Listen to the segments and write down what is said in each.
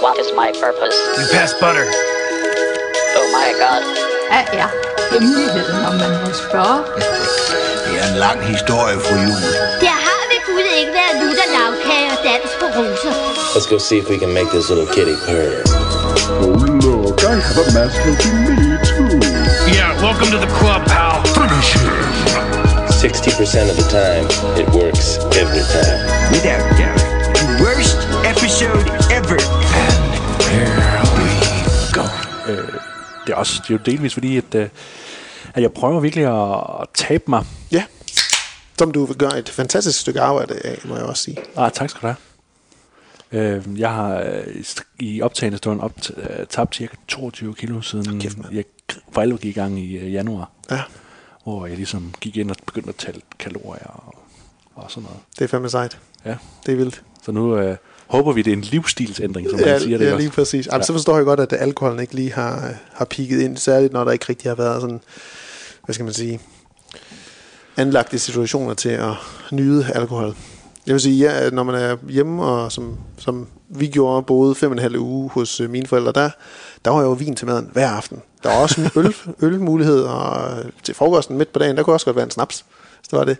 What is my purpose? You pass butter. Oh my god. Hvad er hemmeligheden, om man må spørge? Det er en lang historie, fru Jul. Der har ved Gud ikke været lutter lavkage og dans på roser. Let's go see if we can make this little kitty purr. Oh, look, I have a mask helping me, too. Yeah, welcome to the club, pal. Finish him. 60% of the time, it works every time. Without doubt, the worst episode ever. Here we go. Det er, også, det er jo delvis fordi, at, øh, at jeg prøver virkelig at tabe mig. Ja. Som du gør et fantastisk stykke arbejde af, må jeg også sige. Ah, tak skal du have. Øh, jeg har øh, i optagende stund op, øh, tabt cirka 22 kilo siden Kæft, jeg for alvor gik i gang i øh, januar. Ja, Hvor jeg ligesom gik ind og begyndte at tælle kalorier og, og sådan noget. det er fandme sejt. Ja. Det er vildt. Så nu øh, håber vi, det er en livsstilsændring, som man Ja, siger det ja lige præcis. Jamen, Så forstår jeg godt, at alkoholen ikke lige har, har pigget ind, særligt når der ikke rigtig har været sådan, hvad skal man sige, anlagte situationer til at nyde alkohol. Jeg vil sige, ja, når man er hjemme, og som, som vi gjorde, boede fem og en halv uge hos øh, mine forældre, der, der var jo vin til maden hver aften. Der var også en øl, ølmulighed, og til frokosten midt på dagen, der kunne også godt være en snaps. Så det var det.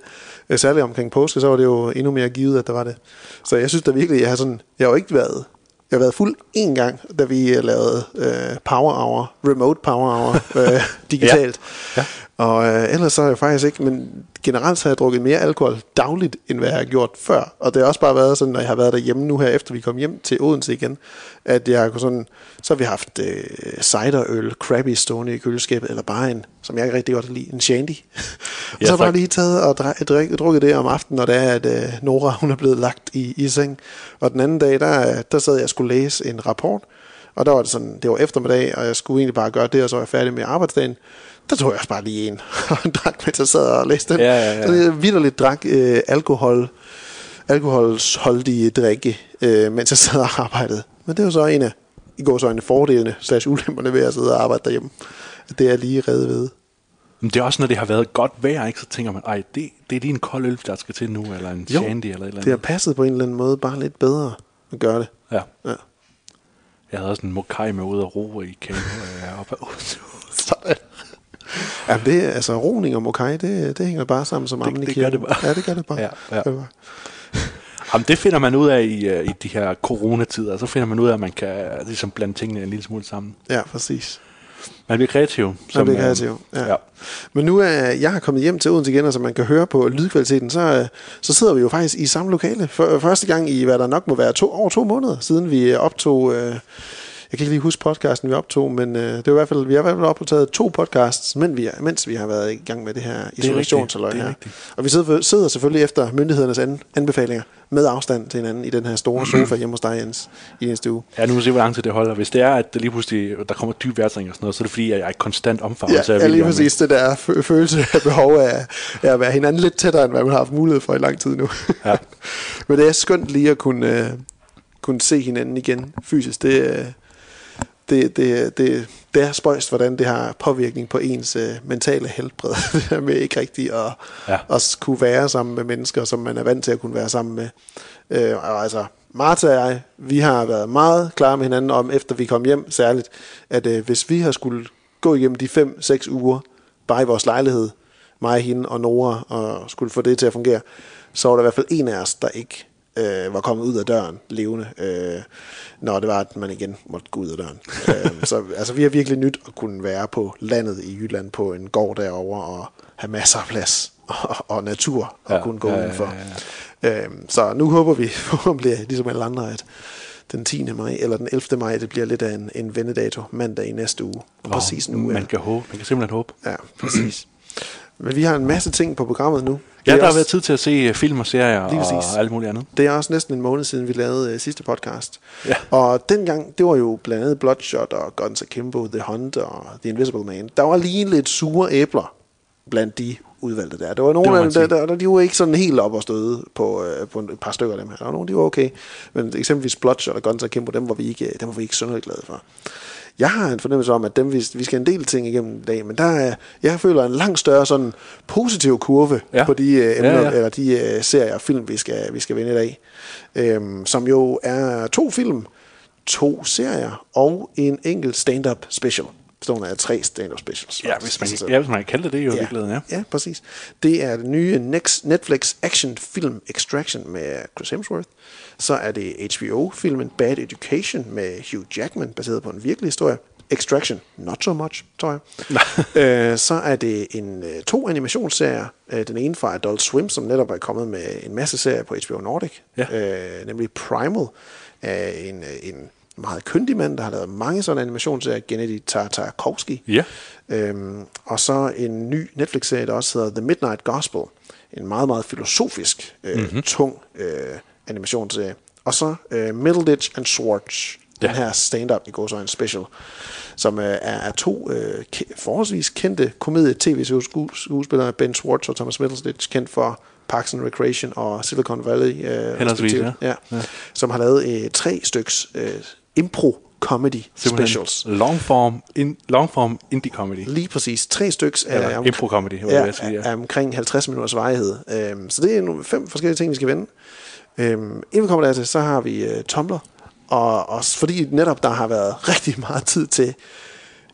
Øh, Særligt omkring påske, så var det jo endnu mere givet, at der var det. Så jeg synes da virkelig, jeg har sådan, jeg har jo ikke været, jeg har været fuld en gang, da vi øh, lavede øh, Power Hour, Remote Power Hour, øh, digitalt. Ja. Og øh, ellers så har jeg faktisk ikke, men generelt så har jeg drukket mere alkohol dagligt, end hvad jeg har gjort før. Og det har også bare været sådan, når jeg har været derhjemme nu her, efter vi kom hjem til Odense igen, at jeg kunne sådan, så har vi haft øh, ciderøl, Krabby stående i køleskabet, eller bare en, som jeg rigtig godt kan lide, en shandy. og Ja, så har jeg bare lige taget og drik, drik, drukket det om aftenen, når det er, at øh, Nora hun er blevet lagt i, i seng. Og den anden dag, der, der sad jeg og skulle læse en rapport, og der var det sådan, det var eftermiddag, og jeg skulle egentlig bare gøre det, og så var jeg færdig med arbejdsdagen. Der tog jeg også bare lige en og drak, mens jeg sad og læste den. Ja, ja, ja. Så jeg vidderligt drak øh, alkohol, alkoholsholdige drikke, øh, mens jeg sad og arbejdede. Men det var så en af, i går så en af fordelene, slash ulemperne ved at sidde og arbejde derhjemme. At det er lige reddet ved. Men det er også, når det har været godt vejr, ikke? så tænker man, ej, det, det er lige en kold øl, der skal til nu, eller en Jo, shandy, eller et eller Det har andet. passet på en eller anden måde bare lidt bedre at gøre det. Ja. Ja. Jeg havde også en mokai med ude og ro i kano øh, Odense. Sådan. Jamen det altså roning og mokai, det, det hænger bare sammen som armen i det kirken. gør det bare. Ja, det gør det bare. Ja, ja. Det det. Jamen, det finder man ud af i, øh, i de her coronatider. Så finder man ud af, at man kan ligesom blande tingene en lille smule sammen. Ja, præcis. Man bliver kreativ. Man bliver øh, kreativ, ja. ja. Men nu er jeg har kommet hjem til Odense igen, og som man kan høre på lydkvaliteten, så, øh, så sidder vi jo faktisk i samme lokale. For, første gang i, hvad der nok må være to, over to måneder, siden vi optog... Øh, jeg kan ikke lige huske podcasten, vi optog, men øh, det var i hvert fald, vi har i hvert fald optaget to podcasts, mens vi, mens vi har været i gang med det her det er her. rigtigt. Og vi sidder, sidder selvfølgelig efter myndighedernes an, anbefalinger med afstand til hinanden i den her store sofa hjemme hos dig, Jens, i næste uge. Ja, nu må vi se, hvor lang tid det holder. Hvis det er, at der lige pludselig der kommer dyb vejrtring og sådan noget, så er det fordi, at jeg er konstant omfavnelse Ja, ja, lige præcis det der fø- følelse af behov af, af at være hinanden lidt tættere, end hvad man har haft mulighed for i lang tid nu. Ja. Men det er skønt lige at kunne, øh, kunne se hinanden igen fysisk. Det, øh, det, det, det, det er spøjst, hvordan det har påvirkning på ens øh, mentale helbred. det her med ikke rigtig at, ja. at kunne være sammen med mennesker, som man er vant til at kunne være sammen med. Øh, og altså, Martha og jeg, vi har været meget klare med hinanden om, efter vi kom hjem særligt, at øh, hvis vi har skulle gå igennem de 5-6 uger, bare i vores lejlighed, mig, hende og Nora, og skulle få det til at fungere, så var der i hvert fald en af os, der ikke øh, var kommet ud af døren levende, øh, når det var, at man igen måtte gå ud af døren. øh, så altså, vi har virkelig nyt at kunne være på landet i Jylland på en gård derovre og have masser af plads og, og natur og Ja, kunne gå ja, ja, udenfor. Øh, så nu håber vi forhåbentlig, ligesom alle andre, at den 10. maj eller den 11. maj, det bliver lidt af en, en vendedato mandag i næste uge. Præcis nu. Man ja. kan håbe. Man kan simpelthen håbe. Ja, præcis. Men vi har en masse ting på programmet nu. Ja, er der har også- været tid til at se øh, film og serier Lige og alt muligt andet. Det er også næsten en måned siden, vi lavede øh, sidste podcast. Ja. Og dengang, det var jo blandt andet Bloodshot og Guns Akimbo, The Hunt og The Invisible Man. Der var lige lidt sure æbler blandt de udvalgte der. Der var nogle af dem, der, der, de var ikke sådan helt op og støde på, øh, på et par stykker af dem her. Der var nogle, de var okay. Men eksempelvis Bloodshot og Guns Akimbo, dem var vi ikke, dem var vi ikke synderligt glade for. Jeg har en fornemmelse om, at dem, vi, vi skal en del ting igennem i dag, men der er, jeg føler en langt større sådan positiv kurve Ja. på de øh, emner, Ja, ja. eller de øh, serier og film, vi skal, vi skal vende i dag. Øhm, som jo er to film, to serier og en enkelt stand-up special. Bestående af tre stand-up specials. Ja, hvis man, Altså, ja, hvis man kan kalde det det jo i virkeligheden, ja. Ja, præcis. Det er den nye Next Netflix action-film Extraction med Chris Hemsworth. Så er det HBO-filmen Bad Education med Hugh Jackman, baseret på en virkelig historie. Extraction, not so much, tror jeg. øh, så er det en øh, to animationsserier. Øh, den ene fra Adult Swim, som netop er kommet med en masse serier på HBO Nordic. Ja. Øh, nemlig Primal af en, øh, en meget kyndig mand, der har lavet mange sådan animationsserier, Gennady Tartakovsky. Ja. Øhm, og så en ny Netflix-serie, der også hedder The Midnight Gospel. En meget, meget filosofisk, øh, mm-hmm. tung øh, animationsserie. Og så øh, Middleditch and Schwartz, den Ja. her stand-up i går så en special, som øh, er, er to øh, forholdsvis kendte komedie-tv-skuespillere, Ben Schwartz og Thomas Middleditch, kendt for Parks and Recreation og Silicon Valley. Øh, ja. ja. ja. Som har lavet øh, tre styks øh, impro-comedy Simpelthen specials. Long form, in, long form indie comedy. Lige præcis. Tre styks Eller af, hvad ja, vil jeg sige, ja. af omkring 50 minutters varighed. Øhm, så det er fem forskellige ting, vi skal vende. Øhm, inden vi kommer dertil, så har vi øh, Tumblr. Og også fordi netop der har været rigtig meget tid til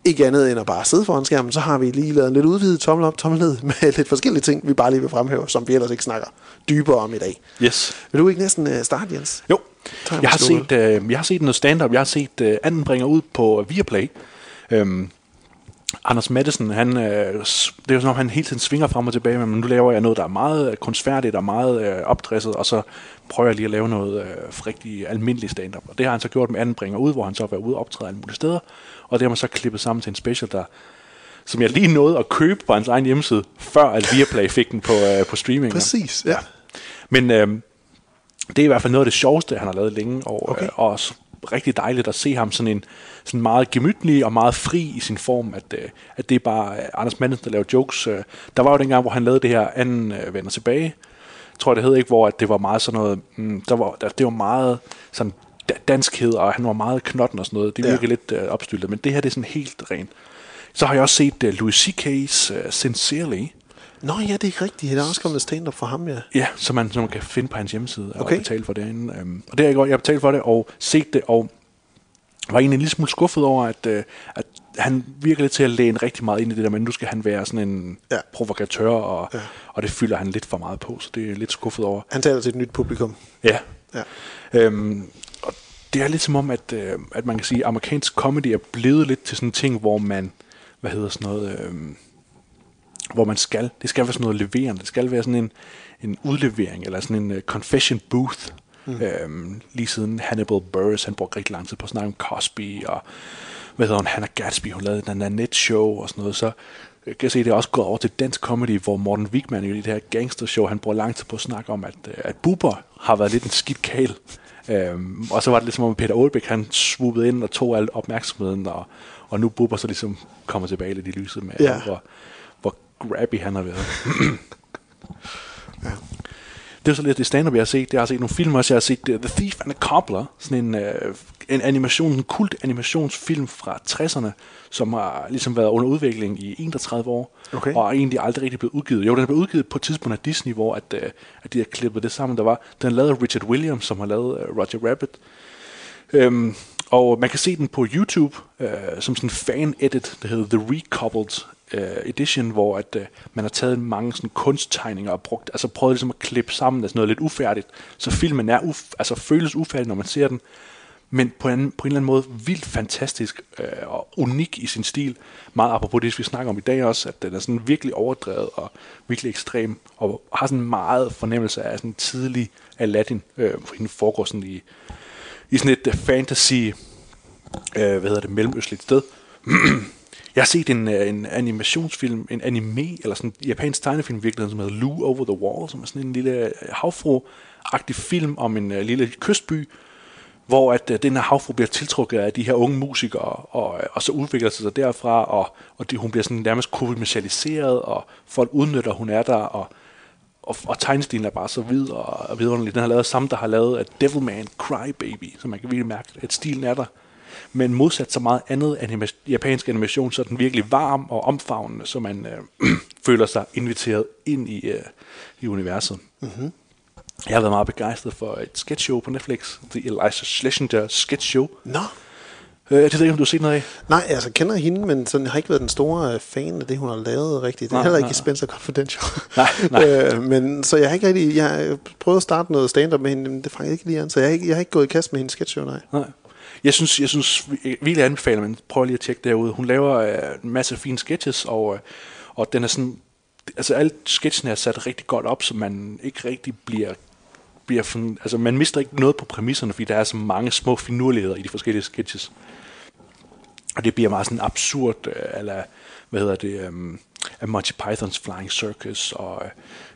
ikke andet end at bare sidde foran skærmen, så har vi lige lavet en lidt udvidet tommel op, tommel ned med lidt forskellige ting, vi bare lige vil fremhæve, som vi ellers ikke snakker dybere om i dag. Yes. Vil du ikke næsten øh, starte, Jens? Jo, jeg har, set, øh, jeg har set noget stand-up. Jeg har set øh, anden bringer ud på Viaplay. Øhm, Anders Madsen, han, øh, det er jo som om, han hele tiden svinger frem og tilbage, men nu laver jeg noget, der er meget øh, kunstfærdigt og meget øh, opdresset, og så prøver jeg lige at lave noget øh, rigtig almindelig stand-up. Og det har han så gjort med anden bringer ud, hvor han så har været ude og optræde alle mulige steder, og det har man så klippet sammen til en special, der som jeg lige nåede at købe på hans egen hjemmeside, før at Viaplay fik den på, øh, på streaming. Præcis, ja. Men øh, det er i hvert fald noget af det sjoveste, han har lavet længe, og, Okay. øh, og også rigtig dejligt at se ham sådan en sådan meget gemytlig og meget fri i sin form, at, øh, at det er bare øh, Anders Madsen, der laver jokes. Øh, der var jo dengang, hvor han lavede det her anden øh, vender tilbage, tror jeg det hed ikke, hvor at det var meget sådan noget, mm, der var, der, det var meget sådan da- danskhed, og han var meget knotten og sådan noget. Det Ja. virker lidt øh, opstyltet, men det her det er sådan helt rent. Så har jeg også set uh, Louis C.K.'s uh, Sincerely, Nå ja, det er rigtigt. Der er også kommet stand-up for ham, ja. Ja, som man, som man kan finde på hans hjemmeside og Okay. betale for derinde. Øhm, og det har jeg gjort. Jeg har betalt for det og set det, og var egentlig en lille smule skuffet over, at, øh, at han virker lidt til at læne rigtig meget ind i det der, men nu skal han være sådan en Ja. provokatør, og, Ja. og det fylder han lidt for meget på, så det er lidt skuffet over. Han taler til et nyt publikum. Ja. Ja. Øhm, og det er lidt som om, at, øh, at man kan sige, at amerikansk comedy er blevet lidt til sådan en ting, hvor man, hvad hedder sådan noget, øh, hvor man skal, det skal være sådan noget leverende, det skal være sådan en, en udlevering, eller sådan en uh, confession booth, mm. øhm, lige siden Hannibal Buress, han brugte rigtig lang tid på at snakke om Cosby, og hvad hedder hun, Hannah Gatsby, hun lavede den der netshow og sådan noget, så jeg kan se, det er også gået over til dansk comedy, hvor Morten Wigman i det her gangstershow, han bruger lang tid på at snakke om, at, øh, at Bubber har været lidt en skidt kæl. Øhm, og så var det lidt som om Peter Aalbæk, han swoopede ind og tog al opmærksomheden, og, og nu Bubber så ligesom kommer tilbage lidt i lyset med, Ja. hvor grabby han har været. Det er så lidt det stand-up, jeg har set. Jeg har set nogle film også. Jeg har set The Thief and the Cobbler, sådan en, uh, en animation, en kult animationsfilm fra 60'erne, som har ligesom været under udvikling i 31 år, Okay. og er egentlig aldrig rigtig blevet udgivet. Jo, den er blevet udgivet på et tidspunkt af Disney, hvor at, uh, at de har klippet det sammen. Der var, den lavet af Richard Williams, som har lavet uh, Roger Rabbit. Øhm, og man kan se den på YouTube øh, som sådan en fan-edit, der hedder The Recoupled øh, Edition, hvor at, øh, man har taget mange sådan kunsttegninger og brugt, altså prøvet ligesom at klippe sammen altså noget lidt ufærdigt, så filmen er uf, altså føles ufærdig, når man ser den, men på en, på en eller anden måde vildt fantastisk øh, og unik i sin stil. Meget apropos det, vi snakker om i dag også, at den er sådan virkelig overdrevet og virkelig ekstrem, og har sådan meget fornemmelse af sådan tidlig Aladdin, øh, for hende foregår sådan i, i sådan et øh, fantasy, øh, hvad hedder det, mellemøstligt sted. Jeg har set en, øh, en animationsfilm, en anime, eller sådan en japansk tegnefilm i virkeligheden, som hedder Lou Over the Wall, som er sådan en lille øh, havfru-agtig film om en uh, lille kystby, hvor at uh, den her havfru bliver tiltrukket af de her unge musikere, og, og så udvikler sig sig derfra, og, og det, hun bliver sådan nærmest kommercialiseret, og folk udnytter, at hun er der, og, og, og tegnestilen er bare så vid og, og vidunderlig. Den har lavet samme, der har lavet at Devilman Cry Baby, så man kan virkelig mærke, at stilen er der. Men modsat så meget andet anima- japansk animation, så er den virkelig varm og omfavnende, så man øh, føler sig inviteret ind i, øh, i universet. Mm-hmm. Jeg har været meget begejstret for et sketch show på Netflix. The Eliza Schlesinger Sketch Show. Nå, Øh, det ved jeg ikke, om du har set noget af. nej, altså jeg kender hende, men sådan, jeg har ikke været den store øh, fan af det, hun har lavet rigtigt. Det er Nej, heller nej, ikke i Spencer Confidential. Nej, nej. øh, men så jeg har ikke rigtig, jeg har prøvet at starte noget stand-up med hende, men det fangede ikke lige an, så jeg har ikke, jeg har ikke gået i kast med hendes sketch show, nej. Nej. Jeg synes, jeg synes vi- virkelig anbefaler, at man prøver lige at tjekke derude. Hun laver øh, en masse fine sketches, og, øh, og den er sådan, altså alle sketchene er sat rigtig godt op, så man ikke rigtig bliver, bliver altså man mister ikke noget på præmisserne, fordi der er så mange små finurligheder i de forskellige sketches. Og det bliver meget sådan absurd, øh, eller hvad hedder det, um, Monty Pythons Flying Circus og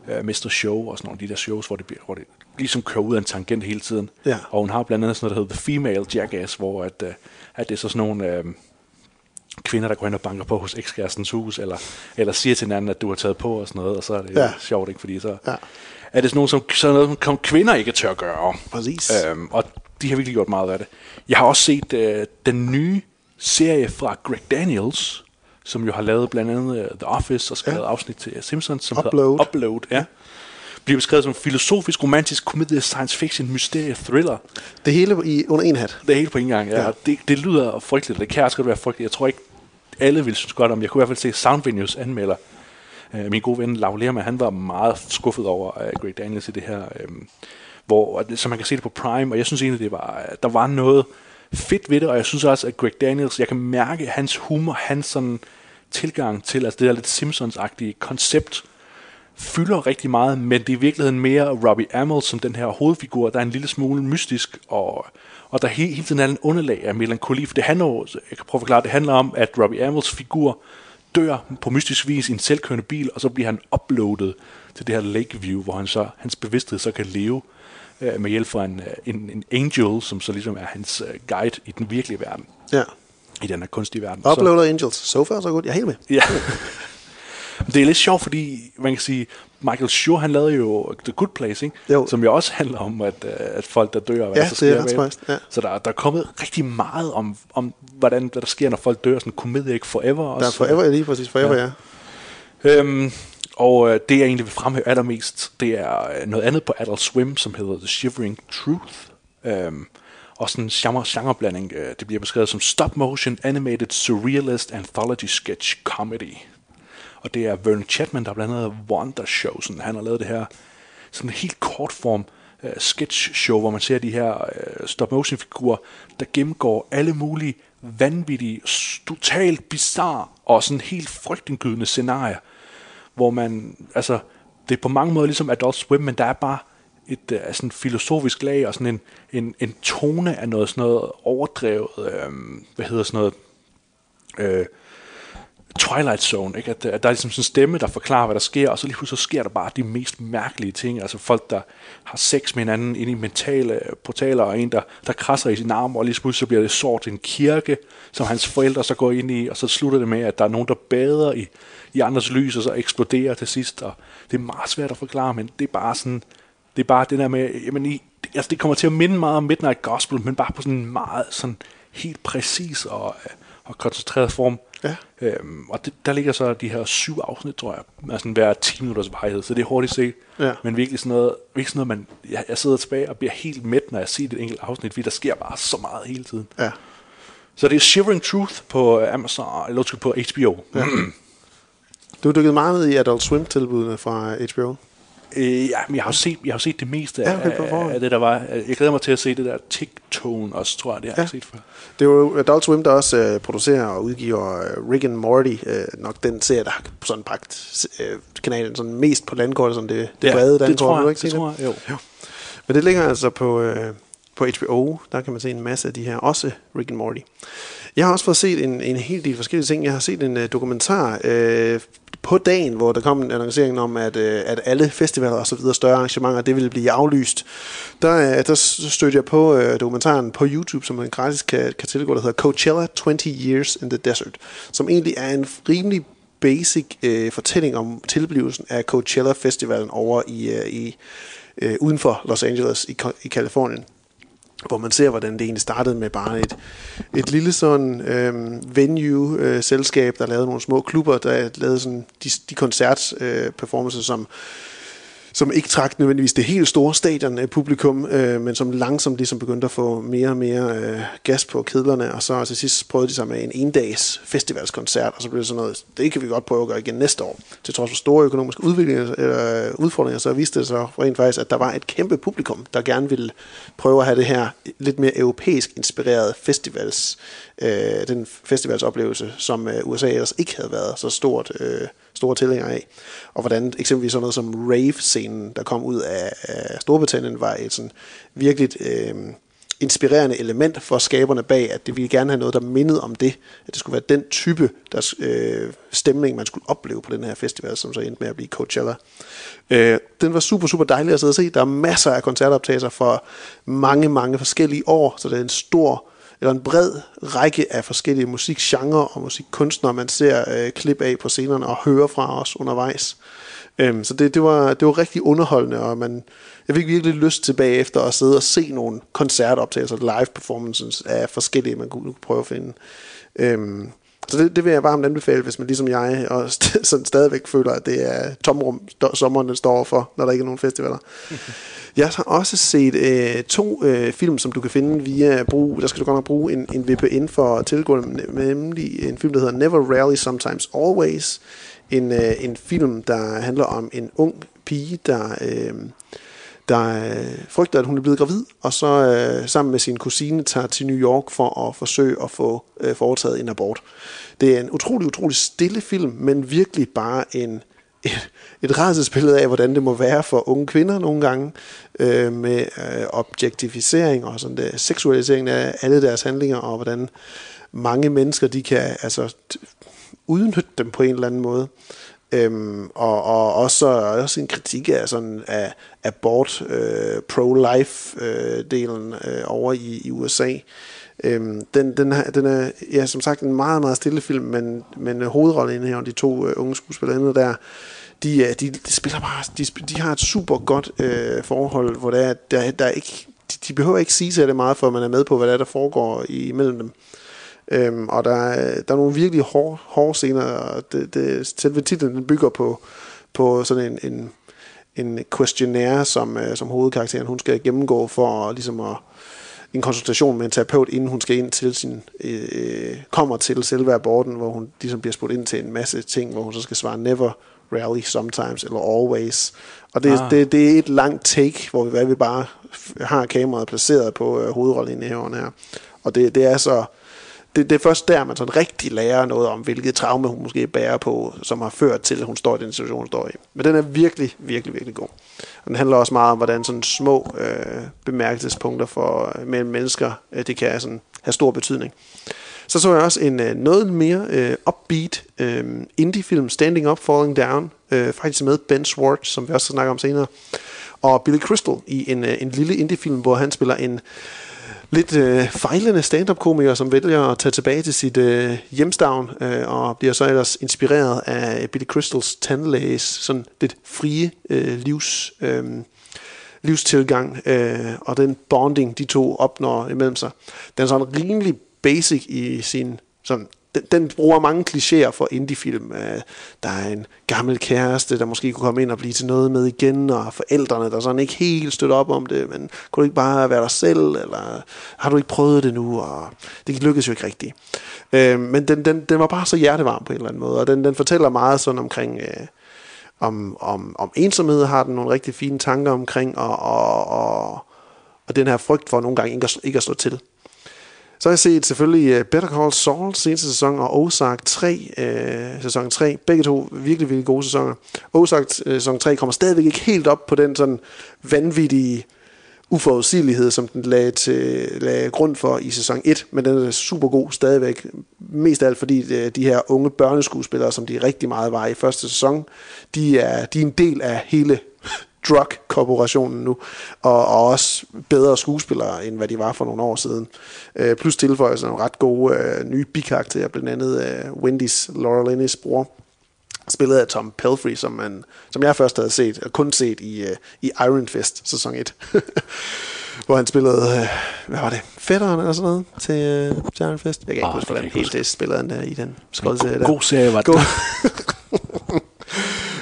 uh, Mr. Show og sådan nogle af de der shows, hvor det, bliver, hvor det ligesom kører ud af en tangent hele tiden. Ja. Og hun har blandt andet sådan noget, der hedder The Female Jackass, hvor at, uh, at det er så sådan nogle uh, kvinder, der går hen og banker på hos ekskærestens hus, eller, eller siger til hinanden, at du har taget på og sådan noget, og så er det Ja. sjovt, ikke? Fordi så Ja. er det sådan noget, som, sådan noget, som kvinder ikke tør gøre. Præcis. Øhm, og de har virkelig gjort meget af det. Jeg har også set øh, den nye serie fra Greg Daniels, som jo har lavet blandt andet uh, The Office og skrevet Ja. afsnit til Simpsons, som Upload. hedder Upload. Ja. Bliver beskrevet som filosofisk, romantisk, komedie, science fiction, mysterie, thriller. Det hele i, under en hat. Det helt på en gang, ja. Ja. Det, det lyder frygteligt, det kan også godt være frygteligt. Jeg tror ikke, alle vil synes godt om. Jeg kunne i hvert fald se Soundvenues anmelder. Uh, min gode ven Lau Lerma, han var meget skuffet over uh, Greg Daniels i det her. Um, hvor, så man kan se det på Prime, og jeg synes egentlig, det var, øh, der var noget fedt ved det, og jeg synes også, at Greg Daniels, jeg kan mærke hans humor, hans sådan tilgang til, altså det der lidt Simpsons-agtige koncept, fylder rigtig meget, men det er i virkeligheden mere Robbie Amell som den her hovedfigur, der er en lille smule mystisk, og, og der hele, hele tiden er en underlag af melankoli, for det handler jo, jeg kan prøve at forklare, det handler om, at Robbie Amells figur dør på mystisk vis i en selvkørende bil, og så bliver han uploadet til det her Lakeview, hvor han så, hans bevidsthed så kan leve øh, med hjælp fra en, øh, en, en angel, som så ligesom er hans øh, guide i den virkelige verden, Ja. i den her kunstige verden. Uploader Angels. So far, så godt. Jeg er helt med. Ja. Det er lidt sjovt, fordi man kan sige, Michael Schur, han lavede jo The Good Place, ikke? Jo. som jo også handler om, at, øh, at folk, der dør, og hvad Ja, der så det er sker spøjst, ja. Så der, der er kommet rigtig meget om, om hvordan, hvad der sker, når folk dør. Sådan komedie, ikke? Forever Der er også. forever, lige præcis. Forever, ja. ja. Øhm, og øh, det, jeg egentlig vil fremhæve allermest, det er øh, noget andet på Adult Swim, som hedder The Shivering Truth. Øhm, og sådan en genre, genreblanding. Øh, det bliver beskrevet som stop motion, animated, surrealist, anthology sketch comedy. Og det er Vern Chatman, der blandt andet Wonder Show. Sådan, han har lavet det her sådan en helt kort form øh, sketch show, hvor man ser de her øh, stop motion figurer, der gennemgår alle mulige vanvittige, totalt bizarre og sådan helt frygtindgydende scenarier, hvor man, altså, det er på mange måder ligesom Adult Swim, men der er bare et øh, altså uh, sådan filosofisk lag og sådan en, en, en tone af noget sådan noget overdrevet, øh, hvad hedder sådan noget, øh, Twilight Zone, ikke? At, at der er ligesom sådan en stemme, der forklarer, hvad der sker, og så lige pludselig så sker der bare de mest mærkelige ting. Altså folk, der har sex med hinanden inde i mentale portaler, og en, der, der krasser i sin arm, og lige pludselig så bliver det sort en kirke, som hans forældre så går ind i, og så slutter det med, at der er nogen, der bader i, i andres lys, og så eksploderer til sidst. Og det er meget svært at forklare, men det er bare sådan, det er bare det der med, jamen i, altså det kommer til at minde meget om Midnight Gospel, men bare på sådan en meget sådan helt præcis og, og koncentreret form. Ja. Øhm, og det, der ligger så de her syv afsnit, tror jeg, sådan hver 10 minutters varighed, så det er hurtigt set. Ja. Men virkelig sådan noget, virkelig sådan noget man, jeg, jeg sidder tilbage og bliver helt mæt, når jeg ser det enkelte afsnit, fordi der sker bare så meget hele tiden. Ja. Så det er Shivering Truth på Amazon, eller på HBO. Ja. Du er dykket meget ned i Adult Swim-tilbudene fra HBO. Øh, ja, men jeg har jo set, jeg har jo set det meste Ja, af, okay, af, det, der var. Jeg glæder mig til at se det der Tick-tone også, tror jeg, det har Ja. jeg set før. Det er jo Adult Swim, der også øh, producerer og udgiver øh, Rick and Morty. Øh, nok den serie, der har sådan bragt øh, kanalen sådan mest på landkortet, sådan det, det Ja, brede det landkort. tror Vil du jeg, ikke det tror jeg, jo. Men det ligger altså på, øh, på HBO. Der kan man se en masse af de her, også Rick and Morty. Jeg har også fået set en, en hel del forskellige ting. Jeg har set en øh, dokumentar øh, på dagen, hvor der kom en annoncering om, at, øh, at alle festivaler og så videre større arrangementer, det ville blive aflyst. Der, øh, der stødte jeg på øh, dokumentaren på YouTube, som man gratis kan, kan tilgå, der hedder Coachella 20 Years in the Desert, som egentlig er en rimelig basic øh, fortælling om tilblivelsen af Coachella Festivalen over i, øh, i øh, uden for Los Angeles i, i Kalifornien hvor man ser, hvordan det egentlig startede med bare et, et lille sådan øh, venue-selskab, der lavede nogle små klubber, der lavede sådan de, de koncert-performances, øh, som som ikke trak nødvendigvis det helt store stadion af publikum, øh, men som langsomt ligesom begyndte at få mere og mere øh, gas på kedlerne, og så til sidst prøvede de sig med en endags festivalskoncert, og så blev det sådan noget, det kan vi godt prøve at gøre igen næste år. Til trods for store økonomiske udviklinger, øh, udfordringer, så viste det sig rent faktisk, at der var et kæmpe publikum, der gerne ville prøve at have det her lidt mere europæisk inspireret festivals, øh, den festivalsoplevelse, som øh, USA ellers ikke havde været så stort øh, store tilhængere af. Og hvordan eksempelvis sådan noget som rave-scenen, der kom ud af, af Storbritannien, var et sådan virkelig øh, inspirerende element for skaberne bag, at det ville gerne have noget, der mindede om det. At det skulle være den type der, øh, stemning, man skulle opleve på den her festival, som så endte med at blive Coachella. Øh, den var super, super dejlig at sidde og se. Der er masser af koncertoptagelser for mange, mange forskellige år, så det er en stor eller en bred række af forskellige musikgenre og musikkunstnere, man ser øh, klip af på scenerne og hører fra os undervejs. Øhm, så det, det, var, det var rigtig underholdende, og man, jeg fik virkelig lyst tilbage efter at sidde og se nogle koncertoptagelser, live performances af forskellige, man kunne prøve at finde. Øhm, så det, det vil jeg varmt anbefale, hvis man ligesom jeg og st- sådan stadigvæk føler, at det er tomrum, sommeren den står for, når der ikke er nogen festivaler. Jeg har også set øh, to øh, film, som du kan finde via brug. Der skal du godt nok bruge en, en VPN for at tilgå dem, nemlig en film, der hedder Never Rarely, Sometimes Always. En, øh, en film, der handler om en ung pige, der... Øh, der øh, frygter, at hun er blevet gravid, og så øh, sammen med sin kusine tager til New York for at forsøge at få øh, foretaget en abort. Det er en utrolig, utrolig stille film, men virkelig bare en et, et rædselsbillede af, hvordan det må være for unge kvinder nogle gange, øh, med øh, objektificering og sådan der, seksualisering af alle deres handlinger, og hvordan mange mennesker, de kan altså udnytte dem på en eller anden måde. Øhm, og, og også, også en kritik af sådan af abort øh, pro-life øh, delen øh, over i, i USA. Øhm, den, den, er, den er ja, som sagt en meget, meget stille film, men, men øh, hovedrollen her, de to øh, unge skuespillere der, de, øh, de, de spiller bare, de, de har et super godt øh, forhold, hvor der, der, der er ikke, de, de behøver ikke sige sig det meget, for man er med på, hvad der, er, der foregår imellem dem. Øhm, og der er, der er nogle virkelig hårde, hårde scener, og det, det, selve titlen den bygger på, på sådan en, en, en questionnaire, som, øh, som hovedkarakteren hun skal gennemgå for ligesom at en konsultation med en terapeut, inden hun skal ind til sin, øh, kommer til selve aborten, hvor hun ligesom bliver spurgt ind til en masse ting, hvor hun så skal svare never, rarely, sometimes eller always. Og det, ah. det, det er et langt take, hvor vi, hvad vi bare har kameraet placeret på øh, hovedrollen her. Og det, det er så det, det er først der, man sådan rigtig lærer noget om, hvilket traume hun måske bærer på, som har ført til, at hun står i den situation, hun står i. Men den er virkelig, virkelig, virkelig god. Og den handler også meget om, hvordan sådan små øh, bemærkelsespunkter for øh, mellem mennesker, øh, det kan sådan have stor betydning. Så så jeg også en øh, noget mere øh, upbeat øh, indie-film, Standing Up, Falling Down, øh, faktisk med Ben Schwartz, som vi også skal snakke om senere, og Billy Crystal i en, øh, en lille indie-film, hvor han spiller en lidt øh, fejlende stand-up-komiker, som vælger at tage tilbage til sit øh, hjemstavn, øh, og bliver så ellers inspireret af Billy Crystals tandlæges sådan lidt frie øh, livs, øh, livstilgang, øh, og den bonding, de to opnår imellem sig. Den er sådan rimelig basic i sin sådan den, den bruger mange klichéer for indiefilm. Øh, der er en gammel kæreste, der måske kunne komme ind og blive til noget med igen, og forældrene, der sådan ikke helt støtter op om det, men kunne du ikke bare være dig selv, eller har du ikke prøvet det nu, og det lykkedes jo ikke rigtigt. Øh, men den, den, den var bare så hjertevarm på en eller anden måde, og den, den fortæller meget sådan omkring... Øh, om, om, om ensomhed har den nogle rigtig fine tanker omkring, og, og, og, og den her frygt for nogle gange ikke at, ikke at slå til. Så har jeg set selvfølgelig øh, Better Call Saul seneste sæson og Ozark 3, øh, sæson 3. Begge to virkelig, virkelig gode sæsoner. Ozark uh, øh, sæson 3 kommer stadigvæk ikke helt op på den sådan vanvittige uforudsigelighed, som den lagde, til, lagde grund for i sæson 1, men den er super god stadigvæk. Mest af alt fordi øh, de her unge børneskuespillere, som de rigtig meget var i første sæson, de er, de er en del af hele drug-korporationen nu, og, og også bedre skuespillere, end hvad de var for nogle år siden. Øh, plus tilføjelser nogle ret gode øh, nye bikarakterer, blandt andet øh, Wendy's Laura Linney's bror, spillet af Tom Pelfrey, som, man, som jeg først havde set, og kun set i, øh, i Iron Fist sæson 1. hvor han spillede, øh, hvad var det, fætteren eller sådan noget til, øh, til Iron Fist. Jeg kan ikke oh, huske, hvordan helt det spillede han der i den skolserie der. God serie var det.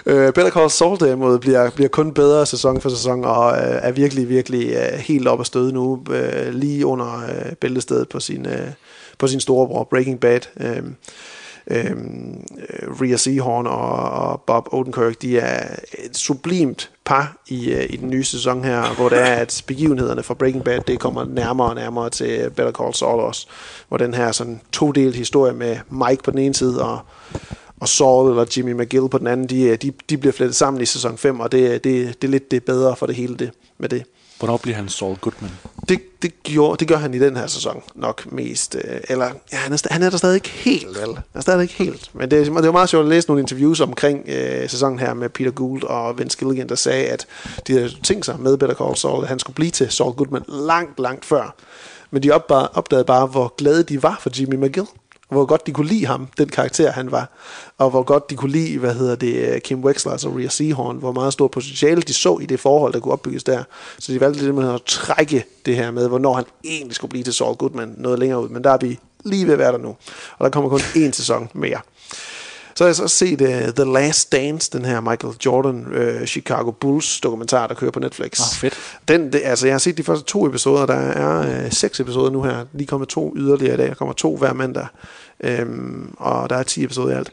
Øh, Better Call Saul derimod bliver, bliver kun bedre sæson for sæson, og øh, er virkelig, virkelig øh, helt op at støde nu, øh, lige under øh, bæltestedet på sin, øh, på sin storebror, Breaking Bad. Øh, øh, øh Rhea Seahorn og, og Bob Odenkirk, de er et sublimt par i, øh, i den nye sæson her, hvor det er, at begivenhederne fra Breaking Bad, det kommer nærmere og nærmere til Better Call Saul også, hvor den her sådan to-delt historie med Mike på den ene side og og Saul eller Jimmy McGill på den anden, de, de, de bliver flettet sammen i sæson 5, og det, det, det er lidt det bedre for det hele det, med det. Hvornår bliver han Saul Goodman? Det, det, gjorde, det gør han i den her sæson nok mest. Øh, eller, ja, han, er, han er der stadig ikke helt, vel? Han er stadig ikke helt. Men det, det var meget sjovt at læse nogle interviews omkring øh, sæsonen her med Peter Gould og Vince Gilligan, der sagde, at de havde tænkt sig med Better Call Saul, at han skulle blive til Saul Goodman langt, langt før. Men de opdagede bare, hvor glade de var for Jimmy McGill. Hvor godt de kunne lide ham, den karakter han var. Og hvor godt de kunne lide, hvad hedder det, øh, Kim Wexler, altså Rhea Seahorn. Hvor meget stort potentiale de så i det forhold, der kunne opbygges der. Så de valgte simpelthen at trække det her med, hvornår han egentlig skulle blive til Saul Goodman noget længere ud. Men der er vi lige ved at være der nu. Og der kommer kun én sæson mere. Så har jeg så set uh, The Last Dance, den her Michael Jordan uh, Chicago Bulls dokumentar, der kører på Netflix. Ah, fedt. Den, det, altså, jeg har set de første to episoder. Der er uh, seks episoder nu her. Lige kommer to yderligere i dag. Der kommer to hver mandag. Um, og der er 10 episoder i alt.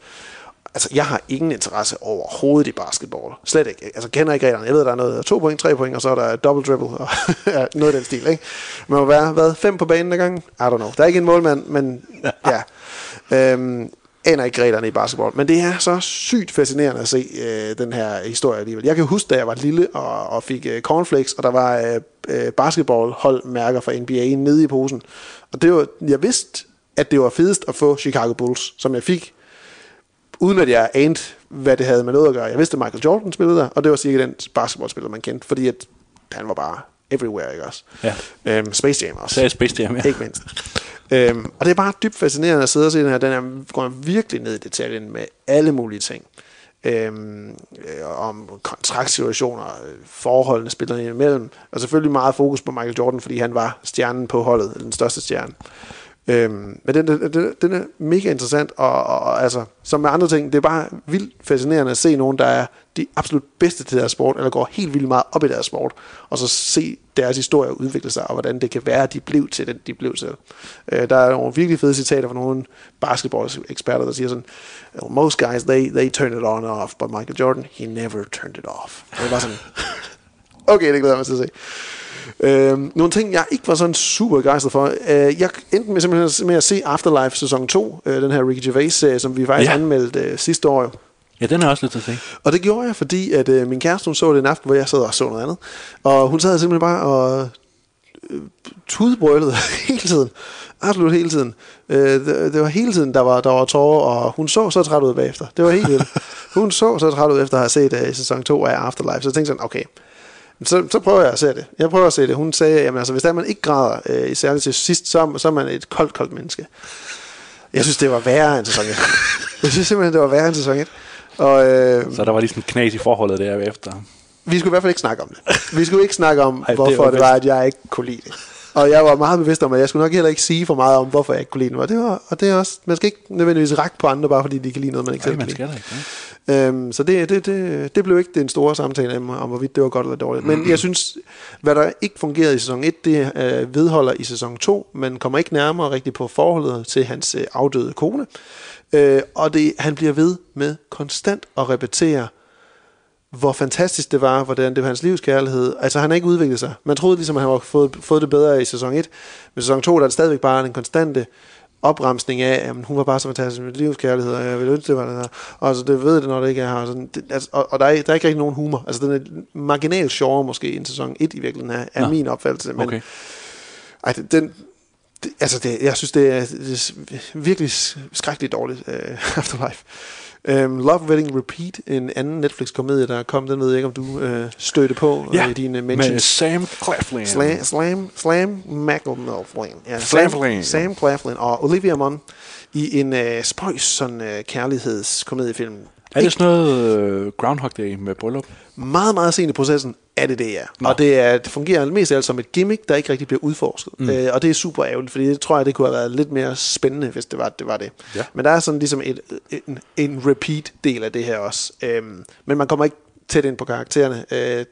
Altså, jeg har ingen interesse overhovedet i basketball. Slet ikke. Altså, kender ikke reglerne. Jeg ved, der er noget to point, tre point, og så er der double dribble, og ja, noget af den stil, ikke? Man må være, hvad, fem på banen ad gangen? I don't know. Der er ikke en målmand, men ja. Um, aner ikke reglerne i basketball. Men det er så sygt fascinerende at se øh, den her historie alligevel. Jeg kan huske, da jeg var lille og, og fik øh, cornflakes, og der var øh, øh basketballholdmærker fra NBA nede i posen. Og det var, jeg vidste, at det var fedest at få Chicago Bulls, som jeg fik, uden at jeg anede, hvad det havde med noget at gøre. Jeg vidste, at Michael Jordan spillede der, og det var cirka den basketballspiller, man kendte, fordi at han var bare everywhere, ikke også? Ja. Øhm, Space Jam også. Så er Space Jam, ja. Ikke mindst. Øhm, og det er bare dybt fascinerende at sidde og se den her. Den er, går virkelig ned i detaljen med alle mulige ting. Øhm, øh, om kontraktsituationer, forholdene spillerne imellem, og selvfølgelig meget fokus på Michael Jordan, fordi han var stjernen på holdet, den største stjerne. Øhm, men den, den, den, er mega interessant, og, og, og altså, som med andre ting, det er bare vildt fascinerende at se nogen, der er de absolut bedste til deres sport, eller går helt vildt meget op i deres sport, og så se deres historie udvikle sig, og hvordan det kan være, at de blev til den, de blev til. Øh, der er nogle virkelig fede citater fra nogle basketball-eksperter, der siger sådan, most guys, they, they turn it on and off, but Michael Jordan, he never turned it off. Og det var sådan, okay, det glæder jeg mig til at se. Øhm, nogle ting, jeg ikke var sådan super begejstret for. Øh, jeg endte med simpelthen med at se Afterlife sæson 2, øh, den her Ricky Gervais-serie, som vi faktisk Ja. anmeldte øh, sidste år. jo. Ja, den er også lidt til at se. Og det gjorde jeg, fordi at øh, min kæreste, hun så det en aften, hvor jeg sad og så noget andet. Og hun sad simpelthen bare og øh, tudbrølede hele tiden. Absolut hele tiden. Øh, det, det, var hele tiden, der var, der var tårer, og hun så så træt ud bagefter. Det var helt vildt. Hun så så træt ud efter at have set øh, sæson 2 af Afterlife. Så jeg tænkte sådan, okay, så, så prøver jeg at se det. Jeg prøver at se det. Hun sagde, jamen altså, hvis der man ikke græder, øh, særligt til sidst, så, så er man et koldt, koldt menneske. Jeg synes, det var værre end sæson 1. jeg synes simpelthen, det var værre end sæson 1. Og, øh, Så der var lige sådan knas i forholdet der efter. vi skulle i hvert fald ikke snakke om det. Vi skulle ikke snakke om, Ej, Ej, det hvorfor var det, var, at jeg ikke kunne lide det. Og jeg var meget bevidst om, at jeg skulle nok heller ikke sige for meget om, hvorfor jeg ikke kunne lide det. Og det, var, og det er også, man skal ikke nødvendigvis række på andre, bare fordi de kan lide noget, man ikke Nej, selv man skal lide. ikke. Ja. Øhm, så det, det, det, det blev ikke den store samtale om, om, hvorvidt det var godt eller dårligt. Men jeg synes, hvad der ikke fungerede i sæson 1, det øh, vedholder i sæson 2, men kommer ikke nærmere rigtigt på forholdet til hans øh, afdøde kone. Øh, og det, han bliver ved med konstant at repetere, hvor fantastisk det var, hvordan det var hans livskærlighed. Altså, han har ikke udviklet sig. Man troede ligesom, at han har fået, fået det bedre i sæson 1. Men sæson 2 der er det stadigvæk bare den konstante opremsning af, at hun var bare så fantastisk med livskærlighed, og jeg ville ønske, det var den her. Og altså, det ved det, når det ikke er her. Sådan, det, altså, og, og der, er, der er ikke rigtig nogen humor. Altså, den er marginalt sjovere måske end sæson 1 i virkeligheden er, er Nå. min opfattelse. Men, Okay. ej, den, den det, altså det, jeg synes, det er, det er virkelig skrækkeligt dårligt, uh, Afterlife. Um, Love, Wedding, Repeat, en anden Netflix-komedie, der kom, den ved jeg ikke, om du uh, stødte på Ja, i dine med mentions. Sam Claflin. Slam, Slam, Slam McElmellflin. Ja, Claflin. Sam, Sam Claflin og Olivia Munn i en uh, spøjs sådan, uh, kærlighedskomediefilm. Er det sådan noget uh, Groundhog Day med bryllup? Meget, meget sent i processen. er det det, ja. Og det, er, det fungerer mest af alt som et gimmick, der ikke rigtig bliver udforsket. Mm. Øh, og det er super ærgerligt, fordi det tror jeg, det kunne have været lidt mere spændende, hvis det var det. Var det. Ja. Men der er sådan ligesom et, en, en repeat-del af det her også. Øhm, men man kommer ikke tæt ind på karaktererne. Øh,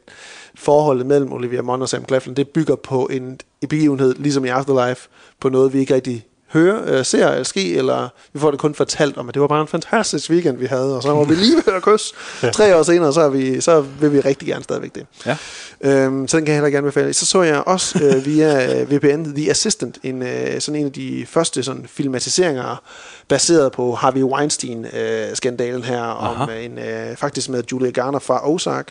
forholdet mellem Olivia Munn og Sam Claflin, det bygger på en, en begivenhed, ligesom i Afterlife, på noget, vi ikke rigtig hører, øh, ser eller ske, eller vi får det kun fortalt om, at det var bare en fantastisk weekend, vi havde, og så var vi lige ved at kysse. Tre år senere, så, er vi, så vil vi rigtig gerne stadigvæk det. Ja. Øhm, så den kan jeg heller gerne befale. Så så jeg også øh, via øh, VPN The Assistant, en, øh, sådan en af de første sådan, filmatiseringer, baseret på Harvey Weinstein-skandalen her, om øh, en, øh, faktisk med Julia Garner fra Ozark,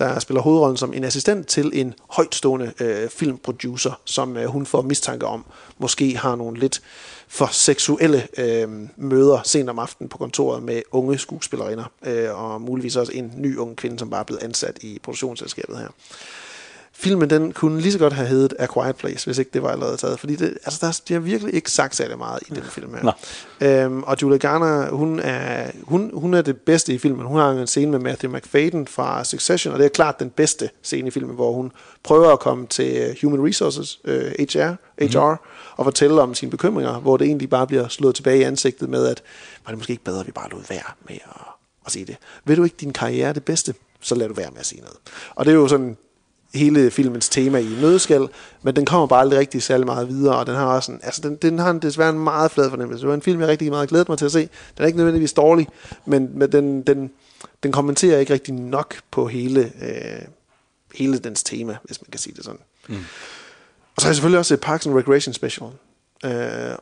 der spiller hovedrollen som en assistent til en højtstående øh, filmproducer, som øh, hun får mistanke om, måske har nogle lidt for seksuelle øh, møder sent om aftenen på kontoret med unge skuespillerinder, øh, og muligvis også en ny ung kvinde, som bare er blevet ansat i produktionsselskabet her. Filmen den kunne lige så godt have heddet A Quiet Place, hvis ikke det var allerede taget. Fordi det, altså, der, de har virkelig ikke sagt særlig meget i den film her. Øhm, og Julia Garner, hun er, hun, hun er det bedste i filmen. Hun har en scene med Matthew McFadden fra Succession, og det er klart den bedste scene i filmen, hvor hun prøver at komme til Human Resources, øh, HR, HR mm-hmm. og fortælle om sine bekymringer, hvor det egentlig bare bliver slået tilbage i ansigtet med, at var det måske ikke bedre, at vi bare lod være med at, at sige det. Vil du ikke din karriere er det bedste, så lad du være med at sige noget. Og det er jo sådan hele filmens tema i nødskal, men den kommer bare aldrig rigtig særlig meget videre, og den har også en, altså den, den har en, desværre en meget flad fornemmelse. Det var en film, jeg rigtig meget glædet mig til at se. Den er ikke nødvendigvis dårlig, men, men den, den, den kommenterer ikke rigtig nok på hele, øh, hele dens tema, hvis man kan sige det sådan. Mm. Og så har jeg selvfølgelig også et Parks and Recreation special. Øh,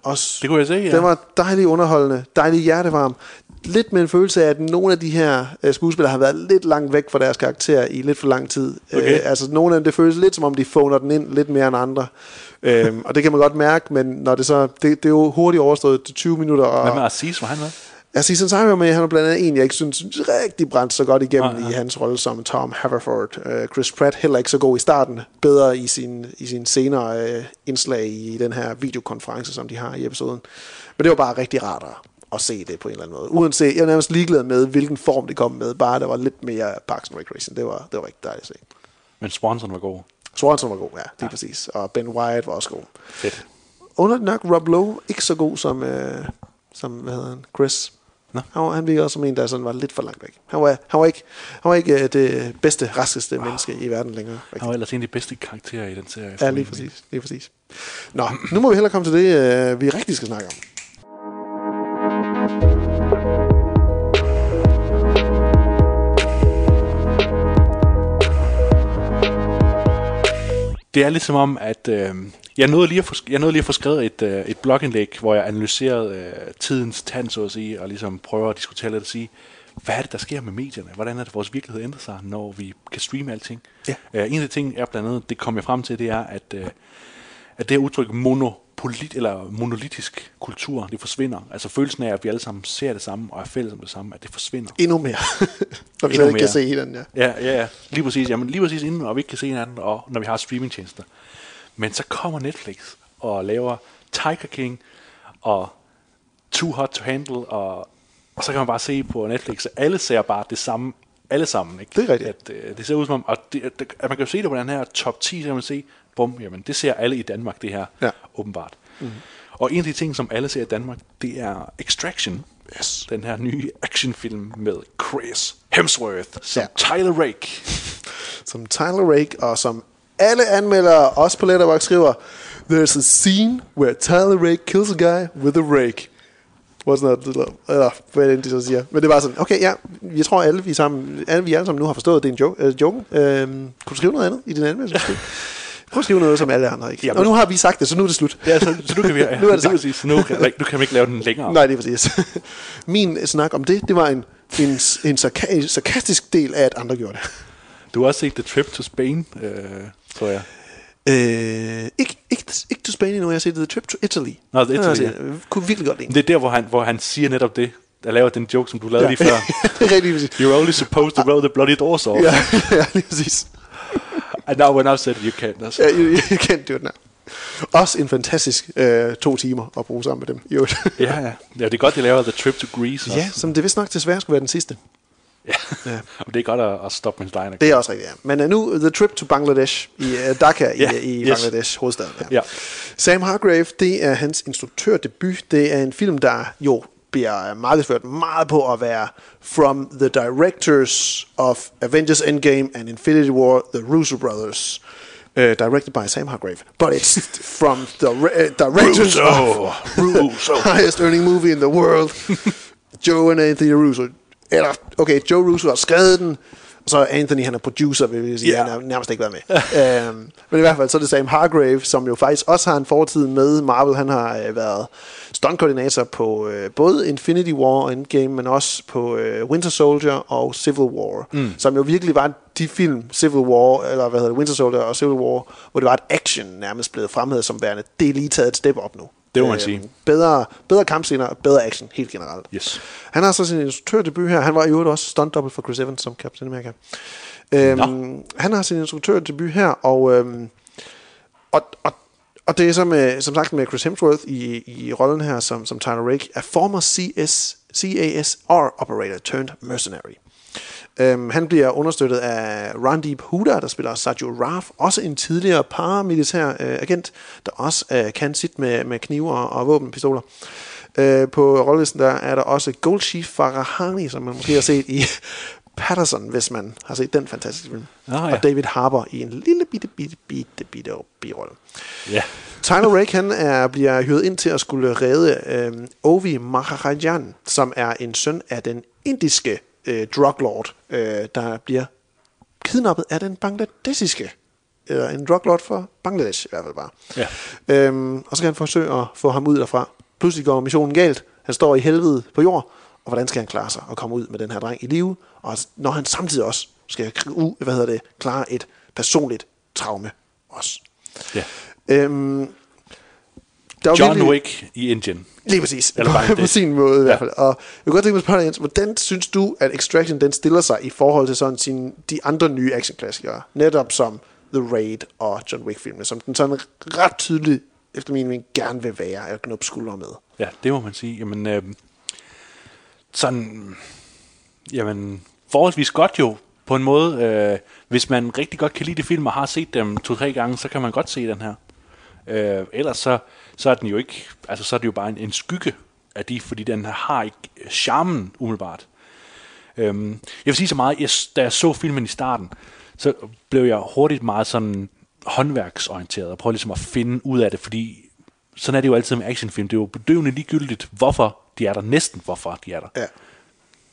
også, Det kunne jeg se, ja. Den var dejlig underholdende, dejlig hjertevarm. Lidt med en følelse af, at nogle af de her øh, skuespillere har været lidt langt væk fra deres karakter i lidt for lang tid. Okay. Øh, altså nogle af dem, det føles lidt som om, de phoner den ind lidt mere end andre. øhm, og det kan man godt mærke, men når det så, det, det er jo hurtigt overstået til 20 minutter. Og, Hvad med Aziz, var han med? Aziz Ansari var med, han er blandt andet en, jeg ikke synes rigtig brændte så godt igennem Nej, nej. i hans rolle som Tom Haverford. Uh, Chris Pratt heller ikke så god i starten, bedre i sin, i sin senere uh, indslag i den her videokonference, som de har i episoden. Men det var bare rigtig rart at, se det på en eller anden måde. Uanset, jeg er nærmest ligeglad med, hvilken form det kom med, bare der var lidt mere Parks and Recreation. Det var, det var rigtig dejligt at se. Men Swanson var god. Swanson var god, ja, lige ja. præcis. Og Ben Wyatt var også god. Fedt. Underligt nok, Rob Lowe ikke så god som, øh, som hvad hedder han, Chris. Nå. Han, var, han virker også som en, der sådan var lidt for langt væk. Han var, han var ikke, han var ikke øh, det bedste, raskeste menneske i verden længere. Han var ellers en af de bedste karakterer i den serie. Ja, lige præcis, lige præcis. Nå, nu må vi hellere komme til det, øh, vi rigtig skal snakke om. Det er ligesom om, at øh, jeg, nåede lige at få, jeg nåede lige at få skrevet et, øh, et blogindlæg, hvor jeg analyserede øh, tidens tand, så at sige, og ligesom prøver at diskutere lidt og sige, hvad er det, der sker med medierne? Hvordan er det, vores virkelighed ændrer sig, når vi kan streame alting? Ja. Øh, en af de ting er blandt andet, det kom jeg frem til, det er, at, øh, at det her udtryk monopolit, eller monolitisk kultur, det forsvinder. Altså følelsen af, at vi alle sammen ser det samme og er fælles om det samme, at det forsvinder. Endnu mere. Når vi Endnu ikke kan se hinanden, ja. Ja, ja, ja. Lige præcis. Jamen, lige præcis inden, og vi ikke kan se hinanden, og når vi har streamingtjenester. Men så kommer Netflix og laver Tiger King og Too Hot to Handle, og, og så kan man bare se på Netflix, at alle ser bare det samme, alle sammen. Ikke? Det er rigtigt. At, øh, det ser ud som om, og det, at, at man kan jo se det på den her top 10, så kan man se, bum, jamen det ser alle i Danmark, det her, Ja. åbenbart. Mm. Og en af de ting, som alle ser i Danmark, det er Extraction. Yes. Den her nye actionfilm med Chris Hemsworth som Ja. Tyler Rake. Som Tyler Rake, og som alle anmeldere, også på Letterboxd, skriver, There's a scene where Tyler Rake kills a guy with a rake. What's not, eller hvad er det, de så siger. Men det var sådan, okay, ja, jeg tror alle vi sammen, alle vi alle sammen nu har forstået, at det er en joke. Uh, joke. Øhm, kunne du skrive noget andet i din anmeldelse? Prøv at skrive noget, som alle andre ikke. Jamen. og nu har vi sagt det, så nu er det slut. Ja, så, så nu kan vi... Ja, Nu er det sagt. præcis. Nu kan, nu kan vi ikke lave den længere. Nej, det er præcis. Min snak om det, det var en, en, en sarka- sarkastisk del af, at andre gjorde det. Du har også set The Trip to Spain, øh, tror jeg. Øh, ikke, ikke, ikke to Spain endnu, jeg har set The Trip to Italy. Nå, jeg Italy. Jeg kunne virkelig godt lide. Det er der, hvor han, hvor han siger netop det. Der laver den joke, som du lavede Ja. lige før. det er rigtig præcis. You're only supposed to blow the bloody doors off. Ja, ja, lige præcis. And now when I've said you can't. Altså. Ja, you, you can't do it now. Også en fantastisk øh, to timer at bruge sammen med dem. Jo. Ja, ja. ja, det er godt, de laver The Trip to Greece også. ja, som det vist nok desværre skulle være den sidste. Ja. Og det er godt at, at stoppe med dig. Det er også rigtigt, ja. Men uh, nu, The Trip to Bangladesh, i uh, Dhaka Ja, i, i yes. Bangladesh, hovedstaden. Ja. Sam Hargrave, det er hans instruktørdebut. Det er en film, der jo bliver markedsført meget på at være From the Directors of Avengers Endgame and Infinity War, The Russo Brothers. Uh, directed by Sam Hargrave. But it's from the uh, directors Russo. of Russo. the highest earning movie in the world. Joe and Anthony Russo. Eller, okay, Joe Russo har skrevet den, så Anthony, han er producer, vil jeg sige, yeah. han har nærmest ikke været med. um, men i hvert fald, så er det Sam Hargrave, som jo faktisk også har en fortid med Marvel. Han har øh, været stuntkoordinator på øh, både Infinity War og Endgame, men også på øh, Winter Soldier og Civil War, mm. som jo virkelig var de film, Civil War, eller hvad hedder det, Winter Soldier og Civil War, hvor det var et action nærmest blevet fremhævet som værende. Det er lige taget et step op nu. Det må man sige. Bedre, bedre kampscener, bedre action, helt generelt. Yes. Han har så sin instruktørdebut her. Han var i øvrigt også stunt double for Chris Evans som Captain America. Øhm, han har sin instruktørdebut her, og, øhm, og, og, og det er så med, som sagt med Chris Hemsworth i, i rollen her som, som Tyler Rake, er former CS, CASR operator turned mercenary. Øhm, han bliver understøttet af Randeep Huda, der spiller Sergio Raf, også en tidligere paramilitær øh, agent, der også øh, kan sit med, med knive og, og våbenpistoler. Øh, på rollelisten der er der også Goldshift Farahani, som man måske har set i Patterson, hvis man har set den fantastiske film. Ah, ja. Og David Harbour i en lille bitte, bitte, bitte, bitte birolle. Ja. Tyler Rake han er, bliver hyret ind til at skulle redde øh, Ovi Maharajan, som er en søn af den indiske øh, druglord, øh, der bliver kidnappet af den bangladesiske, eller en druglord for Bangladesh i hvert fald bare. Ja. Øhm, og så kan han forsøge at få ham ud derfra. Pludselig går missionen galt. Han står i helvede på jord, og hvordan skal han klare sig og komme ud med den her dreng i live? Og når han samtidig også skal u, hvad hedder det, klare et personligt traume også. ja. Øhm, der er jo John virkelig- Wick i Indien. Lige præcis. Eller på, på sin måde i hvert Ja. fald. Og jeg kunne godt tænke mig at spørge dig, Jens, hvordan synes du, at Extraction den stiller sig i forhold til sådan sin, de andre nye actionklassikere? Netop som The Raid og John Wick-filmene, som den sådan ret tydeligt, efter min mening, gerne vil være at knuppe skuldre med. Ja, det må man sige. Jamen, øh, sådan, jamen, forholdsvis godt jo, på en måde. Øh, hvis man rigtig godt kan lide de film og har set dem to-tre gange, så kan man godt se den her. Øh, ellers så, så er den jo ikke, altså så er det jo bare en, en skygge af de, fordi den har ikke charmen umiddelbart. Øhm, jeg vil sige så meget, jeg, da jeg så filmen i starten, så blev jeg hurtigt meget sådan håndværksorienteret og prøvede ligesom at finde ud af det, fordi sådan er det jo altid med actionfilm. Det er jo bedøvende ligegyldigt, hvorfor de er der, næsten hvorfor de er der. Ja.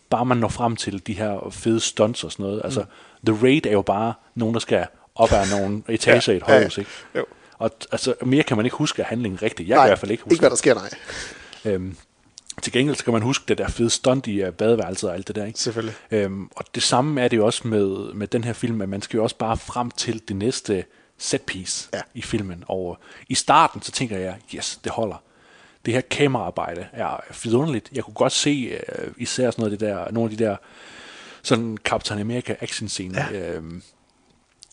Bare man når frem til de her fede stunts og sådan noget. Altså, The Raid er jo bare nogen, der skal op ad nogle etager i et Ja, ja, højhus, ikke? jo. Og altså, mere kan man ikke huske af handlingen rigtigt. Jeg Nej, kan i hvert fald ikke huske ikke hvad der sker, nej. Øhm, til gengæld så kan man huske det der fede stunt i uh, badeværelset og alt det der. Ikke? Selvfølgelig. Øhm, og det samme er det jo også med, med den her film, at man skal jo også bare frem til det næste setpiece Ja. i filmen. Og i starten så tænker jeg, yes, det holder. Det her kameraarbejde er vidunderligt. Jeg kunne godt se uh, især sådan noget af det der, nogle af de der sådan Captain America action scener, ja. øhm,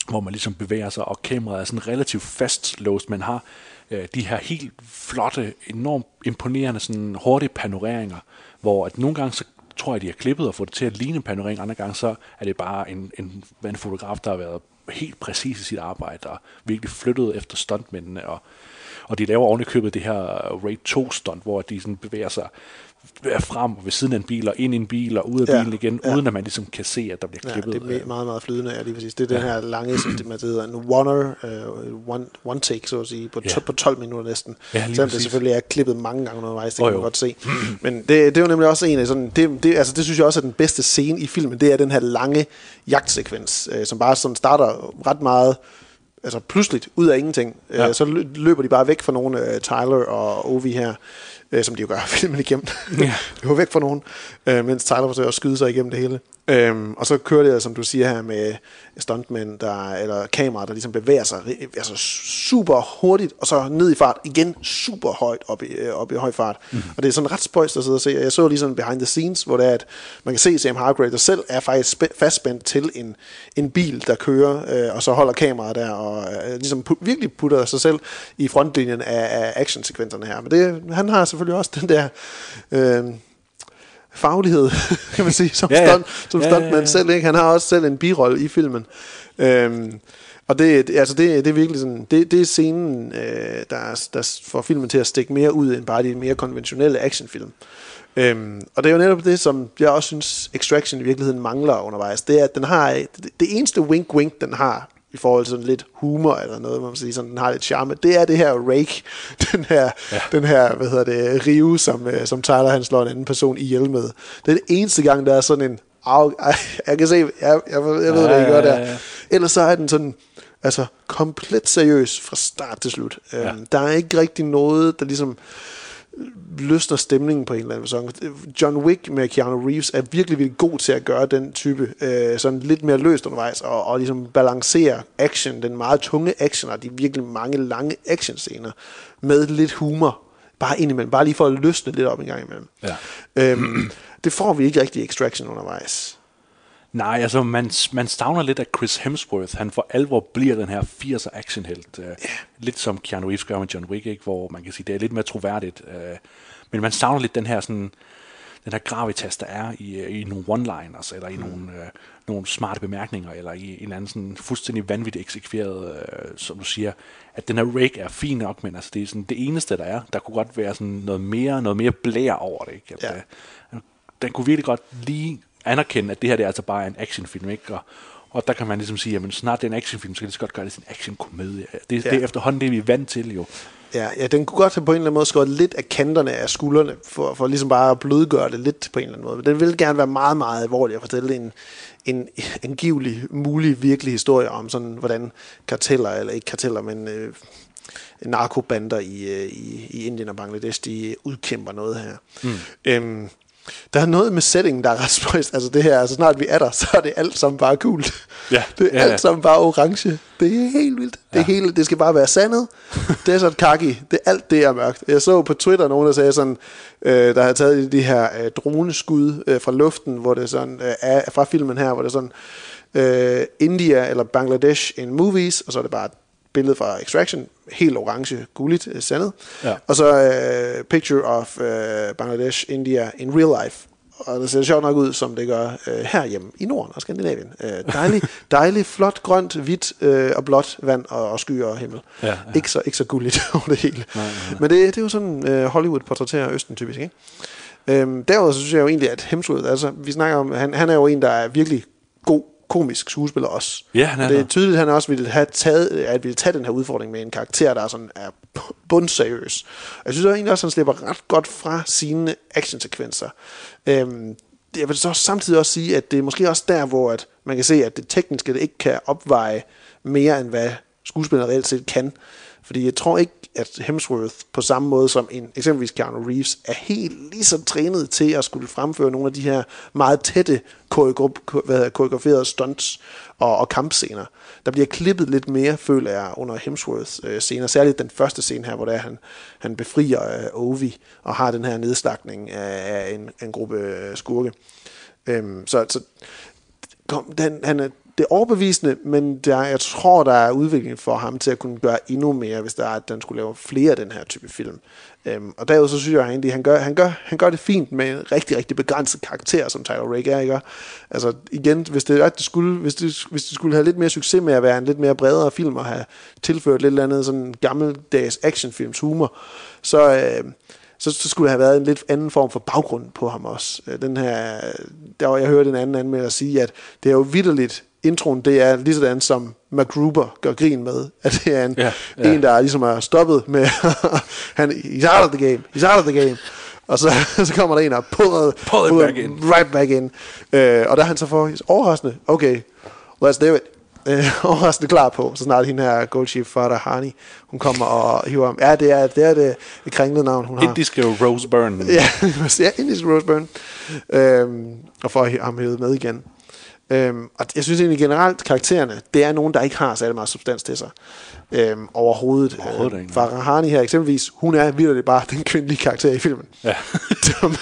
hvor man ligesom bevæger sig, og kameraet er sådan relativt fastlåst. Man har øh, de her helt flotte, enormt imponerende, sådan hurtige panoreringer, hvor at nogle gange så tror jeg, de har klippet og fået det til at ligne en panorering, andre gange så er det bare en, en, en fotograf, der har været helt præcis i sit arbejde, og virkelig flyttet efter stuntmændene, og, og de laver ovenikøbet det her Raid 2 stunt, hvor de sådan bevæger sig frem og ved siden af en bil, og ind i en bil, og ud af Ja, bilen igen, ja. uden at man ligesom kan se, at der bliver Ja, klippet. det er me- meget, meget flydende, ja, lige præcis. Det er den her lange, som det, man det hedder en oneer, uh, one, one take, så at sige, på, Ja. to, på 12 minutter næsten. Ja, Selvom det præcis. selvfølgelig er klippet mange gange undervejs, det Åh, kan man jo. godt se. Men det, det er jo nemlig også en af sådan, det, det, altså det synes jeg også er den bedste scene i filmen, det er den her lange jagtsekvens, øh, som bare sådan starter ret meget, altså pludseligt, ud af ingenting. Ja. Øh, så lø- løber de bare væk fra nogle, øh, Tyler og Ovi her, øh, som de jo gør filmen igennem. Ja. løber væk fra nogen, øh, mens Tyler forsøger at skyde sig igennem det hele. Øhm, og så kører det, som du siger her, med stuntmænd, der, eller kameraer, der ligesom bevæger sig altså super hurtigt, og så ned i fart, igen super højt op i, øh, op i høj fart. Mm. Og det er sådan ret spøjst at sidde og se. Jeg så lige sådan behind the scenes, hvor det er, at man kan se Sam Hargrave, der selv er faktisk spæ- fastspændt til en, en bil, der kører, øh, og så holder kameraet der, og øh, ligesom pu- virkelig putter sig selv i frontlinjen af, af actionsekvenserne her. Men det, han har selvfølgelig også den der... Øh, faglighed, kan man sige, som, Ja, ja, stunt, som Ja, ja, ja, stuntman ja. selv. Ikke? Han har også selv en birolle i filmen. Øhm, og det, det- altså det, det er virkelig sådan, det, det er scenen, øh, der, er- der får filmen til at stikke mere ud end bare de mere konventionelle actionfilm. Øhm, og det er jo netop det, som jeg også synes, Extraction i virkeligheden mangler undervejs. Det er, at den har, det, det eneste wink-wink, den har, i forhold til sådan lidt humor eller noget, man må sige, sådan, den har lidt charme, det er det her rake, den her, ja. den her hvad hedder det, rive, som, øh, som Tyler han slår en anden person ihjel med. Det er det eneste gang, der er sådan en, Au, ej, jeg kan se, jeg, jeg, jeg ved, Ja, hvad I gør ja, der. ja, ja. Ellers så er den sådan, altså komplet seriøs fra start til slut. Ja. Øhm, der er ikke rigtig noget, der ligesom løsner stemningen på en eller anden facon. John Wick med Keanu Reeves er virkelig, virkelig god til at gøre den type øh, sådan lidt mere løst undervejs, og, og ligesom balancere action, den meget tunge action, og de virkelig mange lange actionscener, med lidt humor, bare indimellem, bare lige for at løsne lidt op en gang imellem. Ja. Øhm, det får vi ikke rigtig i Extraction undervejs. Nej, altså man, man savner lidt, at Chris Hemsworth, han for alvor bliver den her 80'er actionhelt. Uh, lidt som Keanu Reeves gør med John Wick, ikke? hvor man kan sige, det er lidt mere troværdigt. Uh, men man savner lidt den her sådan, den her gravitas, der er i, øh, i nogle one-liners, eller i mm. nogle, uh, nogle smarte bemærkninger, eller i en eller anden sådan fuldstændig vanvittigt eksekveret, uh, som du siger, at den her rake er fin nok, men altså det er sådan det eneste, der er. Der kunne godt være sådan noget mere, noget mere blær over det. Ikke? At, Ja. uh, den kunne virkelig godt lige anerkende, at det her det er altså bare en actionfilm, ikke? Og, og der kan man ligesom sige, at snart det er en actionfilm, så kan det så godt gøre det til en actionkomedie. Det, ja. det er efterhånden det, vi er vant til jo. Ja, ja, den kunne godt have på en eller anden måde skåret lidt af kanterne af skuldrene, for, for ligesom bare at blødgøre det lidt på en eller anden måde. Men den vil gerne være meget, meget alvorlig og fortælle en, en angivelig, mulig, virkelig historie om sådan, hvordan karteller, eller ikke karteller, men øh, narkobander i, øh, i, i Indien og Bangladesh, de udkæmper noget her. Mm. Øhm, der er noget med settingen, der er ret spøjst. Altså det her, altså snart vi er der, så er det alt sammen bare cool. Ja, det er ja, ja. alt sammen bare orange. Det er helt vildt. Det, ja. hele, det skal bare være sandet. Desert kaki. Det, alt det er mørkt. Jeg så på Twitter nogen, der sagde sådan, øh, der har taget de her øh, droneskud øh, fra luften, hvor det sådan, øh, er fra filmen her, hvor det er sådan, øh, India eller Bangladesh in movies, og så er det bare billede fra Extraction, helt orange, gulligt, øh, sandet. Ja. Og så øh, picture of øh, Bangladesh, India in real life. Og det ser sjovt nok ud, som det gør øh, herhjemme i Norden og Skandinavien. Øh, dejlig, dejlig, flot, grønt, hvidt øh, og blåt vand og, og skyer og himmel. Ja, ja. Ikke, så, ikke så gulligt over det hele. Nej, nej, nej. Men det, det er jo sådan, øh, Hollywood portrætterer Østen typisk. Ikke? Øhm, derudover så synes jeg jo egentlig, at Hemsworth, altså vi snakker om, han, han er jo en, der er virkelig komisk skuespiller også. Ja, han er og det er tydeligt, at han også ville have taget, at ville tage den her udfordring med en karakter, der er sådan er bundseriøs. Og jeg synes jo egentlig også, at han slipper ret godt fra sine actionsekvenser. Øhm, jeg vil så samtidig også sige, at det er måske også der, hvor at man kan se, at det tekniske det ikke kan opveje mere, end hvad skuespilleren reelt set kan. Fordi jeg tror ikke, at Hemsworth på samme måde som en eksempelvis Keanu Reeves er helt lige så trænet til at skulle fremføre nogle af de her meget tætte hvad hedder, koreograferede stunts og, og kampscener. Der bliver klippet lidt mere, føler jeg, under Hemsworths øh, scener. Særligt den første scene her, hvor det er, han, han befrier øh, Ovi og har den her nedslagning af, af en, en gruppe øh, skurke. Øhm, så, så kom, den, han er, det er overbevisende, men der, jeg tror, der er udvikling for ham til at kunne gøre endnu mere, hvis der er, at den skulle lave flere af den her type film. Øhm, og derudover så synes jeg egentlig, han gør, han, gør, han gør det fint med en rigtig, rigtig begrænset karakter, som Tyler Rake er, ikke? Altså igen, hvis det, at det skulle, hvis, det, hvis det skulle have lidt mere succes med at være en lidt mere bredere film, og have tilført lidt eller andet sådan gammeldags actionfilms humor, så... Øh, så, så skulle der have været en lidt anden form for baggrund på ham også. Øh, den her, der var, jeg hørte en anden anmelder sige, at det er jo vidderligt, introen, det er lige sådan som MacGruber gør grin med, at det er en, Ja, ja, en der er ligesom er stoppet med, han, he's out of the game, he's out of the game, og så, så kommer der en og puller, Pull it back in. right back in, øh, og der er han så for overraskende, okay, let's do it, øh, overraskende klar på, så snart hende her Goldshift Farah Hani, hun kommer og hiver ham, ja, det er det, er det, det kringlede navn, hun har. Indiske Rose Byrne. Ja, ja indisk Roseburn. Øhm, og have ham hævet med igen. Øhm, og jeg synes egentlig generelt, karaktererne, det er nogen, der ikke har særlig meget substans til sig. Øhm, overhovedet. Overhovedet nej. Farahani her eksempelvis, hun er virkelig bare den kvindelige karakter i filmen. Ja. som,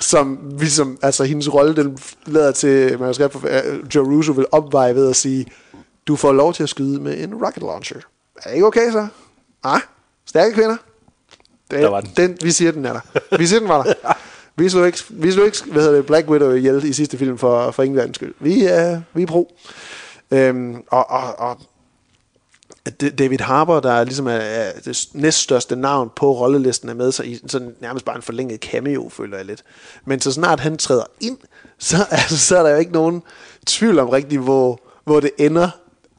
som ligesom, altså hendes rolle, den lader til, manuskript for Joe Russo vil opveje ved at sige, du får lov til at skyde med en rocket launcher. Er det ikke okay så? Ah, stærke kvinder. Det, Der var den. den. Vi siger, den er der. Vi siger, den var der. Vi slog ikke, vi slog ikke hvad hedder det, Black Widow ihjel i sidste film for, for verdens skyld. Vi er, vi er pro. Øhm, og, og, og David Harbour, der er ligesom er, er det næststørste navn på rollelisten, er med sig i sådan nærmest bare en forlænget cameo, føler jeg lidt. Men så snart han træder ind, så, altså, så er der jo ikke nogen tvivl om rigtigt, hvor, hvor det ender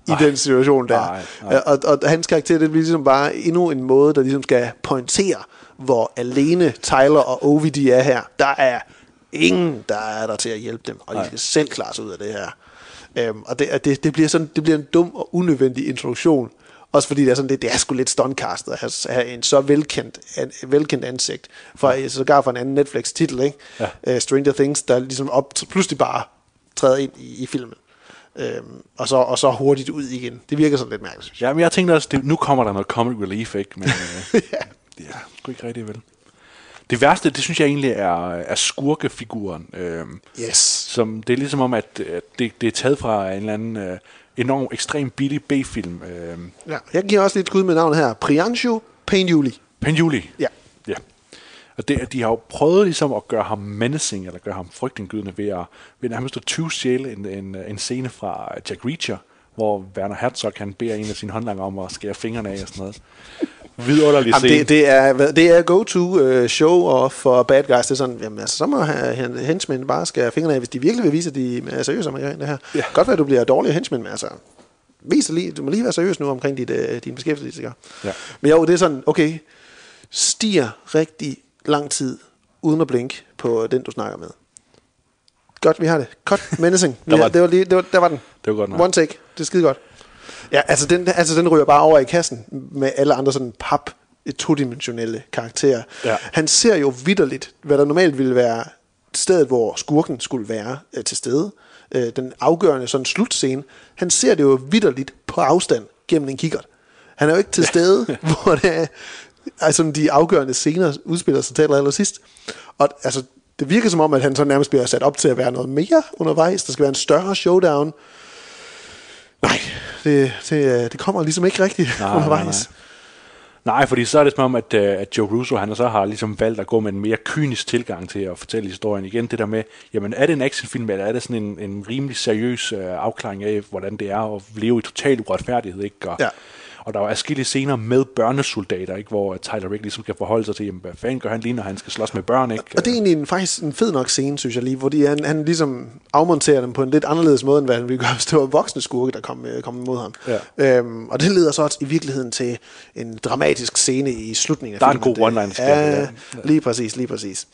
i den situation der. Nej, nej. Og, og hans karakter, det bliver ligesom bare endnu en måde, der ligesom skal pointere, hvor alene Tyler og Ovi de er her. Der er ingen, der er der til at hjælpe dem, og de skal selv klare sig ud af det her. Øhm, og det, det, det, bliver sådan, det bliver en dum og unødvendig introduktion. Også fordi det er, sådan, det, det er sgu lidt stuntcastet at have, have en så velkendt, an, velkendt ansigt. For, ja. Sågar for en anden Netflix-titel, ikke? Ja. Uh, Stranger Things, der ligesom op, pludselig bare træder ind i, i filmen. Øhm, og, så, og så hurtigt ud igen. Det virker sådan lidt mærkeligt, synes jeg. Ja, men jeg tænkte også, det, nu kommer der noget comic relief, ikke? Men øh, Ja. ja, sgu ikke rigtig vel. Det værste, det synes jeg egentlig er, er skurkefiguren. Øh, Yes. som, det er ligesom om, at øh, det, det er taget fra en eller anden øh, enorm, ekstrem billig B-film. Øh, Ja. Jeg giver også lidt skud med navnet her. Priyanshu Painjuli. Penjuli. Ja. Ja. Og det, de har jo prøvet ligesom at gøre ham menacing, eller gøre ham frygtindgydende ved at, ved nærmest at 20 stjæle en, en, en scene fra Jack Reacher, hvor Werner Herzog han beder en af sine håndlanger om at skære fingrene af og sådan noget. Vidunderlig Jamen, scene. det, det, er, det er go-to uh, show off for bad guys. Det er sådan, jamen, altså, så må henchmen bare skære fingrene af, hvis de virkelig vil vise, at de er seriøse omkring det her. Ja. Godt være, at du bliver dårlig henchmen, men altså, vis dig lige, du må lige være seriøs nu omkring dit, uh, din beskæftigelse. Ja. Men jo, det er sådan, okay, stiger rigtig lang tid uden at blinke på den, du snakker med. Godt, vi har det. Cut, menacing. Der var det var lige, det var, der var den. Det var godt nok. One take. Det er skide godt. Ja, altså den, altså den ryger bare over i kassen med alle andre sådan pap todimensionelle karakterer. Ja. Han ser jo vidderligt, hvad der normalt ville være stedet, hvor skurken skulle være øh, til stede. Øh, den afgørende sådan slutscene. Han ser det jo vidderligt på afstand gennem en kikkert. Han er jo ikke til stede, hvor det er, altså de afgørende scener udspiller sig til aller, aller sidst. Og altså, det virker som om, at han så nærmest bliver sat op til at være noget mere undervejs. Der skal være en større showdown. Nej, det, det, det kommer ligesom ikke rigtigt Nej, undervejs. nej, Nej, fordi så er det som om, at, øh, at Joe Russo han så har ligesom valgt at gå med en mere kynisk tilgang til at fortælle historien. Igen det der med, jamen er det en actionfilm, eller er det sådan en, en rimelig seriøs øh, afklaring af, hvordan det er at leve i total uretfærdighed, ikke? Og, Ja. Og der er forskellige scener med børnesoldater, ikke? hvor Tyler Rick ligesom skal forholde sig til, jamen, hvad fanden gør han lige, når han skal slås med børn, ikke? Og det er egentlig en, faktisk en fed nok scene, synes jeg lige, hvor de, han, han ligesom afmonterer dem på en lidt anderledes måde, end hvad han ville gøre, hvis det var voksne skurke, der kom, øh, kom imod ham. Ja. Øhm, og det leder så også i virkeligheden til en dramatisk scene i slutningen af Der er en filmen. god Det- one-liner, Ja, det lige præcis, lige præcis.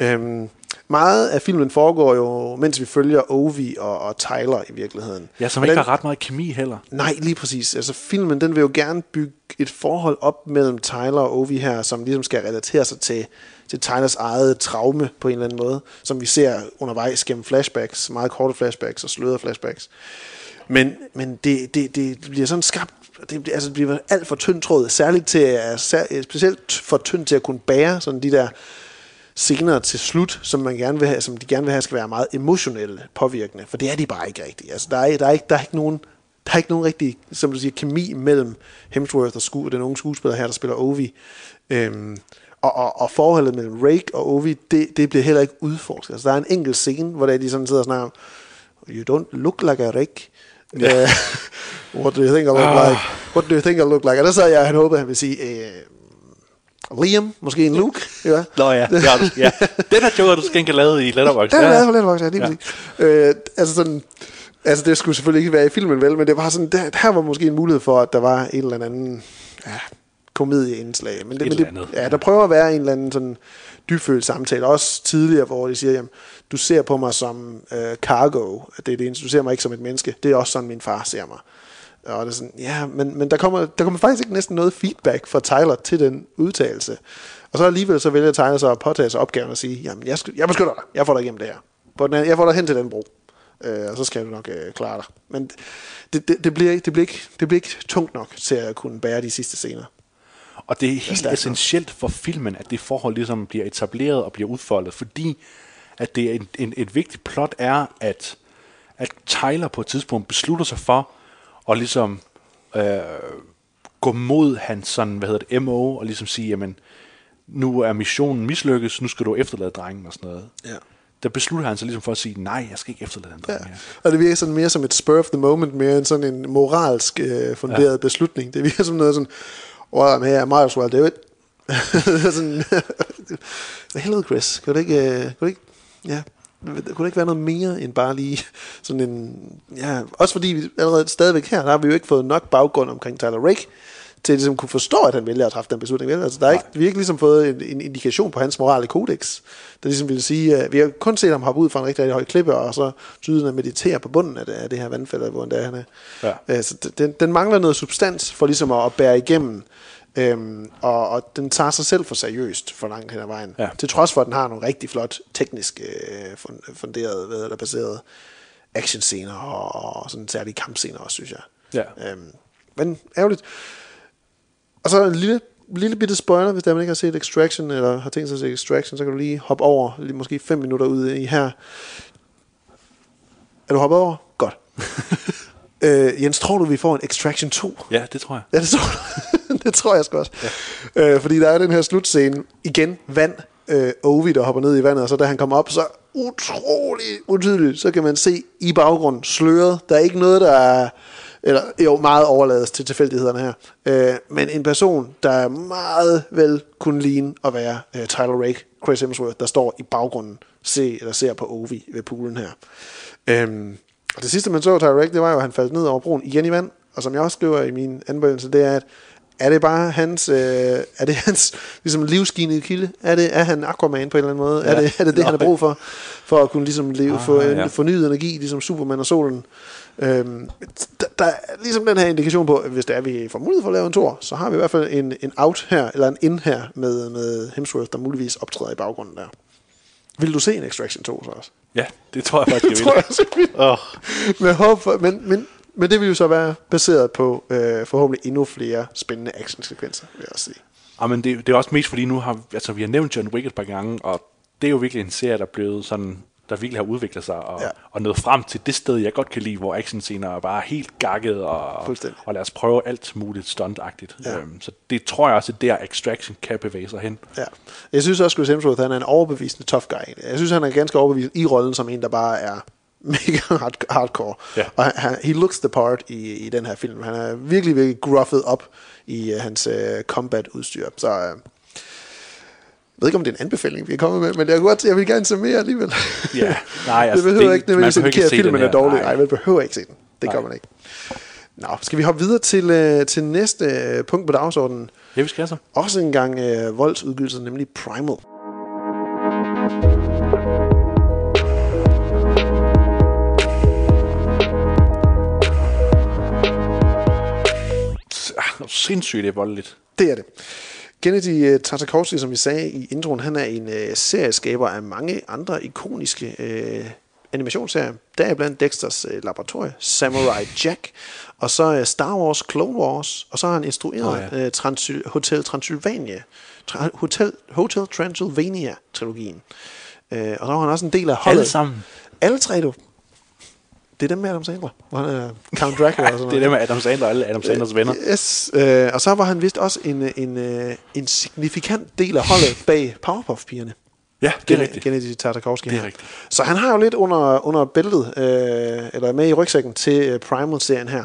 Øhm, meget af filmen foregår jo, mens vi følger Ovi og, og Tyler i virkeligheden. Ja, som Og ikke den- har ret meget kemi heller. Nej, lige præcis. Altså filmen, den vil jo gerne bygge et forhold op mellem Tyler og Ovi her, som ligesom skal relatere sig til, til Tylers eget traume på en eller anden måde, som vi ser undervejs gennem flashbacks, meget korte flashbacks og slørede flashbacks. Men, men det, det, det bliver sådan skabt, det, bliver- altså det bliver alt for tynd tråd, særligt til, sær, specielt for tyndt til at kunne bære sådan de der scener til slut, som man gerne vil have, som de gerne vil have, skal være meget emotionelle påvirkende, for det er de bare ikke rigtigt. Altså, der, er, der, er ikke, der er ikke nogen der er ikke nogen rigtig, som du siger, kemi mellem Hemsworth og sku, den unge skuespiller her, der spiller Ovi. Øhm, og, og, og forholdet mellem Rake og Ovi, det, det bliver heller ikke udforsket. Altså, der er en enkelt scene, hvor de sådan sidder og snakker om, You don't look like a Rake. Ja. what do you think I look Ah. like? What do you think I look like? Og der sad jeg, han håbede, han ville sige, øh, Liam, måske en Luke. Ja. Nå ja, det har du. Ja. Den her joke har du skal ikke lavet i Letterboxd. Den er Ja. lavet på Letterboxd, ja, lige Ja. præcis. Øh, altså sådan, altså det skulle selvfølgelig ikke være i filmen, vel, men det var sådan, der, her var måske en mulighed for, at der var en eller anden ja, komedieindslag. Men det, Et men det, andet. ja, der prøver at være en eller anden sådan dybfølt samtale, også tidligere, hvor de siger, jamen, du ser på mig som øh, cargo, det er det eneste, du ser mig ikke som et menneske, det er også sådan, min far ser mig. Og det er sådan, ja, men, men der, kommer, der kommer faktisk ikke næsten noget feedback fra Tyler til den udtalelse. Og så alligevel så vælger Tyler så at påtage sig opgaven og sige, jamen jeg, jeg beskytter dig, jeg får dig igennem det her. På den jeg får dig hen til den bro, øh, og så skal du nok øh, klare dig. Men det, det, det, bliver, ikke- det, bliver ikke, det bliver ikke tungt nok til at kunne bære de sidste scener. Og det er helt stærkt nok. essentielt for filmen, at det forhold ligesom bliver etableret og bliver udfoldet, fordi at det er en, en, et vigtigt plot er, at, at Tyler på et tidspunkt beslutter sig for at ligesom øh, gå mod hans sådan, hvad hedder det, MO, og ligesom sige, jamen, nu er missionen mislykkes, nu skal du efterlade drengen og sådan noget. Ja. Der beslutter han sig ligesom for at sige, nej, jeg skal ikke efterlade den dreng Ja. Og det virker sådan mere som et spur of the moment, mere end sådan en moralsk øh, funderet ja. beslutning. Det virker som noget sådan, well, I'm here, I might as well do it. sådan, helvede, Chris? Kunne det ikke, øh, kunne det ikke, ja, kunne det ikke være noget mere end bare lige sådan en, ja, også fordi vi allerede stadigvæk her, der har vi jo ikke fået nok baggrund omkring Tyler Rake, til at ligesom kunne forstå, at han vælger at træffe den beslutning. Vel? Altså, der er ikke, vi har ikke ligesom fået en, en indikation på hans morale kodex, der ligesom vil sige, at vi har kun set ham hoppe ud fra en rigtig, rigtig høj klippe, og så tydeligt meditere på bunden af det, af det her vandfald, hvor der han er. Ja. Øh, Så den, den mangler noget substans for ligesom at, at bære igennem, øhm, og, og den tager sig selv for seriøst for langt hen ad vejen. Ja. Til trods for, at den har nogle rigtig flot teknisk øh, fun- funderet, hvad eller baseret actionscener og, og sådan særlige kampscener også, synes jeg. Ja. Øhm, men ærgerligt. Og så en lille, lille bitte spoiler, hvis der man ikke har set Extraction, eller har tænkt sig at se Extraction, så kan du lige hoppe over, lige måske 5 minutter ud i her. Er du hoppet over? Godt. øh, Jens, tror du, vi får en Extraction 2? ja, det tror jeg. Ja, det tror, det tror jeg sgu også. Ja. Øh, fordi der er den her slutscene, igen, vand, øh, Ovi, der hopper ned i vandet, og så da han kommer op, så utrolig utydeligt, så kan man se i baggrunden sløret. Der er ikke noget, der er, eller jo, meget overlades til tilfældighederne her. Øh, men en person, der meget vel kunne ligne at være øh, Tyler Rake, Chris Hemsworth, der står i baggrunden, se, eller ser på Ovi ved poolen her. Øhm, og det sidste, man så Tyler Rake, det var jo, at han faldt ned over broen igen i vand. Og som jeg også skriver i min anbefalelse, det er, at er det bare hans, øh, er det hans ligesom livsgivende kilde? Er, det, er han Aquaman på en eller anden måde? Ja. Er, det, er det det, han har brug for, for at kunne ligesom leve, ah, få ja. fornyet energi, ligesom Superman og solen? Øhm, der, der er ligesom den her indikation på, at hvis det er, vi får mulighed for at lave en tor, så har vi i hvert fald en, en out her, eller en in her med, med Hemsworth, der muligvis optræder i baggrunden der. Vil du se en Extraction 2 så også? Ja, det tror jeg faktisk, Det jeg tror vil. jeg også, jeg vil. Håb for, men, men, men det vil jo så være baseret på øh, forhåbentlig endnu flere spændende actionsekvenser, vil jeg også sige. Ja, men det, det er også mest fordi nu har, altså vi har nævnt John Wick et par gange, og det er jo virkelig en serie, der er blevet sådan, der virkelig har udviklet sig, og, Ja. og nået frem til det sted, jeg godt kan lide, hvor actionscener er bare helt gakket, og, og lad os prøve alt muligt stuntagtigt. Ja. Øhm, så det tror jeg også, at der Extraction kan bevæge sig hen. Ja. Jeg synes også, at Chris Hemsworth han er en overbevisende tough guy. Jeg synes, han er ganske overbevisende i rollen som en, der bare er mega hard, hardcore. Ja. Og han, han, he looks the part i, i den her film. Han er virkelig, virkelig gruffet op i uh, hans uh, combat-udstyr. Så uh, jeg ved ikke, om det er en anbefaling, vi er kommet med, men jeg, kunne godt, jeg vil gerne se mere alligevel. Ja, nej, det altså, behøver det- ikke nødvendigvis indikere, at filmen er dårlig. Nej. Man behøver ikke se den. Det gør Nej. man ikke. Nå, skal vi hoppe videre til, uh, til næste punkt på dagsordenen? Ja, vi skal så. Også en gang uh, voldsudgydelser, nemlig Primal. Sindssygt det er voldeligt. Det er det. Kennedy uh, Tartakovsky, som vi sagde i introen, han er en uh, serieskaber af mange andre ikoniske uh, animationsserier. Der er blandt Dexters uh, Laboratorie, Samurai Jack, og så uh, Star Wars Clone Wars, og så har han instrueret oh, ja. uh, Transyl- Hotel Transylvania, Tra- Hotel, Hotel Transylvania-trilogien. Uh, og så var han også en del af holdet. Alle sammen. Alle tre, du. Det er dem med Adam Sandler, hvor han er Count Dracula og sådan noget. Det er det med Adam Sandler og alle Adam Sandlers venner. Yes, øh, og så var han vist også en, en, øh, en signifikant del af holdet bag Powerpuff-pigerne. Ja, det er Gen- rigtigt. Kennedy Tartakovsky Det er rigtigt. Så han har jo lidt under, under bæltet, øh, eller med i rygsækken til øh, Primal-serien her.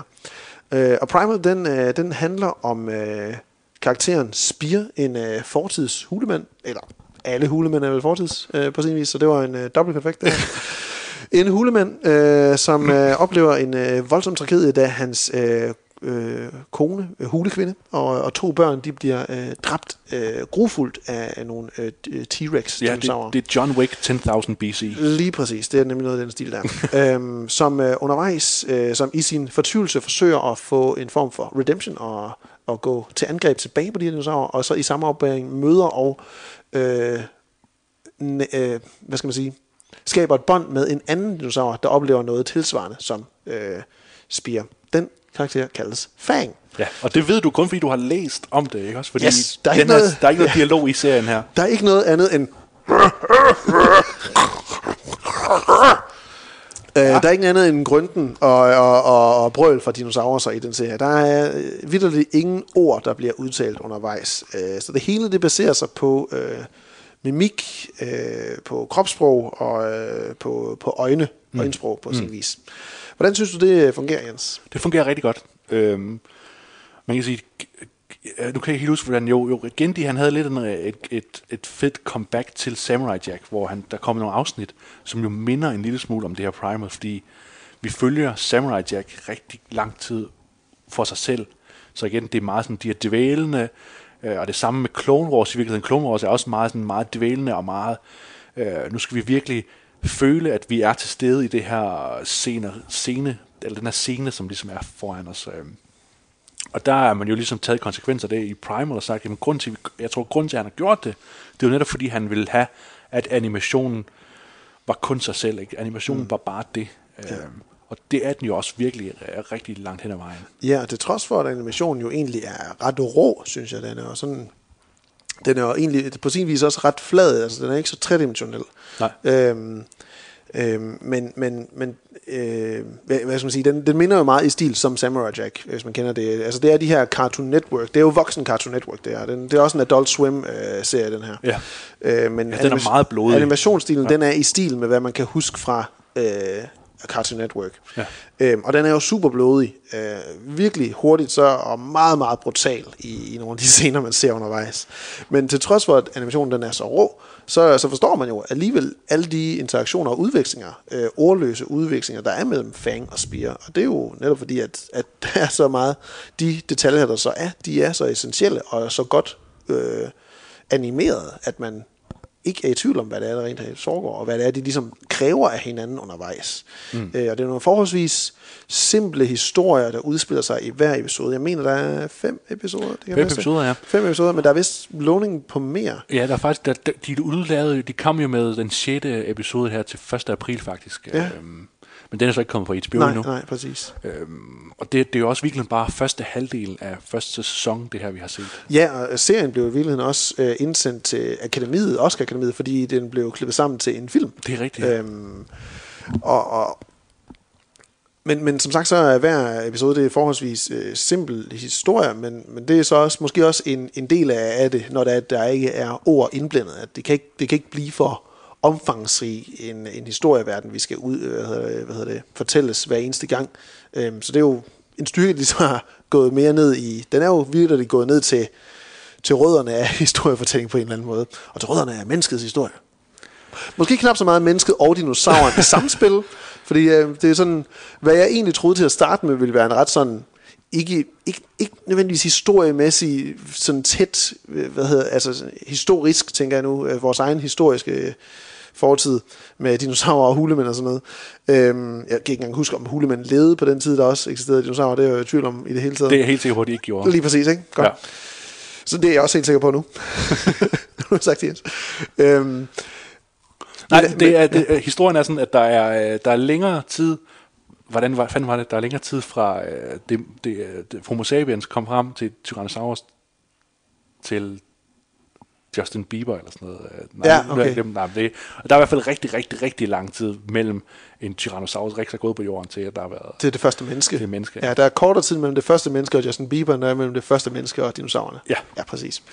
Øh, og Primal, den, øh, den handler om øh, karakteren Spear, en øh, fortids hulemand, eller alle hulemænd er vel fortids øh, på sin vis, så det var en øh, dobbelt perfekt. En hulemand, øh, som øh, oplever en øh, voldsom tragedie, da hans øh, øh, kone, øh, hulekvinde, og, og to børn, de bliver øh, dræbt øh, grufuldt af nogle øh, T-Rex. Ja, det, det er John Wick 10.000 BC. Lige præcis, det er nemlig noget af den stil der. øhm, som øh, undervejs, øh, som i sin fortvivlelse forsøger at få en form for redemption og, og gå til angreb tilbage på de her dinosaurer, og så i samme opbæring møder og, øh, øh, hvad skal man sige, skaber et bånd med en anden dinosaur, der oplever noget tilsvarende som øh, Spear. Den karakter kaldes Fang. Ja, og det ved du kun, fordi du har læst om det, ikke også? Fordi Yes, der er ikke her, noget- der er ikke noget dialog i serien her. Der er ikke noget andet end... Øh, Der er ikke andet end grønten og, og, og, og brøl fra dinosaurer i den serie. Der er øh, vidderligt ingen ord, der bliver udtalt undervejs. Øh, så det hele det baserer sig på øh, mimik, øh, på kropssprog og øh, på, på øjne, mm. øjensprog på sin vis. Hvordan synes du, det fungerer, Jens? Det fungerer rigtig godt. Øhm, man kan sige, øh, nu kan jeg ikke helt huske, hvordan jo, jo Gandhi, han havde lidt en, øh, et, et, et fedt comeback til Samurai Jack, hvor han, der kom nogle afsnit, som jo minder en lille smule om det her Primal, fordi vi følger Samurai Jack rigtig lang tid for sig selv. Så igen, det er meget sådan, de er dvælende, øh, og det samme med Clone Wars i virkeligheden. Clone Wars er også meget, sådan, meget dvælende og meget, øh, nu skal vi virkelig føle, at vi er til stede i det her scene, scene eller den her scene, som ligesom er foran os. Øh. Og der er man jo ligesom taget konsekvenser af det i Primal og sagt, at grund til, jeg tror, grund til, at han har gjort det, det er jo netop, fordi han ville have, at animationen var kun sig selv. Ikke? Animationen mm. var bare det. Ja. Øhm, og det er den jo også virkelig øh, rigtig langt hen ad vejen. Ja, og det trods for, at animationen jo egentlig er ret rå, synes jeg, den er jo sådan... Den er jo egentlig på sin vis også ret flad, altså den er ikke så tredimensionel. Nej. Øhm, øhm, men, men, men øh, hvad, hvad skal man sige, den, den minder jo meget i stil som Samurai Jack, hvis man kender det. Altså det er de her Cartoon Network, det er jo voksen Cartoon Network, det er. Den, det er også en Adult Swim-serie, den her. Ja. Øh, men Ja, den er meget blodig. Animationsstilen, ja. den er i stil med, hvad man kan huske fra øh, Cartoon Network. Ja. Øhm, og den er jo super blodig. Øh, virkelig hurtigt så, og meget, meget brutal i, i nogle af de scener, man ser undervejs. Men til trods for, at animationen den er så rå, så, så forstår man jo alligevel alle de interaktioner og udvekslinger, øh, ordløse udvekslinger, der er mellem Fang og Spear. Og det er jo netop fordi, at, at der er så meget, de detaljer, der så er, de er så essentielle og så godt øh, animeret, at man ikke er i tvivl om, hvad det er, der rent faktisk foregår, og hvad det er, de ligesom kræver af hinanden undervejs. Mm. Øh, og det er nogle forholdsvis simple historier, der udspiller sig i hver episode. Jeg mener, der er fem episoder. Det kan Fem episoder, ja. Fem episoder, men der er vist lovning på mere. Ja, der er faktisk, der, der, de udlavede, de kom jo med den 6. episode her til 1. april faktisk. Ja. Øhm, men den er så ikke kommet fra HBO Nej, endnu. nej, præcis. Øhm, og det, det er jo også virkelig bare første halvdel af første sæson, det her vi har set. Ja, og serien blev i virkeligheden også øh, indsendt til Akademiet, Oscar Akademiet, fordi den blev klippet sammen til en film. Det er rigtigt. Øhm, og, og, men, men som sagt, så er hver episode det er forholdsvis øh, simpel historie, men, men det er så også, måske også en, en del af, det, når der, er- der ikke er ord indblandet. At det, kan ikke, det kan ikke blive for omfangsrig en, en historieverden, vi skal ud, øh, hvad hedder det, hvad hedder det, fortælles hver eneste gang. Øhm, så det er jo en styrke, de så har gået mere ned i. Den er jo virkelig gået ned til, til rødderne af historiefortælling på en eller anden måde. Og til rødderne af menneskets historie. Måske knap så meget mennesket og dinosauren i samspil, fordi øh, det er sådan, hvad jeg egentlig troede til at starte med, ville være en ret sådan, ikke, ikke, ikke nødvendigvis historiemæssig, sådan tæt, øh, hvad hedder, altså historisk, tænker jeg nu, øh, vores egen historiske øh, fortid med dinosaurer og hulemænd og sådan noget. Øhm, jeg kan ikke engang huske, om hulemænd levede på den tid, der også eksisterede dinosaurer, det er jeg jo i tvivl om i det hele taget. Det er jeg helt sikker på, at de ikke gjorde. Lige præcis, ikke? Godt. Ja. Ja. Så det er jeg også helt sikker på nu. nu har jeg sagt det, Jens. Øhm, Nej, Men- det er, det, historien er sådan, at der er, øh, der er længere tid, hvordan var, fanden var det, der er længere tid fra øh, det, det, øh, det, Homo sapiens kom frem til Tyrannosaurus til Justin Bieber eller sådan noget. Øh, Nej, Ja, okay. glemt navnet. det, og der er i hvert fald rigtig, rigtig, rigtig lang tid mellem en Tyrannosaurus Rex er gået på jorden til, at der har været... det er det første menneske. Det er menneske, ja. Der er kortere tid mellem det første menneske og Justin Bieber, end der er mellem det første menneske og dinosaurerne. Ja. Ja, præcis.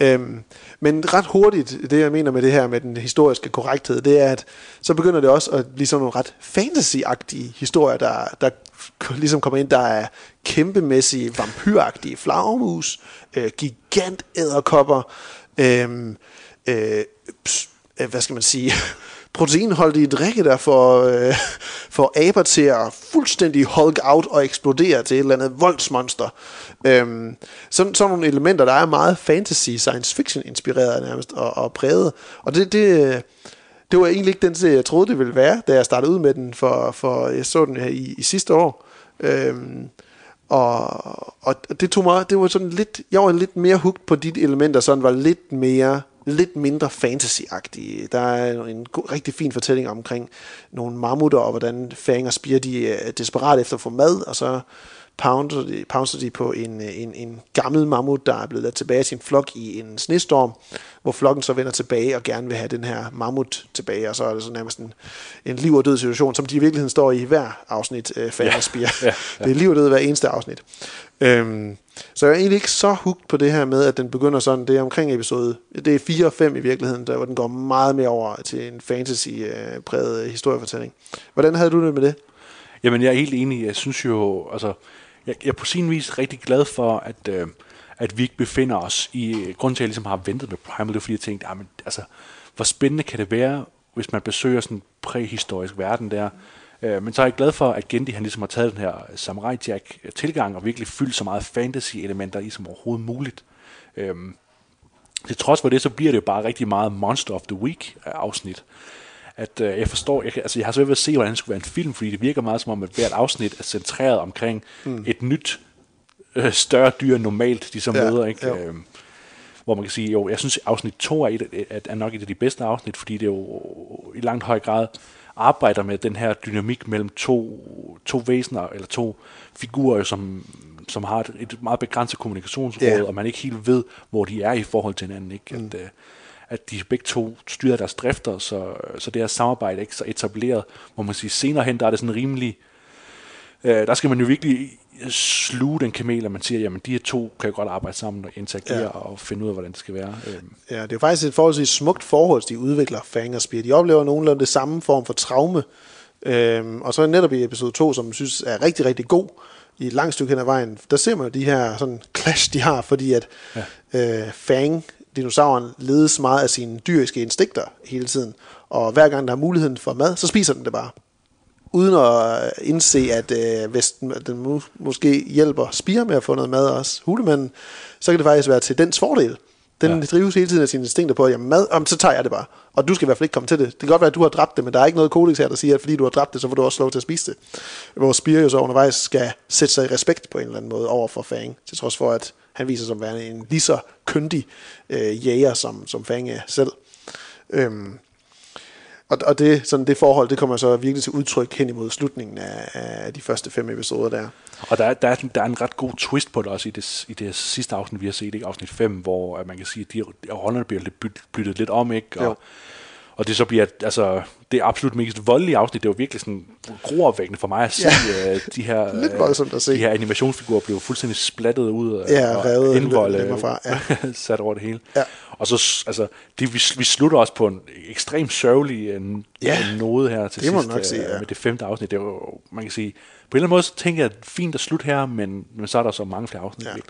Øhm, men ret hurtigt, det jeg mener med det her med den historiske korrekthed, det er, at så begynder det også at blive sådan nogle ret fantasy-agtige historier, der, der ligesom kommer ind. Der er kæmpemæssige, vampyragtige flagermus, øh, gigantæderkopper, øhm, øh, ps, øh, hvad skal man sige, proteinholdige drikke, der får, øh, får aber til at fuldstændig hulk out og eksplodere til et eller andet voldsmonster. Øhm, sådan, sådan nogle elementer, der er meget fantasy, science fiction inspireret nærmest og, og præget. Og det, det, det var egentlig ikke den serie, jeg troede, det ville være, da jeg startede ud med den, for, for jeg så den her i, i sidste år. Øhm, og, og det tog mig, det var sådan lidt, jeg var lidt mere hooked på de elementer, sådan var lidt mere, lidt mindre fantasy-agtige. Der er en god, rigtig fin fortælling omkring nogle mammutter, og hvordan færinger og de er desperat efter at få mad, og så pounder de, pounder de på en, øh, en, en gammel mammut, der er blevet ladt tilbage af sin flok i en snestorm, hvor flokken så vender tilbage og gerne vil have den her mammut tilbage, og så er det så nærmest en, en liv og død situation, som de i virkeligheden står i hver afsnit, øh, Fan ja. Ja, ja. Det er liv og død hver eneste afsnit. Øhm, så jeg er egentlig ikke så hugt på det her med, at den begynder sådan, det er omkring episode, det er 4 og 5 i virkeligheden, der, hvor den går meget mere over til en fantasy-præget historiefortælling. Hvordan havde du det med det? Jamen, jeg er helt enig. Jeg synes jo, altså, jeg, jeg er på sin vis rigtig glad for, at, øh, at vi ikke befinder os i, øh, grunden til, at jeg ligesom har ventet med Primal, det er fordi, jeg tænkte, ah, men, altså, hvor spændende kan det være, hvis man besøger sådan en præhistorisk verden der. Øh, men så er jeg glad for, at Gendy han ligesom har taget den her Samurai Jack øh, tilgang og virkelig fyldt så meget fantasy-elementer i som overhovedet muligt. Øh, til trods for det, så bliver det jo bare rigtig meget Monster of the Week øh, afsnit. At øh, jeg forstår, jeg, altså jeg har svært ved at se, hvordan det skulle være en film, fordi det virker meget som om, at hvert afsnit er centreret omkring mm. et nyt, øh, større dyr end normalt, de så Ja, møder, ikke? jo. Øhm, hvor man kan sige, jo, jeg synes, afsnit 2 er, et, er, nok et af de bedste afsnit, fordi det jo i langt høj grad arbejder med den her dynamik mellem to, to væsener, eller to figurer, som, som har et, et meget begrænset kommunikationsråd, Ja. og man ikke helt ved, hvor de er i forhold til hinanden. Ikke? At, øh, at de begge to styrer deres drifter, så, så det her samarbejde er ikke så etableret, hvor man siger, senere hen, der er det sådan rimelig, øh, der skal man jo virkelig sluge den kamel, at man siger, jamen de her to kan jo godt arbejde sammen og interagere Ja. og finde ud af, hvordan det skal være. Øh, Ja, det er faktisk et forholdsvis smukt forhold, de udvikler Fang og Spear. De oplever nogenlunde det samme form for traume. Øhm, og så netop i episode 2, som jeg synes er rigtig, rigtig god, i et langt stykke hen ad vejen, der ser man jo de her sådan clash, de har, fordi at ja. øh, Fang, dinosauren, ledes meget af sine dyriske instinkter hele tiden. Og hver gang der er muligheden for mad, så spiser den det bare uden at indse, at øh, hvis den, den mu- måske hjælper Spire med at få noget mad også, hulemanden, så kan det faktisk være til dens fordel. Den ja. Drives hele tiden af sine instinkter på, at jamen mad, om, så tager jeg det bare. Og du skal i hvert fald ikke komme til det. Det kan godt være, at du har dræbt det, men der er ikke noget kodex her, der siger, at fordi du har dræbt det, så får du også lov til at spise det. Hvor Spire jo så undervejs skal sætte sig i respekt på en eller anden måde over for Fang, til trods for, at han viser sig som værende en lige så kyndig øh, jæger, som, som Fang er selv. Øhm, og, og det, sådan det forhold, det kommer så virkelig til udtryk hen imod slutningen af, af de første fem episoder der. Og der, er- der, er, der er en ret god twist på det også i det, i det sidste afsnit, vi har set, ikke? afsnit 5, hvor at man kan sige, at de rollerne bliver lidt byt, byttet lidt om, ikke? Jo. Og, og det så bliver, altså, det absolut mest voldelige afsnit, det var virkelig sådan groopvækkende for mig at se Ja. ja. de her, Lidt øh, voldsomt at se. de her animationsfigurer blive fuldstændig splattet ud af Ja, og revet indvolde fra, ja. sat over det hele. Ja. Og så, altså, det, vi, vi slutter også på en ekstremt sørgelig en, Ja, en node her til det sidst, nok sige, øh, ja. med det femte afsnit. Det er jo, man kan sige, på en eller anden måde, så tænker jeg, at fint at slutte her, men, men så er der så mange flere afsnit. Ja. Ja.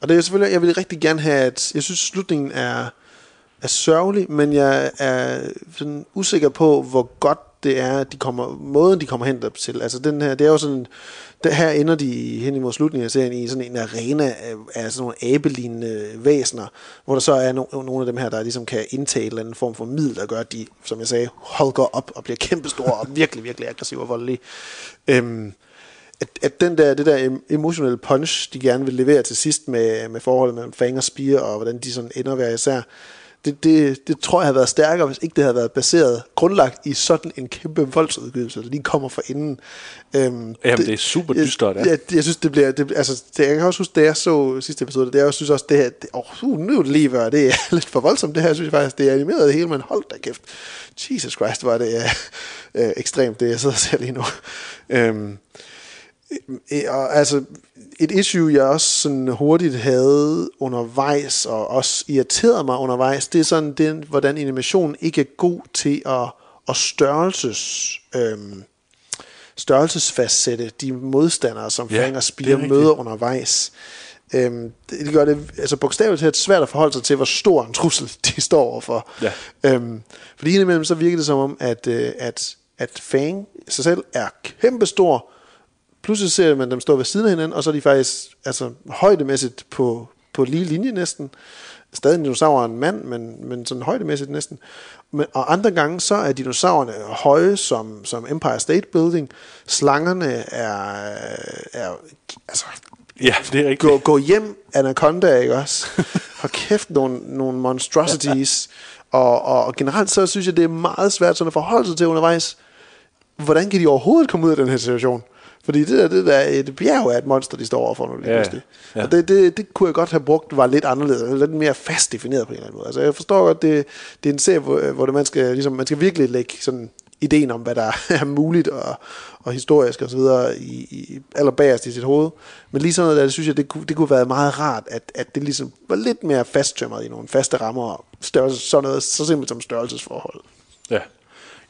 Og det er selvfølgelig, jeg vil rigtig gerne have, at jeg synes, slutningen er, er sørgelig, men jeg er sådan usikker på, hvor godt det er, at de kommer, måden de kommer hen til. Altså den her, det er jo sådan, der, her ender de hen imod slutningen af serien i sådan en arena af, af sådan nogle abelignende væsener, hvor der så er no, nogle af dem her, der ligesom kan indtage en eller anden form for middel, der gør, at de, som jeg sagde, holger op og bliver kæmpestore og virkelig, virkelig aggressive og voldelige. Øhm, at, at den der, det der emotionelle punch, de gerne vil levere til sidst med, med forholdet mellem Fang og Spire, og hvordan de sådan ender hver især, det, det, det tror jeg havde været stærkere, hvis ikke det havde været baseret, grundlagt i sådan en kæmpe voldsudgivelse, der lige kommer fra inden. Øhm, Jamen, det er super dystert, ja. ja. Jeg, jeg synes, det bliver, det, altså, det, jeg kan også huske, da jeg så sidste episode, det jeg synes også, det her, det, oh, uh, nu er det lige ved, det er lidt for voldsomt, det her, synes jeg faktisk, det er animeret det hele, men hold da kæft. Jesus Christ, var det øh, øh, ekstremt, det jeg sidder og ser lige nu. Øhm, Øh, og altså et issue, jeg også sådan hurtigt havde undervejs, og også irriterede mig undervejs, det er sådan, den, hvordan animation ikke er god til at, at størrelses, øhm, størrelsesfastsætte de modstandere, som Ja, Fang og Spear møder undervejs. Øhm, det, det gør det altså bogstaveligt talt svært at forholde sig til, hvor stor en trussel de står overfor. Ja. Øhm, fordi indimellem så virker det som om, at, øh, at, at Fang sig selv er kæmpestor, pludselig ser man dem stå ved siden af hinanden, og så er de faktisk altså, højdemæssigt på, på lige linje næsten. Stadig en dinosaur er en mand, men, men sådan højdemæssigt næsten. Men, og andre gange, så er dinosaurerne høje som, som Empire State Building. Slangerne er, er altså, Ja, det er rigtigt. gå, gå hjem, Anaconda, ikke også? Har kæft nogle, nogle monstrosities. Og, og, og generelt så synes jeg, det er meget svært sådan at forholde sig til undervejs. Hvordan kan de overhovedet komme ud af den her situation? Fordi det der, det der er et bjerg af et monster, de står overfor nu lige Ja, pludselig. ja. Og det, det, det kunne jeg godt have brugt, var lidt anderledes, lidt mere fast defineret på en eller anden måde. Altså jeg forstår godt, det, det er en serie, hvor, hvor det, man, skal, ligesom, man skal virkelig lægge sådan ideen om, hvad der er muligt og, og historisk og så videre i, i allerbagerst i sit hoved. Men lige sådan noget der, det synes jeg, det kunne, det kunne være meget rart, at, at det ligesom var lidt mere fasttømret i nogle faste rammer og størrelse, sådan noget så simpelt som størrelsesforhold. Ja.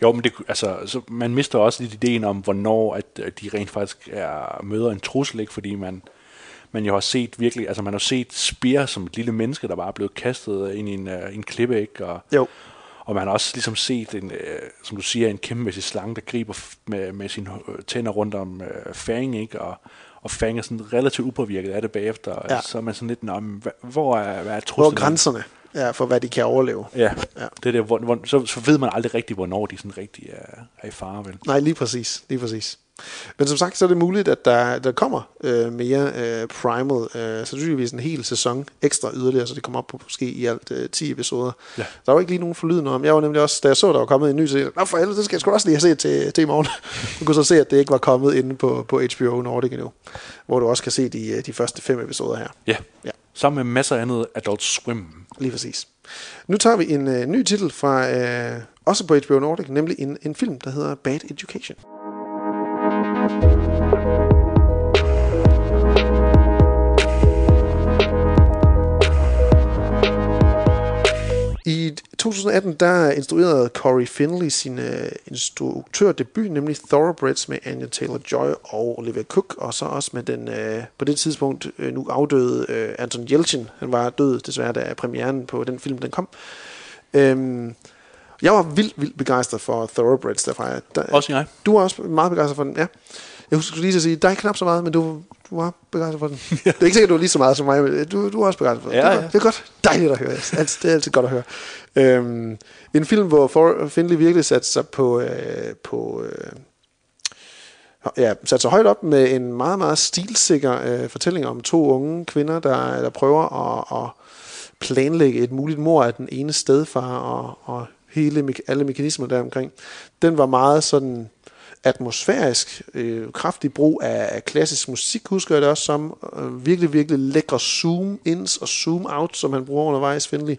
Jo, men det, altså, så man mister også lidt ideen om, hvornår at, at de rent faktisk er, møder en trussel, ikke? fordi man, man jo har set virkelig, altså man har set Spear som et lille menneske, der bare er blevet kastet ind i en, uh, en klippe, ikke? Og, Jo. og man har også ligesom set, en, uh, som du siger, en kæmpemæssig slange, der griber med, med sine øh, tænder rundt om uh, Fang, ikke? Og, og Fang er sådan relativt upåvirket af det bagefter, Ja. så er man sådan lidt, hva- hvor er, hvad er Hvor truslen? er grænserne ja, for, hvad de kan overleve? Ja, Ja. det er det, hvor, hvor, så, så ved man aldrig rigtigt, hvornår de sådan rigtig er, er i fare, vel? Nej, lige præcis. Lige præcis. Men som sagt, så er det muligt, at der, der kommer øh, mere øh, Primal. Øh, sandsynligvis en hel sæson ekstra yderligere, så det kommer op på måske i alt øh, 10 episoder. Ja. Der var ikke lige nogen forlydende om. Jeg var nemlig også, da jeg så, der var kommet en ny, jeg, Nå for helvede, det skal jeg sgu også lige have set til, til i morgen. Du kunne så se, at det ikke var kommet inde på, på HBO Nordic endnu, hvor du også kan se de, øh, de første fem episoder her. Ja. Ja. Sammen med masser af andet Adult Swim. Lige præcis. Nu tager vi en øh, ny titel fra, øh, også på HBO Nordic, nemlig en, en film, der hedder Bad Education. I 2018 der instruerede Corey Finley sin øh, instruktørdebut, nemlig Thoroughbreds med Anya Taylor-Joy og Olivia Cook, og så også med den øh, på det tidspunkt øh, nu afdøde øh, Anton Yelchin. Han var død desværre, da premieren på den film den kom. Øhm, jeg var vildt, vildt begejstret for Thoroughbreds derfra. Der, Også jeg. Du var også meget begejstret for den, ja. Jeg husker lige at sige, dig knap så meget, men du, du var begejstret for den. Det er ikke sikkert, du var lige så meget som mig, men du, du var også begejstret for den. Ja, det, er ja. det er godt. Dejligt at høre. Altså, det er altid godt at høre. Øhm, en film, hvor For- Finley virkelig satte sig på, øh, på øh, ja, satte sig højt op med en meget, meget stilsikker øh, fortælling om to unge kvinder, der, der prøver at, at planlægge et muligt mor af den ene stedfar og, og hele, alle mekanismer der omkring. Den var meget sådan atmosfærisk, øh, kraftig brug af, af klassisk musik, husker jeg det også som. Øh, virkelig, virkelig lækre zoom-ins og zoom-out, som han bruger undervejs, Finley.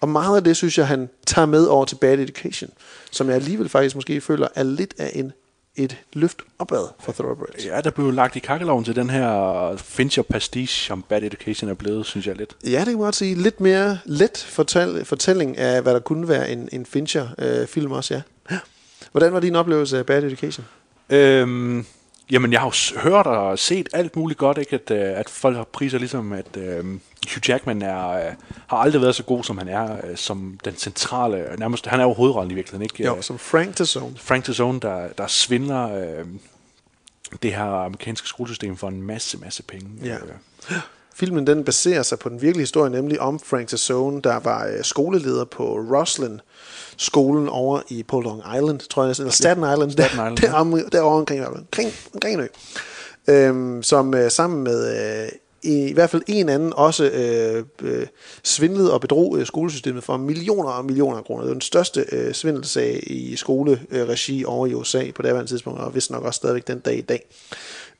Og meget af det, synes jeg, han tager med over til Bad Education, som jeg alligevel faktisk måske føler er lidt af en, et løft opad for Thoroughbreds. Ja, der blev lagt i kakkeloven til den her Fincher pastiche, som Bad Education er blevet, synes jeg lidt. Ja, det kan man godt sige. Lidt mere let fortæl, fortælling af, hvad der kunne være en, en Fincher-film også, ja. Hvordan var din oplevelse af Bad Education? Øhm, jamen, jeg har jo hørt og set alt muligt godt, ikke? At, øh, at folk har priser ligesom, at øh, Hugh Jackman er, øh, har aldrig været så god, som han er, øh, som den centrale, nærmest, han er jo hovedrollen i virkeligheden, ikke? Jo, Øh, som Frank Tazzone. Frank Tazzone, der, der svindler øh, det her amerikanske skolesystem for en masse, masse penge. Ja. Øh, Filmen den baserer sig på den virkelige historie, nemlig om Frank Tazzone, der var øh, skoleleder på Roslyn skolen over i på Long Island, tror jeg, eller Staten Island, Staten der, Island, der, ja. om, derovre omkring, omkring, omkring en ø. Øhm, som øh, sammen med øh, i, i hvert fald en anden også øh, øh, svindlede og bedrog øh, skolesystemet for millioner og millioner af kroner. Det var den største øh, svindelsag i skoleregi over i USA på daværende tidspunkt, og vist nok også stadigvæk den dag i dag.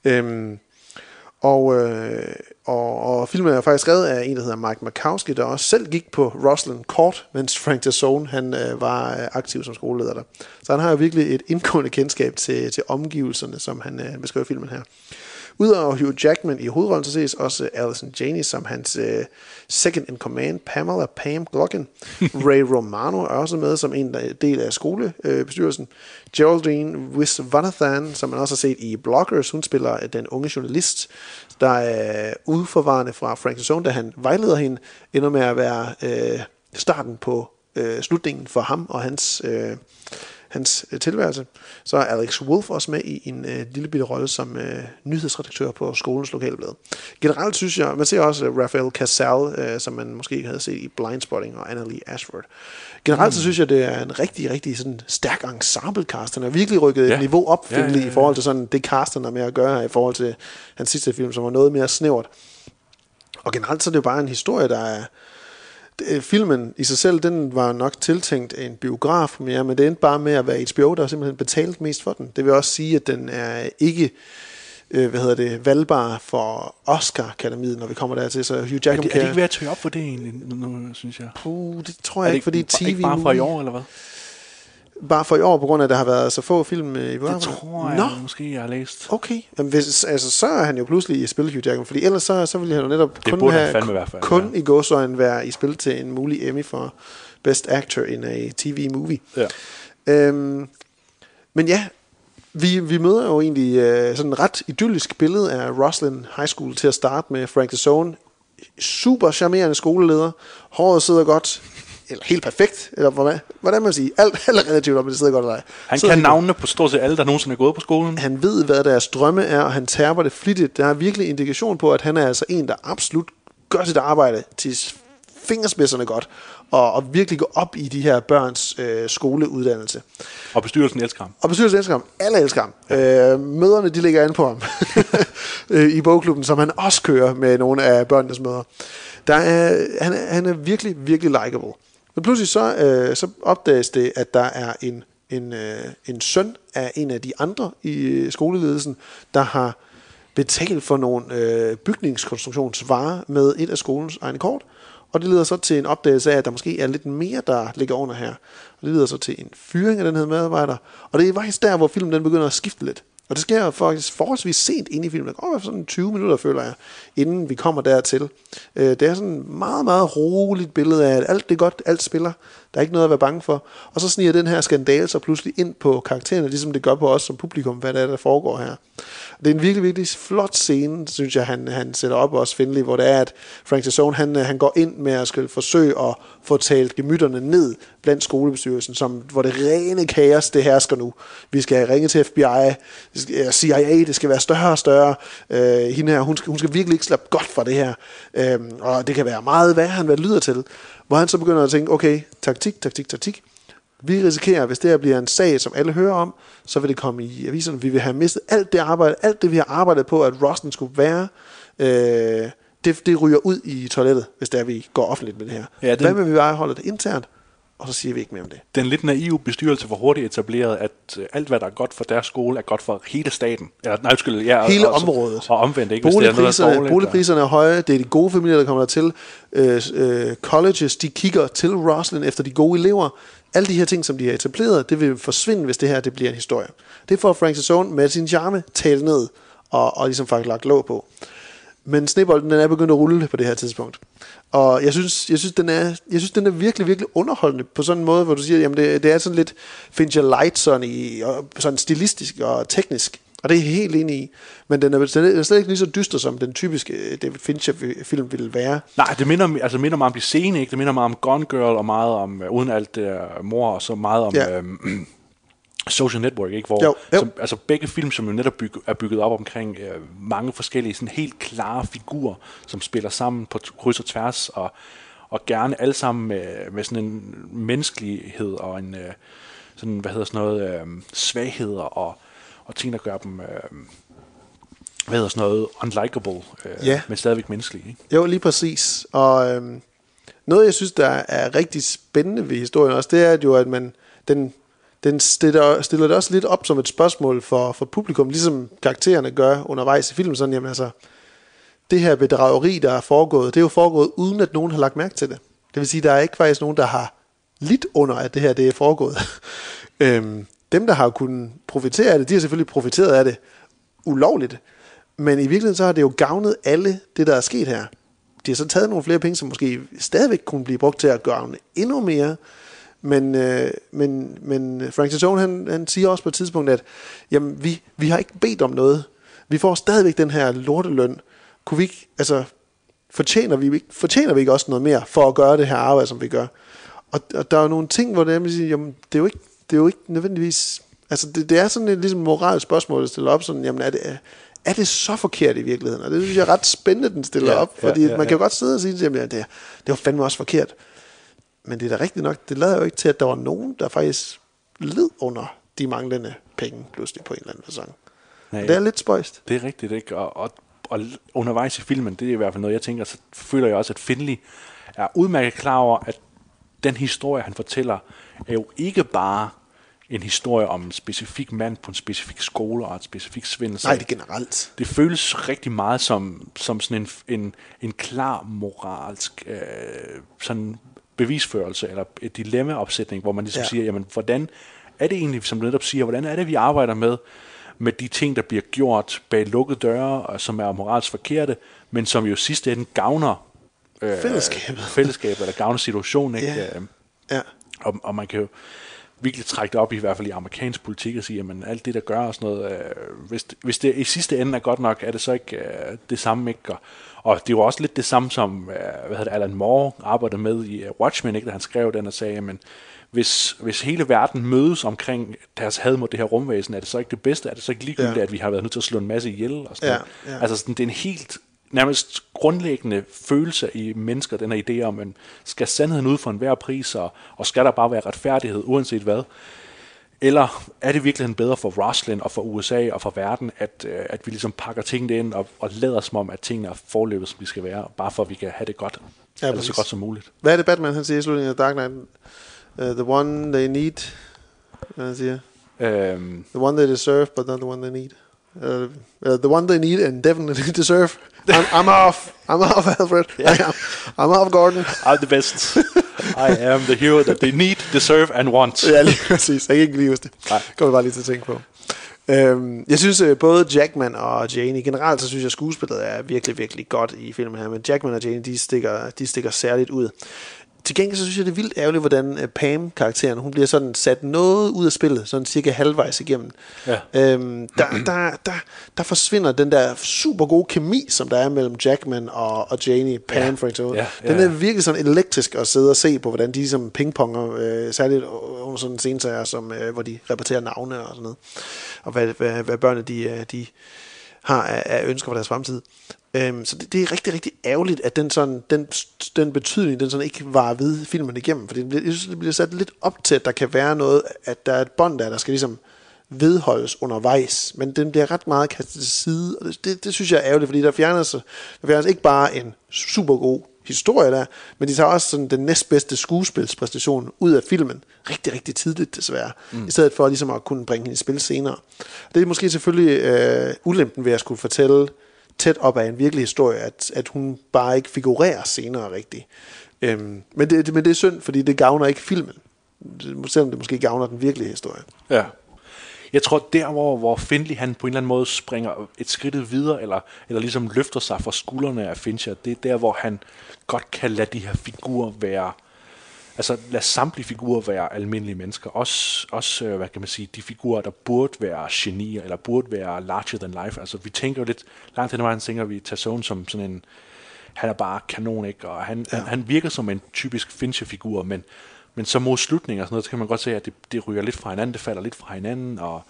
Øhm, og, øh, og, og filmen er faktisk skrevet af en, der hedder Mike Makowski, der også selv gik på Roslyn Court, mens Frank Tassone han, øh, var øh, aktiv som skoleleder der. Så han har jo virkelig et indgående kendskab til, til omgivelserne, som han øh, beskriver filmen her. Udover Hugh Jackman i hovedrollen, så ses også Alison Janney som hans øh, second in command, Pamela Pam Glocken. Ray Romano er også med som en del af skolebestyrelsen. Geraldine Wisvanathan, som man også har set i Bloggers, hun spiller øh, den unge journalist, der er udforvarende fra Frank Zone, da han vejleder hende, ender med at være øh, starten på øh, slutningen for ham og hans... Øh, hans øh, tilværelse. Så er Alex Wolf også med i en øh, lille bitte rolle som øh, nyhedsredaktør på skolens lokalblad. Generelt synes jeg, man ser også øh, Raphael Casal, øh, som man måske havde set i Blindspotting og Annalie Ashford. Generelt så synes jeg, det er en rigtig, rigtig sådan stærk ensemble-cast. Han har virkelig rykket ja. Et niveau op, Ja, ja, ja, ja, i forhold til sådan det cast, han har med at gøre, i forhold til hans sidste film, som var noget mere snævert. Og generelt så er det jo bare en historie, der er, filmen i sig selv, den var nok tiltænkt en biograf mere, men det endte bare med at være HBO, der simpelthen betalte mest for den. Det vil også sige, at den er ikke øh, hvad hedder det, valgbare for Oscar-akademiet, når vi kommer dertil. Så Hugh Er Jackman det, er kan... det ikke ved at tøje op for det egentlig, nu, nu, synes jeg? Uh, det tror Er jeg det ikke, fordi TV ikke bare for i år, eller hvad? Bare for i år, på grund af, at der har været så få film øh, i Det tror jeg Nå, måske, jeg har læst. okay. Jamen, hvis, altså, så er han jo pludselig i spil, Hugh Jackman, fordi ellers så, så ville han jo netop Det kun, have, fandme i hvert fald, kun ja. i gåsøjne være i spil til en mulig Emmy for Best Actor in a TV-movie. Ja. Øhm, men ja, vi, vi møder jo egentlig øh, sådan et ret idyllisk billede af Roslyn High School til at starte med Frank DeZone. Super charmerende skoleleder. Håret sidder godt. Eller helt perfekt. Eller hvordan, hvordan man sige. Alt, alt er relativt, om det sidder godt eller ej. Han Sidder kan navnene på stort set alle, der nogensinde er gået på skolen. han ved, hvad deres drømme er, og han tærper det flittigt. Der er virkelig indikation på, at han er altså en, der absolut gør sit arbejde til fingerspidserne godt, og, og virkelig går op i de her børns øh, skoleuddannelse. Og bestyrelsen elsker ham. Og bestyrelsen elsker ham. Alle elsker ham. Ja. Øh, møderne, de ligger an på ham øh, i bogklubben, som han også kører med nogle af børnenes møder. Der er, han, er, han er virkelig, virkelig likable. Men pludselig så, øh, så opdages det, at der er en, en, øh, en søn af en af de andre i øh, skoleledelsen, der har betalt for nogle øh, bygningskonstruktionsvarer med et af skolens egne kort. Og det leder så til en opdagelse af, at der måske er lidt mere, der ligger under her. Og det leder så til en fyring af den her medarbejder. Og det er faktisk der, hvor filmen den begynder at skifte lidt. Og det sker faktisk forholdsvis sent ind i filmen. Der går sådan 20 minutter, føler jeg, inden vi kommer dertil. Øh, det er sådan et meget, meget roligt billede af, at alt det er godt, alt spiller. Der er ikke noget at være bange for. Og så sniger den her skandale så pludselig ind på karaktererne, ligesom det gør på os som publikum, hvad der er, der foregår her. Det er en virkelig, virkelig flot scene, synes jeg, han, han sætter op også Finley, hvor det er, at Frank DeZone, han, han går ind med at skal forsøge at få talt gemytterne ned blandt skolebestyrelsen, som, hvor det rene kaos, det hersker nu. Vi skal ringe til FBI, det CIA, det skal være større og større. Øh, hende her, hun skal, hun skal virkelig ikke slappe godt fra det her. Øh, og det kan være meget værre, end hvad det lyder til. Hvor han så begynder at tænke, okay, taktik, taktik, taktik. Vi risikerer, hvis det her bliver en sag, som alle hører om, så vil det komme i aviserne. Vi vil have mistet alt det arbejde, alt det vi har arbejdet på, at Rosten skulle være, øh, det, det ryger ud i toilettet, hvis det er, vi går offentligt med det her. Ja, den... Hvad med vi bare holde det internt, og så siger vi ikke mere om det. Den lidt naive bestyrelse var hurtigt etableret, at øh, alt, hvad der er godt for deres skole, er godt for hele staten. Eller, nej, undskyld, ja, Hele og, området. Og omvendt, ikke? Hvis det er noget, der er Boligpriserne, dårligt, boligpriserne er høje, det er de gode familier, der kommer der til. Øh, øh, colleges, de kigger til Roslyn efter de gode elever. Alle de her ting, som de har etableret, det vil forsvinde, hvis det her det bliver en historie. Det får Frank Zone med sin charme talt ned og, og ligesom faktisk lagt låg på. Men snebolden den er begyndt at rulle på det her tidspunkt. Og jeg synes, jeg synes, den, er, jeg synes den er virkelig, virkelig underholdende på sådan en måde, hvor du siger, jamen det, det er sådan lidt Fincher Light sådan, i, og sådan stilistisk og teknisk. Og det er jeg helt enig i. Men den er, den er slet ikke lige så dyster, som den typiske øh, David Fincher-film ville være. Nej, det minder, altså, minder mig om de scene, ikke? Det minder mig om Gone Girl, og meget om, øh, uden alt det mor, og så meget om Ja. ja. Social Network, ikke? Hvor, Jo, jo. Som, altså begge film, som jo netop bygge, er bygget op omkring øh, mange forskellige, sådan helt klare figurer, som spiller sammen på kryds og tværs, og, og gerne alle sammen med, med sådan en menneskelighed og en, øh, sådan, hvad hedder sådan noget, øh, svagheder og, og ting, der gør dem, øh, hvad hedder sådan noget, unlikable, øh, Ja. men stadigvæk menneskelige, ikke? Jo, lige præcis. Og øhm, noget, jeg synes, der er rigtig spændende ved historien også, det er jo, at man, den, den stiller, stiller det også lidt op som et spørgsmål for, for publikum, ligesom karaktererne gør undervejs i filmen. Sådan, jamen altså, det her bedrageri, der er foregået, det er jo foregået, uden at nogen har lagt mærke til det. Det vil sige, der er ikke faktisk nogen, der har lidt under, at det her det er foregået. øhm, dem, der har kunnet profitere af det, de har selvfølgelig profiteret af det ulovligt. Men i virkeligheden så har det jo gavnet alle det, der er sket her. De har så taget nogle flere penge, som måske stadigvæk kunne blive brugt til at gøre endnu mere. Men, øh, men, men Frank Stone, han, han siger også på et tidspunkt, at jamen, vi, vi har ikke bedt om noget. Vi får stadigvæk den her lorteløn. Kunne vi ikke, altså, fortjener vi, ikke, fortjener vi ikke også noget mere for at gøre det her arbejde, som vi gør? Og, og der er jo nogle ting, hvor det er, man siger, jamen, det er jo ikke, det er jo ikke nødvendigvis... Altså, det, det er sådan et ligesom moralsk spørgsmål, at stille op sådan, jamen, er det, er det så forkert i virkeligheden? Og det synes jeg er ret spændende, den stiller Ja, op, fordi ja, man ja. kan jo godt sidde og sige, jamen, ja, det, det var fandme også forkert. Men det er da rigtigt nok, det lader jo ikke til, at der var nogen, der faktisk led under de manglende penge pludselig på en eller anden fasong. Nej, Og det er lidt spøjst. Det er rigtigt, ikke? Og, og, og undervejs i filmen, det er i hvert fald noget, jeg tænker, så føler jeg også, at Finley er udmærket klar over, at den historie, han fortæller, er jo ikke bare en historie om en specifik mand på en specifik skole og et specifik svindel. Nej, det er generelt. Det føles rigtig meget som, som sådan en, en, en klar moralsk øh, sådan bevisførelse eller et dilemmaopsætning, hvor man ligesom Ja. siger, jamen hvordan er det egentlig, som du netop siger, hvordan er det, vi arbejder med, med de ting, der bliver gjort bag lukkede døre, og som er moralsk forkerte, men som jo sidste ende gavner øh, Fællesskabet. fællesskabet, eller gavner situationen, ikke? Ja. Øh, Ja. og, og man kan jo virkelig trække det op i, hvert fald i amerikansk politik og sige, jamen alt det, der gør og sådan noget, øh, hvis, det, hvis det i sidste ende er godt nok, er det så ikke øh, det samme, ikke? Og, og det var også lidt det samme, som øh, hvad hedder det, Alan Moore arbejdede med i uh, Watchmen, ikke? da han skrev den og sagde, jamen hvis, hvis hele verden mødes omkring deres had mod det her rumvæsen, er det så ikke det bedste? Er det så ikke ligegyldigt, Ja. ja. at vi har været nødt til at slå en masse ihjel? Og sådan Ja, noget? ja. Altså sådan, det er en helt nærmest grundlæggende følelse i mennesker, den her idé om, at skal sandheden ud for enhver pris, og, og skal der bare være retfærdighed, uanset hvad? Eller er det virkelig bedre for Roslyn og for USA og for verden, at, øh, at vi ligesom pakker tingene ind og, og lader som om, at tingene er forløbet, som de skal være, bare for at vi kan have det godt, Ja, eller så præcis. godt som muligt. Hvad er det Batman, han siger i slutningen af Dark Knight? Uh, the one they need, hvad han siger? Øhm, The one they deserve, but not the one they need. Uh, uh, the one they need and definitely deserve. I'm, I'm off. I'm off, Alfred. I am. I'm off, Gordon. I'm the best. I am the hero that they need, deserve and want. Ja, lige præcis. Jeg kan ikke lige huske det. Nej. Kommer bare lige til at tænke på. Øhm, jeg synes øh, både Jackman og Jane, generelt så synes jeg skuespillet er virkelig, virkelig godt i filmen her, men Jackman og Jane, de stikker, de stikker særligt ud. Til gengæld så synes jeg, det er vildt ærgerligt, hvordan øh, Pam-karakteren, hun bliver sådan sat noget ud af spillet, sådan cirka halvvejs igennem. Ja. Øhm, der, der, der, der forsvinder den der super gode kemi, som der er mellem Jackman og, og Janie, Pam Ja. for eksempel. Ja, ja, Den er virkelig sådan elektrisk at sidde og se på, hvordan de ligesom pingponger, øh, særligt under sådan en scenesager, som, øh, hvor de repeterer navne og sådan noget, og hvad, hvad, hvad børnene de, øh, de har af, af ønsker for deres fremtid. Øhm, så det, det er rigtig, rigtig ærgerligt, at den, sådan, den, den betydning, den sådan ikke var ved filmen igennem, fordi det bliver, jeg synes, det bliver sat lidt op til, at der kan være noget, at der er et bånd der, der skal ligesom vedholdes undervejs, men den bliver ret meget kastet til side, og det, det, det synes jeg er ærgerligt, fordi der fjernes, der fjernes ikke bare en super god historie der, men de tager også sådan den næstbedste skuespilspræstation ud af filmen, rigtig, rigtig tidligt desværre, mm. i stedet for ligesom at kunne bringe hende i spil senere. Det er måske selvfølgelig øh, ulempen ved at skulle fortælle tæt op af en virkelig historie, at, at hun bare ikke figurerer senere rigtigt. Øhm, men, det, men det er synd, fordi det gavner ikke filmen, Det- selvom det måske gavner den virkelige historie. Ja. Jeg tror, der hvor, hvor Findley han på en eller anden måde springer et skridt videre, eller, eller ligesom løfter sig fra skuldrene af Fincher, det er der, hvor han godt kan lade de her figurer være, altså lade samtlige figurer være almindelige mennesker. Også, også øh, hvad kan man sige, de figurer, der burde være genier, eller burde være larger than life. Altså vi tænker jo lidt, langt hen ad vejen tænker vi Tasson som sådan en, han er bare kanon, ikke? Og han, ja. han, han virker som en typisk Fincher-figur, men, men så mod slutningen og sådan noget, så kan man godt se, at det, det ryger lidt fra hinanden, det falder lidt fra hinanden, og,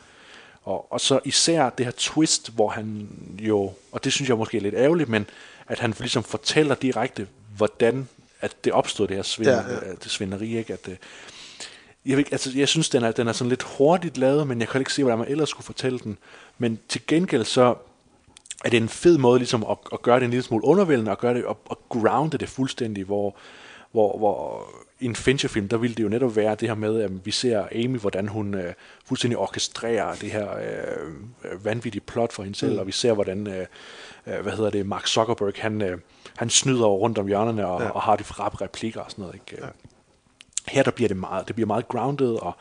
og, og så især det her twist, hvor han jo, og det synes jeg måske er lidt ærgerligt, men at han ligesom fortæller direkte, hvordan at det opstod, det her svindel, Ja, ja, ja. det svinderi, ikke? At, øh, jeg, ved altså, jeg synes, den er, den er sådan lidt hurtigt lavet, men jeg kan ikke se, hvordan man ellers skulle fortælle den. Men til gengæld så er det en fed måde ligesom at, at gøre det en lille smule undervældende, og gøre det og, og grounde det fuldstændig, hvor, hvor, hvor i en Fincher-film, der ville det jo netop være det her med, at vi ser Amy, hvordan hun øh, fuldstændig orkestrerer det her øh, øh, vanvittige plot for hende selv, mm. og vi ser, hvordan, øh, øh, hvad hedder det, Mark Zuckerberg, han, øh, han snyder rundt om hjørnerne og, ja. og har de rap replikker og sådan noget. Ikke? Ja. Her der bliver det meget, det bliver meget grounded, og,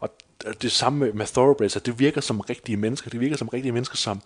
og det samme med, med Thoroughbreds, at det virker som rigtige mennesker, det virker som rigtige mennesker, som,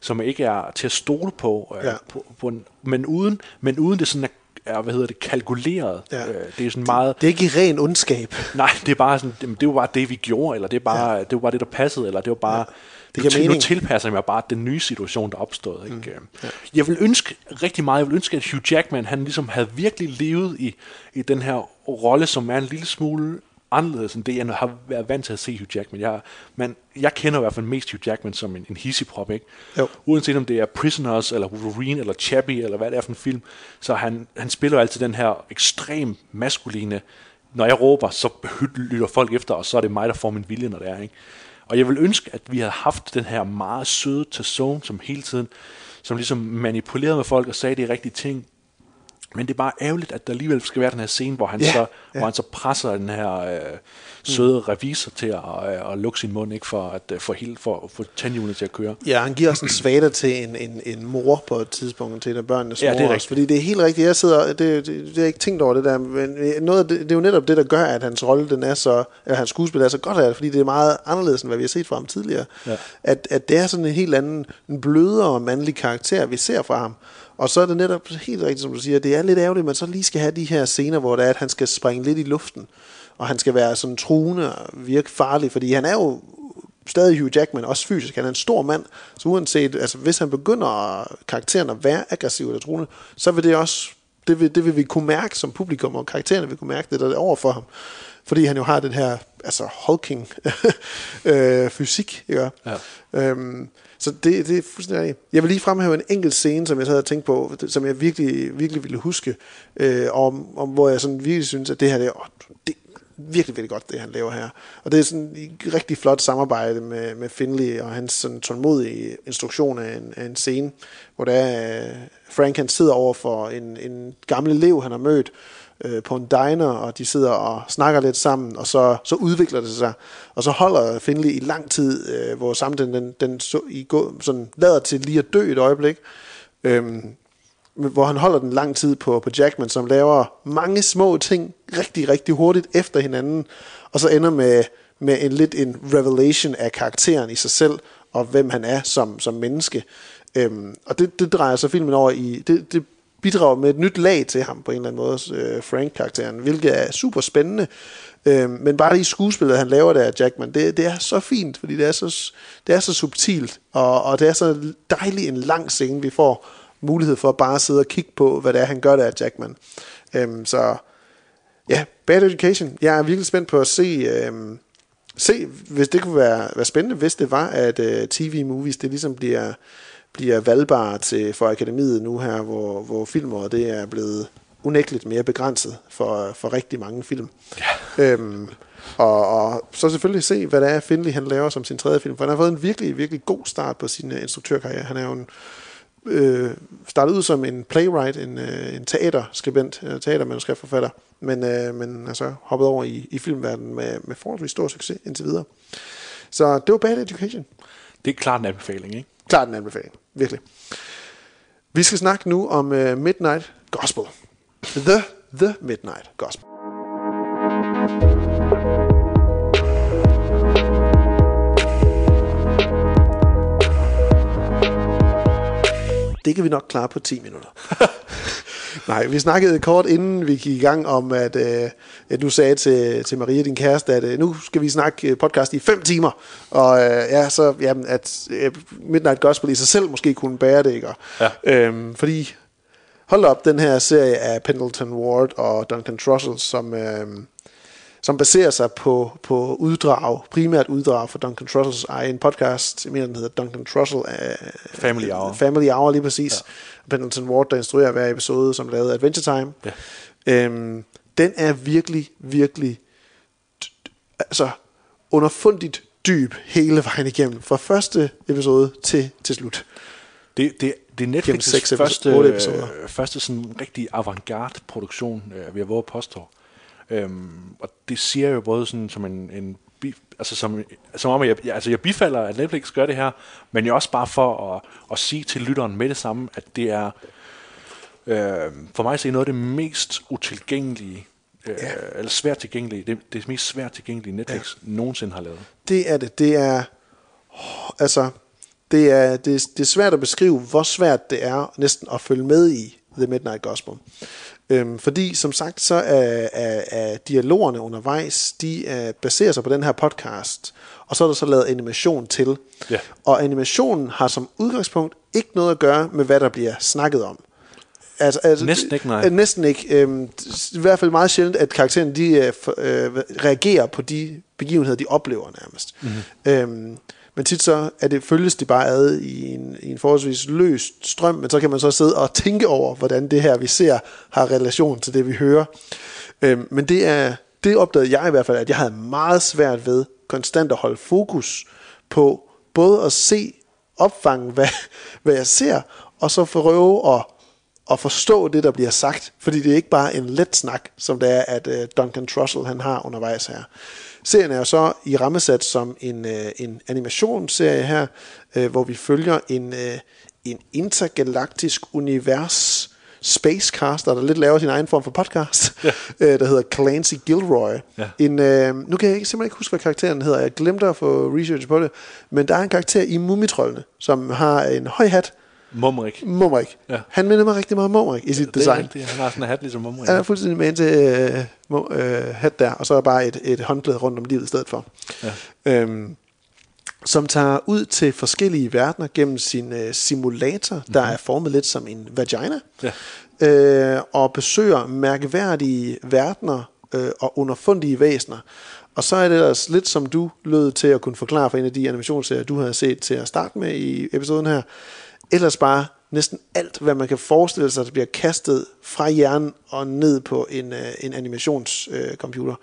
som ikke er til at stole på, øh, Ja. på, på en, men, uden, men uden det sådan er, er, hvad hedder det, kalkuleret. Ja. Øh, det er sådan meget, Det er ikke ren ondskab. nej, det er bare sådan, det, det var bare det, vi gjorde, eller det er bare, ja. det var bare det, der passede, eller det var bare, Det nu, giver nu mening. tilpasser tilpasser jeg mig bare den nye situation, der opstod. Ikke? Mm. Ja. Jeg vil ønske rigtig meget, jeg vil ønske, at Hugh Jackman, han ligesom havde virkelig levet i, i den her rolle, som er en lille smule anderledes end det, jeg har været vant til at se Hugh Jackman. Jeg, men jeg kender i hvert fald mest Hugh Jackman som en, en hissigprop, ikke? Jo. Uanset om det er Prisoners, eller Wolverine, eller Chappie, eller hvad det er for en film, så han, han spiller altid den her ekstrem maskuline, når jeg råber, så lytter folk efter, og så er det mig, der får min vilje, når det er, ikke? Og jeg vil ønske, at vi havde haft den her meget søde Tazone, som hele tiden, som ligesom manipulerede med folk og sagde de rigtige ting, men det er bare ærgerligt, at der alligevel skal være den her scene, hvor han, Ja, så, ja. hvor han så presser den her øh, søde revisor til at, øh, at lukke sin mund, ikke for at øh, få, helt, for få tandhjulene til at køre. Ja, han giver også en svater til en, en, en mor på et tidspunkt, til en af børnenes Ja, mor det er også. Fordi det er helt rigtigt, jeg sidder, det, det, det, har jeg ikke tænkt over det der, men noget af det, det er jo netop det, der gør, at hans rolle, den er så, eller hans skuespil er så godt af det, fordi det er meget anderledes, end hvad vi har set fra ham tidligere. Ja. At, at det er sådan en helt anden, en blødere mandlig karakter, vi ser fra ham. Og så er det netop helt rigtigt, som du siger, det er lidt ærgerligt, at man så lige skal have de her scener, hvor det er, at han skal springe lidt i luften, og han skal være sådan truende og virke farlig, fordi han er jo stadig Hugh Jackman, også fysisk. Han er en stor mand, så uanset, altså hvis han begynder at- karakteren at være aggressiv eller truende, så vil det også, det vil, det vil vi kunne mærke som publikum, og karaktererne vil kunne mærke det, der er over for ham. Fordi han jo har den her, altså hulking øh, fysik, ikke? Ja. Øhm, så det, det er fuldstændig. Jeg vil lige fremhæve en enkelt scene, som jeg så havde tænkt på, som jeg virkelig, virkelig ville huske, øh, om, om, hvor jeg sådan virkelig synes, at det her, det er, åh, det er virkelig, virkelig godt, det han laver her. Og det er sådan et rigtig flot samarbejde med, med Finley og hans sådan tålmodige instruktion af en, af en scene, hvor der er, Frank han sidder over for en, en gammel elev, han har mødt, øh, på en diner, og de sidder og snakker lidt sammen, og så, så udvikler det sig. Og så holder Finley i lang tid, øh, hvor samtalen den, den så, i gå, sådan, lader til lige at dø et øjeblik. Øhm, hvor han holder den lang tid på, på Jackman, som laver mange små ting rigtig, rigtig hurtigt efter hinanden, og så ender med, med en lidt en revelation af karakteren i sig selv, og hvem han er som, som menneske. Øhm, og det, det drejer så filmen over i, det, det bidrager med et nyt lag til ham på en eller anden måde, øh, Frank-karakteren, hvilket er super spændende. Øhm, men bare i skuespillet, han laver der, Jackman, det, det er så fint, fordi det er så, det er så subtilt, og, og det er så dejligt en lang scene, vi får mulighed for at bare sidde og kigge på, hvad det er, han gør der, Jackman. Øhm, så ja, Bad Education. Jeg er virkelig spændt på at se, øhm, se hvis det kunne være, være spændende, hvis det var, at øh, tv-movies, det ligesom bliver, bliver valgbare til, for akademiet nu her, hvor, hvor filmåret det er blevet unægteligt mere begrænset for, for rigtig mange film. Ja. Øhm, og, og så selvfølgelig se, hvad det er, Finley han laver som sin tredje film, for han har fået en virkelig, virkelig god start på sin uh, instruktørkarriere. Han er jo en, øh, startet ud som en playwright, en, øh, en teaterskribent, øh, teatermanuskriptforfatter, men, øh, men altså hoppet over i, i filmverdenen med, med forholdsvis stor succes indtil videre. Så det var Bad Education. Det er klart en anbefaling, ikke? Klart en anbefaling, virkelig. Vi skal snakke nu om uh, Midnight Gospel. The, the Midnight Gospel. Det kan vi nok klare på 10 minutter. Nej, vi snakkede kort inden vi gik i gang om, at, øh, at du sagde til, til Maria, din kæreste, at øh, nu skal vi snakke øh, podcast i 5 timer. Og øh, ja, så jamen, at øh, Midnight Gospel i sig selv måske kunne bære det, ikke? Og, Ja. Øhm, fordi, hold op, den her serie af Pendleton Ward og Duncan Trussell, som, øh, som baserer sig på, på uddrag, primært uddrag fra Duncan Trussells egen podcast, jeg mener, den hedder Duncan Trussell øh, Family Hour. Family Hour, lige præcis. Ja. Pendleton Ward, der instruerer hver episode, som lavede Adventure Time. Ja. Øhm, den er virkelig, virkelig altså underfundigt dyb hele vejen igennem, fra første episode til, til slut. Det, det, det er Netflix' første, otte episoder. øh, første sådan rigtig avantgarde produktion, øh, vi har våget påstå. Øhm, og det siger jeg jo både sådan som en, en altså som, som om jeg, altså jeg bifalder, at Netflix gør det her, men jo også bare for at, at sige til lytteren med det samme, at det er øh, for mig at se noget af det mest utilgængelige, øh, Ja. eller svært tilgængelige, det, det mest svært tilgængelige Netflix ja. nogensinde har lavet. Det er det. Det er, altså, det er, det, det er svært at beskrive, hvor svært det er næsten at følge med i The Midnight Gospel. Øhm, fordi som sagt, så er, er, er dialogerne undervejs, de er, baserer sig på den her podcast, og så er der så lavet animation til. Ja. Og animationen har som udgangspunkt ikke noget at gøre med, hvad der bliver snakket om. Altså, altså, Næsten ikke, nej. øh, Næsten ikke. Øhm, I hvert fald meget sjældent, at karakteren de, øh, øh, reagerer på de begivenheder, de oplever nærmest. Mhm. Mm-hmm. Øhm, men tit så er det, følges de bare ad i en, i en forholdsvis løst strøm, men så kan man så sidde og tænke over, hvordan det her, vi ser, har relation til det, vi hører. Øhm, men det er det opdagede jeg i hvert fald, at jeg havde meget svært ved konstant at holde fokus på både at se, opfange, hvad, hvad jeg ser, og så prøve at, at forstå det, der bliver sagt. Fordi det er ikke bare en let snak, som det er, at øh, Duncan Trussell han har undervejs her. Serien er jo så i rammesat som en, øh, en animationsserie her, øh, hvor vi følger en, øh, en intergalaktisk univers Spacecaster, der lidt laver sin egen form for podcast, ja. øh, der hedder Clancy Gilroy. Ja. En, øh, nu kan jeg ikke, simpelthen ikke huske, hvad karakteren hedder. Jeg glemte at få research på det. Men der er en karakter i Mumitrollene, som har en høj hat. Mumrik. Mumrik. Ja. Han minder mig rigtig meget om Mumrik i sit Det er design. rigtigt. Han har sådan en hat ligesom Mumrik. Han er fuldstændig med til øh, øh, hat der, og så er bare et, et håndklæde rundt om livet i stedet for. Ja. Øhm, som tager ud til forskellige verdener gennem sin øh, simulator, mm-hmm. der er formet lidt som en vagina, Ja. øh, og besøger mærkværdige verdener øh, og underfundige væsener. Og så er det ellers lidt som du lød til at kunne forklare for en af de animationsserier, du havde set til at starte med i episoden her. Ellers bare næsten alt, hvad man kan forestille sig, der bliver kastet fra hjernen og ned på en, øh, en animationscomputer,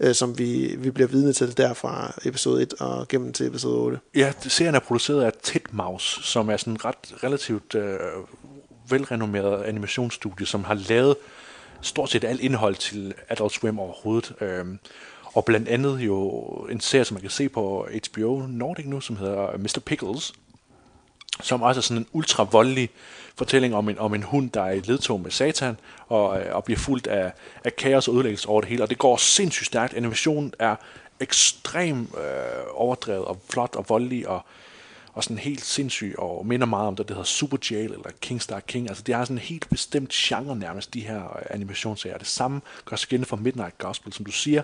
øh, øh, som vi, vi bliver vidne til der fra episode 1 og gennem til episode 8. Ja, serien er produceret af Titmouse, som er sådan en ret relativt øh, velrenommeret animationsstudie, som har lavet stort set alt indhold til Adult Swim overhovedet. Øh, og blandt andet jo en serie, som man kan se på HBO Nordic nu, som hedder øh, Mr. Pickles, som også er sådan en ultra voldelig fortælling om en, om en hund, der er i ledtog med satan, og, øh, og bliver fuldt af, af kaos og ødelæggelse over det hele. Og det går sindssygt stærkt. Animationen er ekstrem øh, overdrevet og flot og voldelig, og, og sådan helt sindssyg, og minder meget om det, der hedder Super Jail eller Kingstar King. Altså det er sådan en helt bestemt genre nærmest, de her øh, animationsserier. Det samme gør sig gældende for Midnight Gospel, som du siger.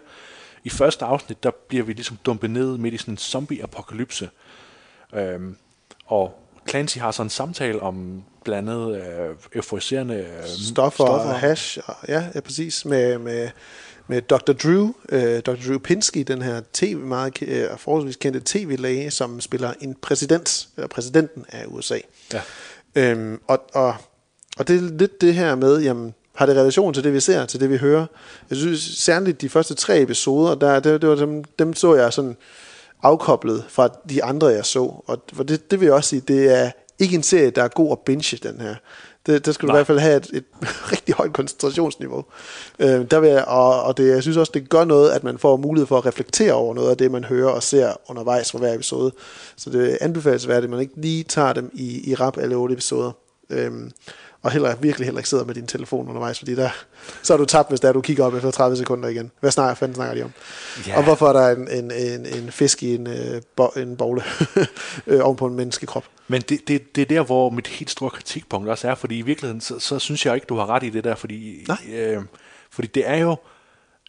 I første afsnit, der bliver vi ligesom dumpet ned midt i sådan en zombie-apokalypse. Øhm, og Clancy har så en samtale om blandt andet øh, euforiserende øh, stoffer, stoffer. og hash, og, ja, ja, præcis, med, med, med Dr. Drew, øh, Dr. Drew Pinsky, den her TV, meget øh, forholdsvis kendte tv-læge, som spiller en præsident, eller præsidenten af USA. Ja. Øhm, og, og, og det er lidt det her med, jamen, har det relation til det, vi ser, til det, vi hører? Jeg synes særligt de første tre episoder, der, det, det var dem, dem så jeg sådan afkoblet fra de andre, jeg så. Og det, det vil jeg også sige, det er ikke en serie, der er god at binge, den her. Det, der skal du Nej. i hvert fald have et, et rigtig højt koncentrationsniveau. Øh, der vil jeg, og, og det, jeg synes også, det gør noget, at man får mulighed for at reflektere over noget af det, man hører og ser undervejs fra hver episode. Så det anbefales værdigt, at man ikke lige tager dem i, i rap alle otte episoder. Øhm, og heller, virkelig heller ikke sidder med din telefon undervejs, fordi der, så er du tabt, hvis der du kigger op efter 30 sekunder igen. Hvad snakker, fanden snakker de om? Ja. Og hvorfor er der en, en, en, en fisk i en, øh, bo, en bogle øh, oven på en menneskekrop? Men det, det, det er der, hvor mit helt store kritikpunkt også er, fordi i virkeligheden, så, så synes jeg ikke, du har ret i det der, fordi, Nej. øh, fordi det er jo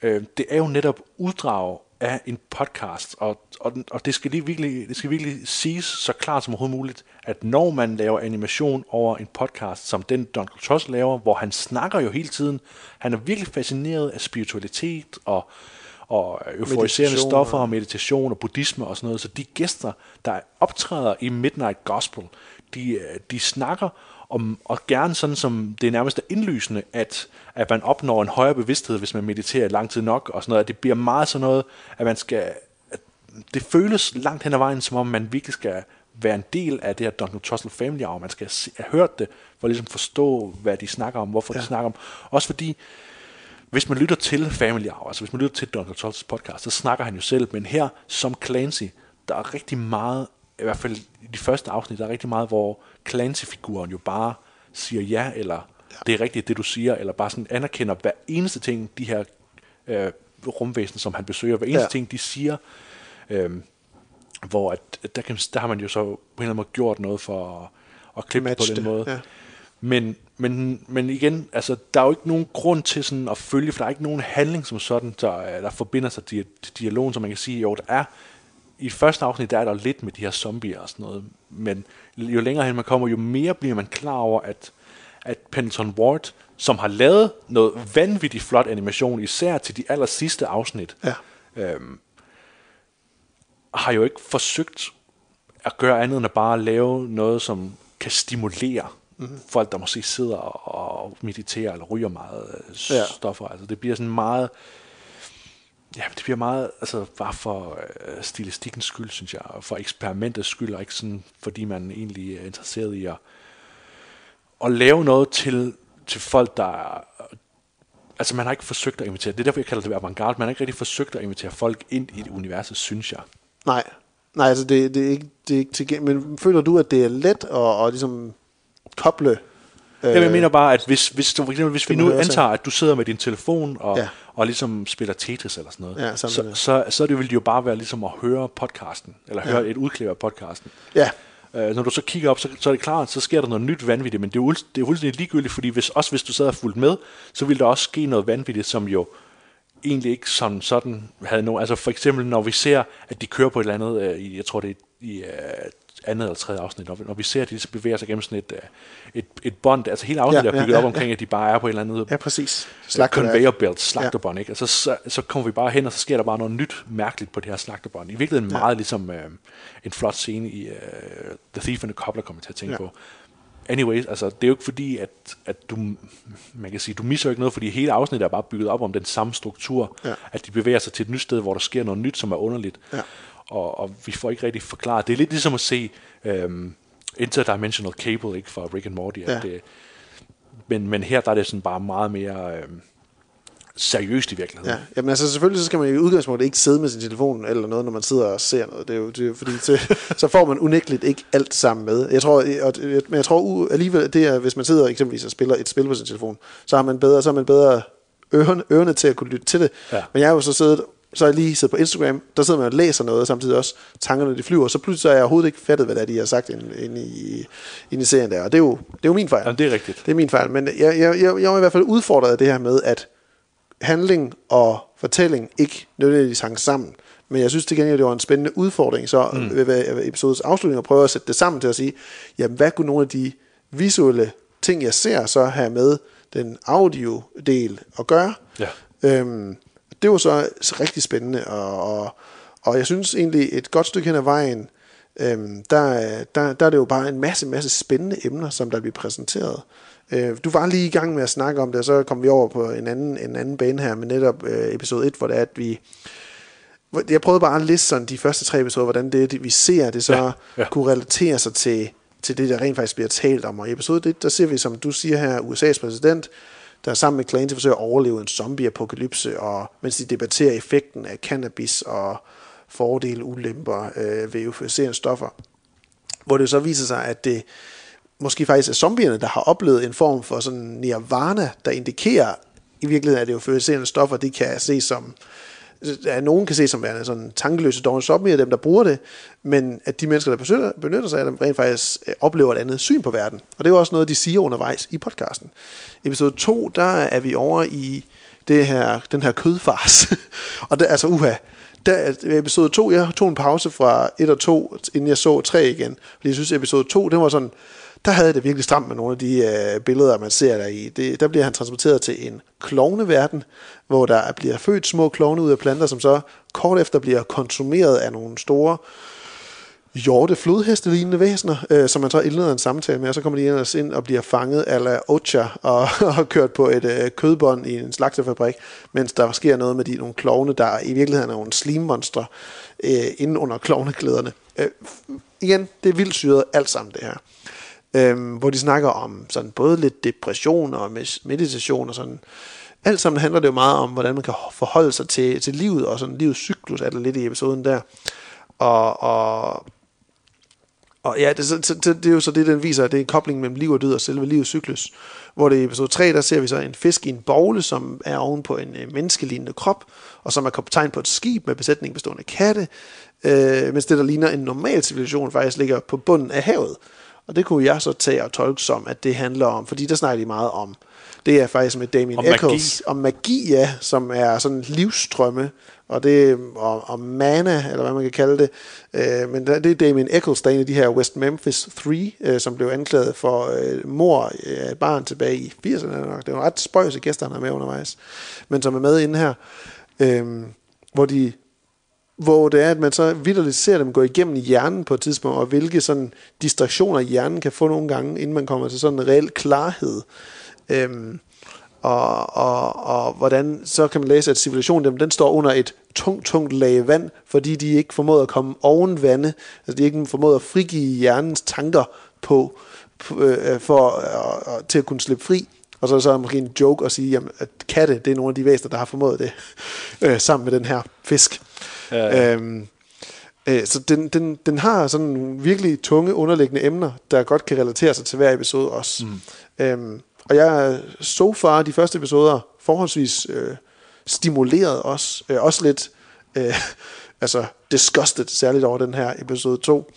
øh, det er jo netop uddrag af en podcast, og, og, og det, skal lige virkelig, det skal virkelig siges så klart som overhovedet muligt, at når man laver animation over en podcast, som den Donald Truss laver, hvor han snakker jo hele tiden, han er virkelig fascineret af spiritualitet og, og euforiserende stoffer og- og meditation og buddhisme og sådan noget, så de gæster, der optræder i Midnight Gospel, de, øh, de snakker om, og gerne sådan som det er nærmest er indlysende, at, at man opnår en højere bevidsthed, hvis man mediterer lang tid nok, og sådan noget. At det bliver meget sådan noget, at man skal, at det føles langt hen ad vejen, som om man virkelig skal være en del af det her Donald Trussell Family arv. Man skal have hørt det, for at ligesom forstå, hvad de snakker om, hvorfor ja. de snakker om. Også fordi, hvis man lytter til Family Hour, altså hvis man lytter til Donald Trumps podcast, så snakker han jo selv, men her som Clancy, der er rigtig meget, i hvert fald i de første afsnit, der er rigtig meget, hvor Clancy-figuren jo bare siger ja, eller ja. det er rigtigt, det du siger, eller bare sådan anerkender hver eneste ting, de her øh, rumvæsener, som han besøger, hver eneste Ja. ting, de siger, øh, hvor at, der, kan, der har man jo så på en eller anden måde gjort noget for at, klippe det på den det, måde. ja. Men, men, men igen, altså, der er jo ikke nogen grund til sådan at følge, for der er ikke nogen handling som sådan, der, der forbinder sig til til dialogen, som man kan sige, jo, der er i første afsnit, der er der lidt med de her zombier og sådan noget, men jo længere hen man kommer, jo mere bliver man klar over, at, at Pendleton Ward, som har lavet noget vanvittigt flot animation, især til de aller sidste afsnit, Ja. øhm, har jo ikke forsøgt at gøre andet end at bare lave noget, som kan stimulere mm-hmm. folk, der måske sidder og og mediterer eller ryger meget øh, Ja. stoffer. Altså det bliver sådan meget, ja, det bliver meget, altså bare for øh, stilistikkens skyld, synes jeg, og for eksperimentets skyld, og ikke sådan, fordi man egentlig er interesseret i at, at lave noget til til folk, der er, altså man har ikke forsøgt at invitere, det er derfor jeg kalder det avantgarde, man har ikke rigtig forsøgt at invitere folk ind i et univers, synes jeg. Nej, nej altså det, det, er ikke, det er ikke til Men føler du, at det er let at, at ligesom koble Øh, jeg mener bare, at hvis, hvis, du, for eksempel, hvis vi nu antager, at du sidder med din telefon og, Ja. og ligesom spiller Tetris eller sådan noget, Ja, så, det. så, så det vil det jo bare være ligesom at høre podcasten, eller Ja. høre et udklip af podcasten. Ja. Øh, når du så kigger op, så, så er det klart, så sker der noget nyt vanvittigt, men det er jo det er fuldstændig ligegyldigt, fordi hvis, også hvis du sad og fulgte med, så ville der også ske noget vanvittigt, som jo egentlig ikke sådan, sådan havde nogen. Altså for eksempel, når vi ser, at de kører på et eller andet, øh, i, jeg tror det er i øh, andet eller tredje afsnit, når vi, når vi ser, at de så bevæger sig gennem sådan et, øh, et, et bånd, altså hele afsnittet Ja, er ja, bygget ja, op omkring, at de bare er på et eller andet Ja, præcis. Slagterværk. conveyor belt, Ja. slagterbånd, ikke? Altså, så, så kommer vi bare hen, og så sker der bare noget nyt mærkeligt på det her slagterbånd. I virkeligheden Ja. meget ligesom øh, en flot scene i øh, The Thief and the Cobbler, kommer jeg til at tænke Ja. på. Anyways, altså, det er jo ikke fordi, at, at du, man kan sige, du misser jo ikke noget, fordi hele afsnittet er bare bygget op om den samme struktur, Ja. at de bevæger sig til et nyt sted, hvor der sker noget nyt, som er underligt. Ja. Og, og vi får ikke rigtig forklaret. Det er lidt ligesom at se øhm, Interdimensional Cable, ikke, fra Rick and Morty. At Ja. det, men, men her der er det sådan bare meget mere øhm, seriøst i virkeligheden. Ja, jamen altså selvfølgelig så skal man i udgangspunktet ikke sidde med sin telefon eller noget, når man sidder og ser noget. Det er jo, det er jo fordi, så, så får man unægteligt ikke alt sammen med. Jeg tror, og, men jeg tror alligevel, det er, hvis man sidder eksempelvis og spiller et spil på sin telefon, så har man bedre, så har man bedre ørerne, ørerne til at kunne lytte til det. Ja. Men jeg har jo så siddet, så har jeg lige siddet på Instagram, der sidder man og læser noget, og samtidig også tankerne de flyver, så pludselig så har jeg overhovedet ikke fattet, hvad det er, de har sagt inde, inde, i, inde i serien der, og det er jo, det er jo min fejl. Jamen, det er rigtigt. Det er min fejl, men jeg, jeg, jeg, jeg var i hvert fald udfordret af det her med, at handling og fortælling ikke nødvendigvis hang sammen. Men jeg synes til gengæld, det var en spændende udfordring, så mm. ved, ved, episodets afslutning at prøve at sætte det sammen til at sige, jamen hvad kunne nogle af de visuelle ting, jeg ser, så have med den audio-del at gøre? Ja. Øhm, det var så rigtig spændende, og, og, og jeg synes egentlig et godt stykke hen ad vejen, øhm, der, der, der er det jo bare en masse, masse spændende emner, som der bliver præsenteret. Øh, du var lige i gang med at snakke om det, og så kom vi over på en anden, en anden bane her, med netop øh, episode 1, hvor det er, at vi... Jeg prøvede bare at liste sådan de første tre episoder, hvordan det, det vi ser, det så ja. ja. kunne relatere sig til, til det, der rent faktisk bliver talt om. Og i episode 1, der ser vi, som du siger her, USA's præsident, der sammen med Clancy forsøger at overleve en zombie-apokalypse, og mens de debatterer effekten af cannabis og fordele, ulemper øh, ved euforiserende stoffer. Hvor det så viser sig, at det måske faktisk er zombierne, der har oplevet en form for sådan nirvana, der indikerer, i virkeligheden at det euforiserende stoffer, det kan ses som, Altså, at nogen kan se som værende sådan tankeløse dårlige zombier, dem der bruger det, men at de mennesker, der benytter, benytter sig af dem, rent faktisk øh, oplever et andet syn på verden. Og det er jo også noget, de siger undervejs i podcasten. Episode 2, der er vi over i det her, den her kødfars. og det, altså uha, der, øh, episode 2, jeg tog en pause fra 1 og 2, inden jeg så 3 igen. Fordi jeg synes, episode 2, den var sådan, der havde jeg det virkelig stramt med nogle af de øh, billeder, man ser der i. Det, der bliver han transporteret til en klovneverden, hvor der bliver født små klovne ud af planter, som så kort efter bliver konsumeret af nogle store hjorte flodheste-lignende væsener, øh, som man så indleder en samtale med, og så kommer de ellers ind og bliver fanget ala Ocha og, og kørt på et øh, kødbånd i en slagtefabrik, mens der sker noget med de nogle klovne, der i virkeligheden er nogle slimmonstre øh, inde under klovneklæderne. Øh, igen, det er vildt syret alt sammen det her. Øh, hvor de snakker om sådan både lidt depression og meditation og sådan. Alt sammen handler det jo meget om, hvordan man kan forholde sig til, til livet og sådan livets cyklus, er der lidt i episoden der. Og, og, og ja, det, det, det, det er jo så det, den viser, at det er en kobling mellem liv og død og selve livets cyklus. Hvor det i episode 3, der ser vi så en fisk i en bogle, som er oven på en øh, menneskelignende krop, og som er kaptajn på et skib med besætning bestående af katte, øh, mens det, der ligner en normal civilisation, faktisk ligger på bunden af havet. Og det kunne jeg så tage og tolke som, at det handler om, fordi der snakker de meget om, det er faktisk med Damien Om magi. Eccles, om magi, ja, som er sådan livsstrømme, og det og, og mana, eller hvad man kan kalde det. Øh, men det er Damien Eccles, der er en af de her West Memphis 3, øh, som blev anklaget for øh, mor af et barn tilbage i 80'erne. nok. Det var ret spøjse gæster, han har med undervejs, men som er med inde her, øh, hvor de hvor det er, at man så vidderligt ser dem gå igennem hjernen på et tidspunkt, og hvilke sådan distraktioner hjernen kan få nogle gange, inden man kommer til sådan en reel klarhed. Øhm, og, og, og hvordan så kan man læse, at civilisationen dem, den står under et tungt, tungt lag vand, fordi de ikke formåede at komme oven vande, altså de ikke formåede at frigive hjernens tanker på, på øh, for øh, til at kunne slippe fri. Og så, så er det måske en joke at sige, jamen, at katte, det er nogle af de væsener, der har formået det, øh, sammen med den her fisk. Ja, ja. Øhm, øh, så den, den, den har sådan nogle virkelig tunge, underliggende emner, der godt kan relatere sig til hver episode også. Mm. Øhm, og jeg er so far de første episoder forholdsvis øh, stimuleret også. Øh, også lidt øh, altså disgusted, særligt over den her episode 2.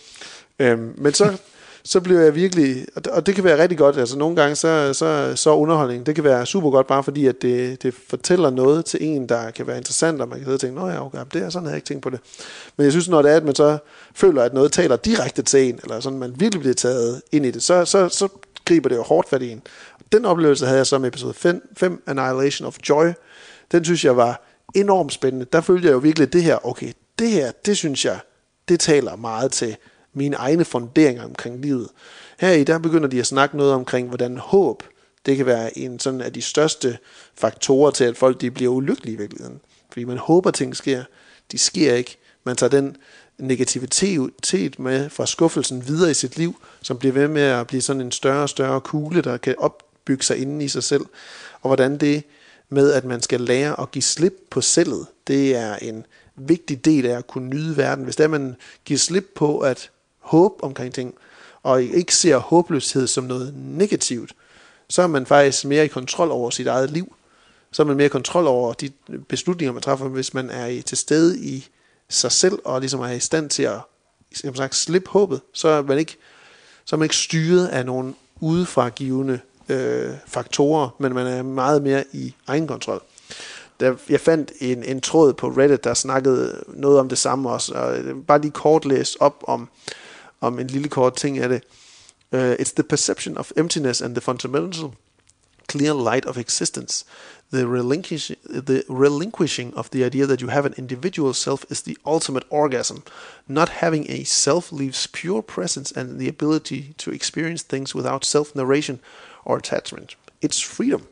Øhm, men så, så blev jeg virkelig, og det, og det kan være rigtig godt, altså nogle gange så, så, så underholdning, det kan være super godt, bare fordi at det, det fortæller noget til en, der kan være interessant, og man kan sidde og tænke, nå ja, okay, det er sådan, havde jeg ikke tænkt på det. Men jeg synes, når det er, at man så føler, at noget taler direkte til en, eller sådan, man virkelig bliver taget ind i det, så, så, så griber det jo hårdt fat i en. Den oplevelse havde jeg så med episode 5, 5 Annihilation of Joy. Den synes jeg var enormt spændende. Der følte jeg jo virkelig, det her, okay, det her, det synes jeg, det taler meget til mine egne funderinger omkring livet. Her i der begynder de at snakke noget omkring, hvordan håb, det kan være en sådan af de største faktorer til, at folk de bliver ulykkelige i virkeligheden. Fordi man håber, ting sker. De sker ikke. Man tager den negativitet med fra skuffelsen videre i sit liv, som bliver ved med at blive sådan en større og større kugle, der kan op, bygge sig inde i sig selv. Og hvordan det med, at man skal lære at give slip på selvet, det er en vigtig del af at kunne nyde verden. Hvis der man giver slip på at håbe omkring ting, og ikke ser håbløshed som noget negativt, så er man faktisk mere i kontrol over sit eget liv. Så er man mere i kontrol over de beslutninger, man træffer, hvis man er til stede i sig selv, og ligesom er i stand til at som sagt, slippe håbet, så er man ikke, så er man ikke styret af nogle udefragivende øh, faktorer, men man er meget mere i egen kontrol. Der, jeg fandt en, en tråd på Reddit, der snakkede noget om det samme også, og øh, bare lige kort læst op om, om en lille kort ting af det. Uh, it's the perception of emptiness and the fundamental clear light of existence. The, relinquish, the relinquishing of the idea that you have an individual self is the ultimate orgasm. Not having a self leaves pure presence and the ability to experience things without self narration or attachment. It's freedom.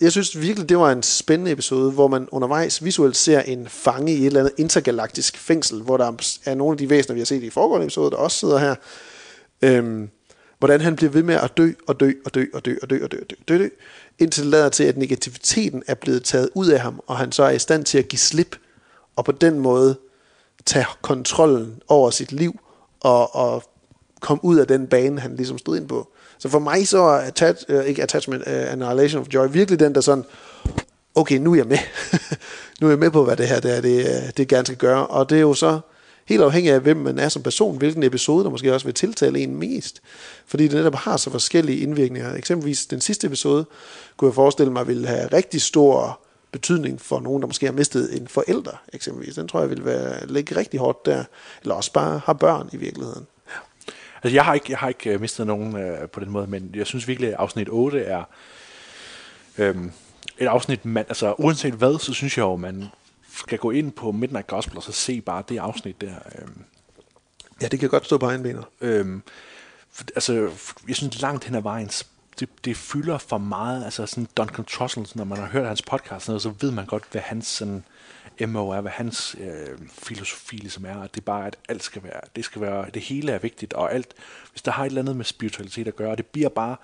Jeg synes virkelig, det var en spændende episode, hvor man undervejs visuelt ser en fange i et eller andet intergalaktisk fængsel, hvor der er nogle af de væsener, vi har set i foregående episode, der også sidder her. Øhm, hvordan han bliver ved med at dø og dø og dø og dø og dø og dø og dø, dø, dø indtil det lader til, at negativiteten er blevet taget ud af ham, og han så er i stand til at give slip, og på den måde tage kontrollen over sit liv, og, og komme ud af den bane, han ligesom stod ind på. Så for mig så er attach, uh, ikke attachment, uh, annihilation of joy virkelig den, der sådan, okay, nu er jeg med. nu er jeg med på, hvad det her det er, det, øh, det gerne skal gøre. Og det er jo så helt afhængigt af, hvem man er som person, hvilken episode, der måske også vil tiltale en mest. Fordi det netop har så forskellige indvirkninger. Eksempelvis den sidste episode, kunne jeg forestille mig, ville have rigtig stor betydning for nogen, der måske har mistet en forælder, eksempelvis. Den tror jeg vil være, ligge rigtig hårdt der. Eller også bare har børn i virkeligheden. Altså, jeg har ikke, jeg har ikke øh, mistet nogen øh, på den måde, men jeg synes virkelig, at afsnit 8 er øhm, et afsnit, man, altså uanset hvad, så synes jeg jo, man skal gå ind på Midnight Gospel og så se bare det afsnit der. Øhm, ja, det kan godt stå på egen bener. Øhm, for, altså, jeg synes langt hen ad vejen, det, det fylder for meget, altså sådan Duncan Trussell, når man har hørt hans podcast, noget, så ved man godt, hvad hans sådan, MO er, hvad hans øh, filosofi ligesom er, at det er bare, at alt skal være, det skal være, det hele er vigtigt, og alt, hvis der har et eller andet med spiritualitet at gøre, og det bliver bare,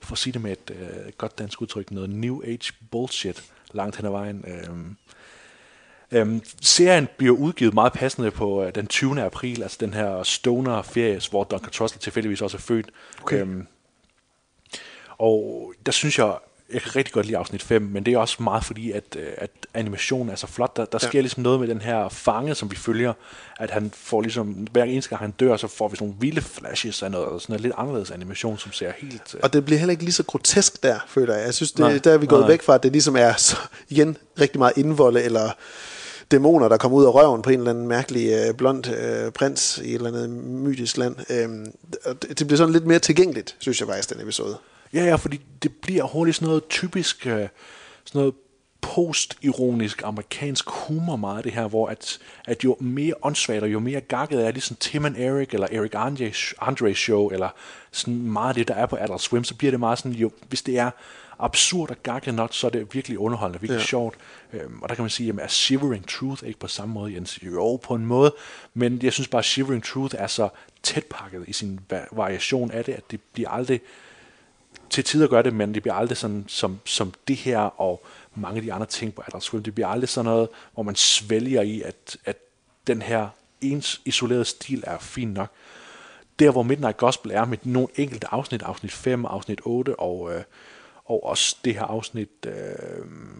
for at sige det med et øh, godt dansk udtryk, noget New Age bullshit langt hen ad vejen. Øh, Øhm, serien bliver udgivet meget passende på øh, den 20. april, altså den her stoner-ferie, hvor Duncan Trussell tilfældigvis også er født. Okay. Øhm, og der synes jeg, jeg kan rigtig godt lide afsnit 5, men det er også meget fordi, at, øh, at animationen er så flot. Der, der ja. sker ligesom noget med den her fange, som vi følger, at han får ligesom, hver eneste gang han dør, så får vi sådan nogle vilde flashes af noget, sådan noget lidt anderledes animation, som ser helt... Uh... Og det bliver heller ikke lige så grotesk der, føler jeg. Jeg synes, det, nej, der er vi gået nej. væk fra, at det ligesom er så, igen rigtig meget indvolde, eller dæmoner, der kommer ud af røven på en eller anden mærkelig øh, blond øh, prins i et eller andet mytisk land. Øhm, det, det bliver sådan lidt mere tilgængeligt, synes jeg faktisk, den episode. Ja, ja, fordi det bliver hurtigt sådan noget typisk, øh, sådan noget postironisk amerikansk humor meget det her, hvor at, at jo mere åndssvagt og jo mere gakket er det sådan Tim and Eric eller Eric Andre, Andre show eller sådan meget det, der er på Adult Swim, så bliver det meget sådan, jo, hvis det er absurd og gakket nok, så er det virkelig underholdende, virkelig ja. sjovt. Øhm, og der kan man sige, at er Shivering Truth ikke på samme måde, Jens? Jo, på en måde, men jeg synes bare, at Shivering Truth er så tæt pakket i sin variation af det, at det bliver aldrig til tider gør det, men det bliver aldrig sådan som, som det her og mange af de andre ting på Adult Swim. Det bliver aldrig sådan noget, hvor man svælger i, at, at den her ens isolerede stil er fin nok. Der, hvor Midnight Gospel er med nogle enkelte afsnit, afsnit 5, afsnit 8 og, øh, og også det her afsnit, øh,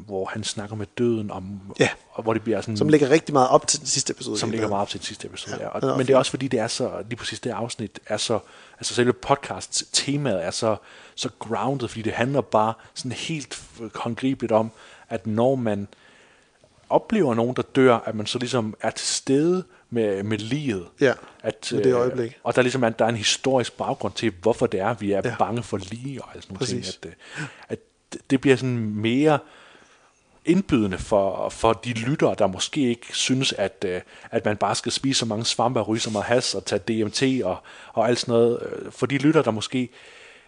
hvor han snakker med døden om, Ja. og hvor det bliver sådan... Som ligger rigtig meget op til den sidste episode. som ligger meget op til den sidste episode. Ja, er og, men det er også fordi, det er så, lige præcis det afsnit er så, altså selve podcast temaet er så, så grounded, fordi det handler bare sådan helt håndgribeligt om, at når man oplever nogen, der dør, at man så ligesom er til stede med, med livet. Ja, at, med det øh, øjeblik. Og der er ligesom er, der er en historisk baggrund til, hvorfor det er, vi er Ja. bange for lige og sådan nogle Præcis. ting. At, øh, at det bliver sådan mere indbydende for, for de lyttere, der måske ikke synes, at, øh, at man bare skal spise så mange svampe og ryge så meget has og tage DMT og, og alt sådan noget. Øh, For de lyttere, der måske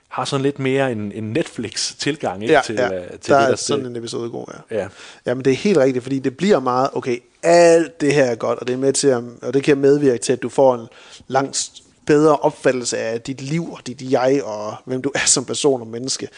har sådan lidt mere en, en Netflix-tilgang ikke, Ja, til, ja. øh, til der det, er der sådan en episode god, ja. Ja. Jamen, det er helt rigtigt, fordi det bliver meget, okay, alt det her er godt, og det er med til at, og det kan medvirke til, at du får en langt bedre opfattelse af dit liv, og dit jeg, og hvem du er som person og menneske.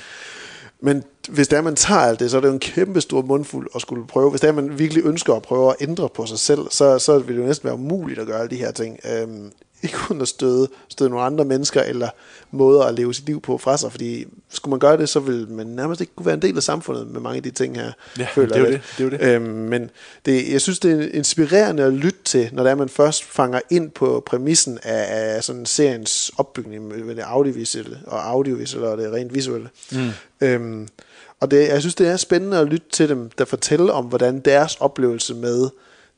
Men hvis det er, man tager alt det, så er det jo en kæmpe stor mundfuld at skulle prøve. Hvis det er, man virkelig ønsker at prøve at ændre på sig selv, så, så vil det jo næsten være umuligt at gøre alle de her ting. Øhm, ikke uden at støde, støde nogle andre mennesker eller måder at leve sit liv på fra sig. Fordi skulle man gøre det, så vil man nærmest ikke kunne være en del af samfundet med mange af de ting her. Ja, føler det er det, det er jo Øhm, men det, jeg synes, det er inspirerende at lytte til, når det er, man først fanger ind på præmissen af, af sådan seriens opbygning med det audiovisuelle og audiovisuelle og det rent visuelle. Mm. Øhm, og det, jeg synes, det er spændende at lytte til dem, der fortæller om, hvordan deres oplevelse med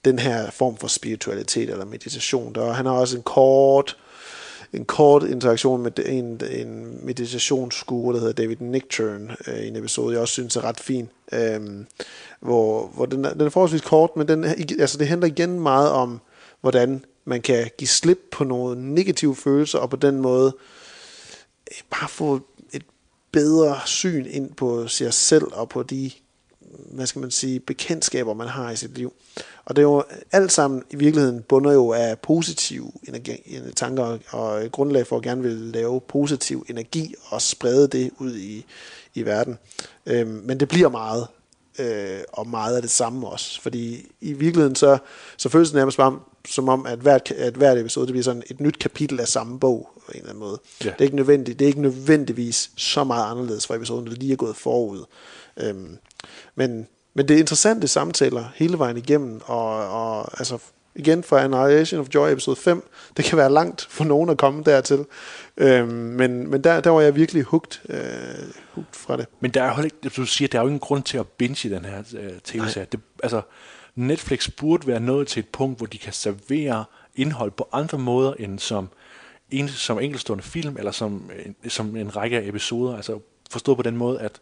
den her form for spiritualitet eller meditation. Der, han har også en kort, en kort interaktion med en, en meditationsguru, der hedder David Nickturn, øh, i en episode, jeg også synes er ret fin. øh, hvor, hvor den, er, den er forholdsvis kort, men den, altså det handler igen meget om, hvordan man kan give slip på nogle negative følelser, og på den måde øh, bare få et bedre syn ind på sig selv og på de hvad skal man sige, bekendtskaber, man har i sit liv. Og det er jo alt sammen i virkeligheden bunder jo af positive energi, tanker og, grundlag for at gerne vil lave positiv energi og sprede det ud i, i verden. Øhm, men det bliver meget, øh, og meget af det samme også. Fordi i virkeligheden så, så føles det nærmest bare som om, at hvert, at hvert episode det bliver sådan et nyt kapitel af samme bog på en eller anden måde. Ja. Det, er ikke nødvendigt, det er ikke nødvendigvis så meget anderledes fra episoden, der lige er gået forud. Øhm, men, men det er interessante samtaler hele vejen igennem, og, og altså igen fra Annihilation of Joy episode 5, det kan være langt for nogen at komme dertil, øhm, men, men der, der var jeg virkelig hugt, øh, hugt fra det. Men der er jo ikke, du siger, der er jo ingen grund til at binge i den her øh, tv-serie. Det, altså, Netflix burde være nået til et punkt, hvor de kan servere indhold på andre måder end som, en, som enkeltstående film, eller som, en- som en række af episoder. Altså forstået på den måde, at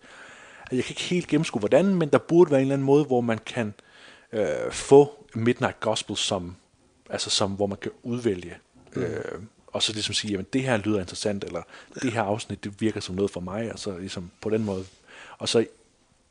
jeg kan ikke helt gennemskue hvordan, men der burde være en eller anden måde, hvor man kan øh, få Midnight Gospel som, altså som, hvor man kan udvælge. Mm. Øh, og så ligesom sige, jamen det her lyder interessant, eller det her afsnit, det virker som noget for mig, og så ligesom på den måde. Og så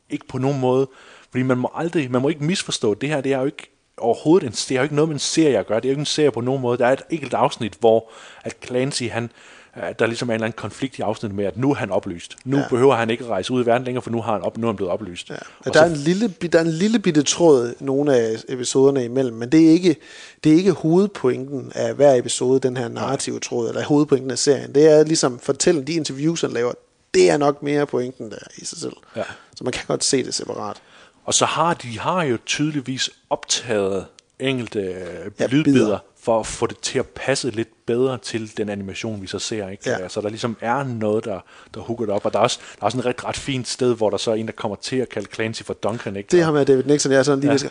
ikke på nogen måde, fordi man må aldrig, man må ikke misforstå, det her, det er jo ikke overhovedet en, det er jo ikke noget med en serie at gøre, det er jo ikke en serie på nogen måde. Der er et enkelt afsnit, hvor at Clancy, han, øh, der ligesom er en eller anden konflikt i afsnittet med, at nu er han oplyst. Nu Ja. behøver han ikke at rejse ud i verden længere, for nu, har han op, nu er han blevet oplyst. Ja. Og Der, så- er en lille, der er en lille bitte tråd nogle af episoderne imellem, men det er ikke, det er ikke hovedpointen af hver episode, den her narrative tråd, eller hovedpointen af serien. Det er ligesom fortælle de interviews, han laver, det er nok mere pointen der i sig selv. Ja. Så man kan godt se det separat. Og så har de har jo tydeligvis optaget enkelte øh, Ja, lydbider bidder. For at få det til at passe lidt bedre til den animation, vi så ser. Ikke? Ja. Så der ligesom er noget, der, der hooker det op. Og der er, også, der er også en ret, ret fint sted, hvor der så er en, der kommer til at kalde Clancy for Duncan. Ikke? Det har med David Nixon, jeg er sådan lige Ja. visker,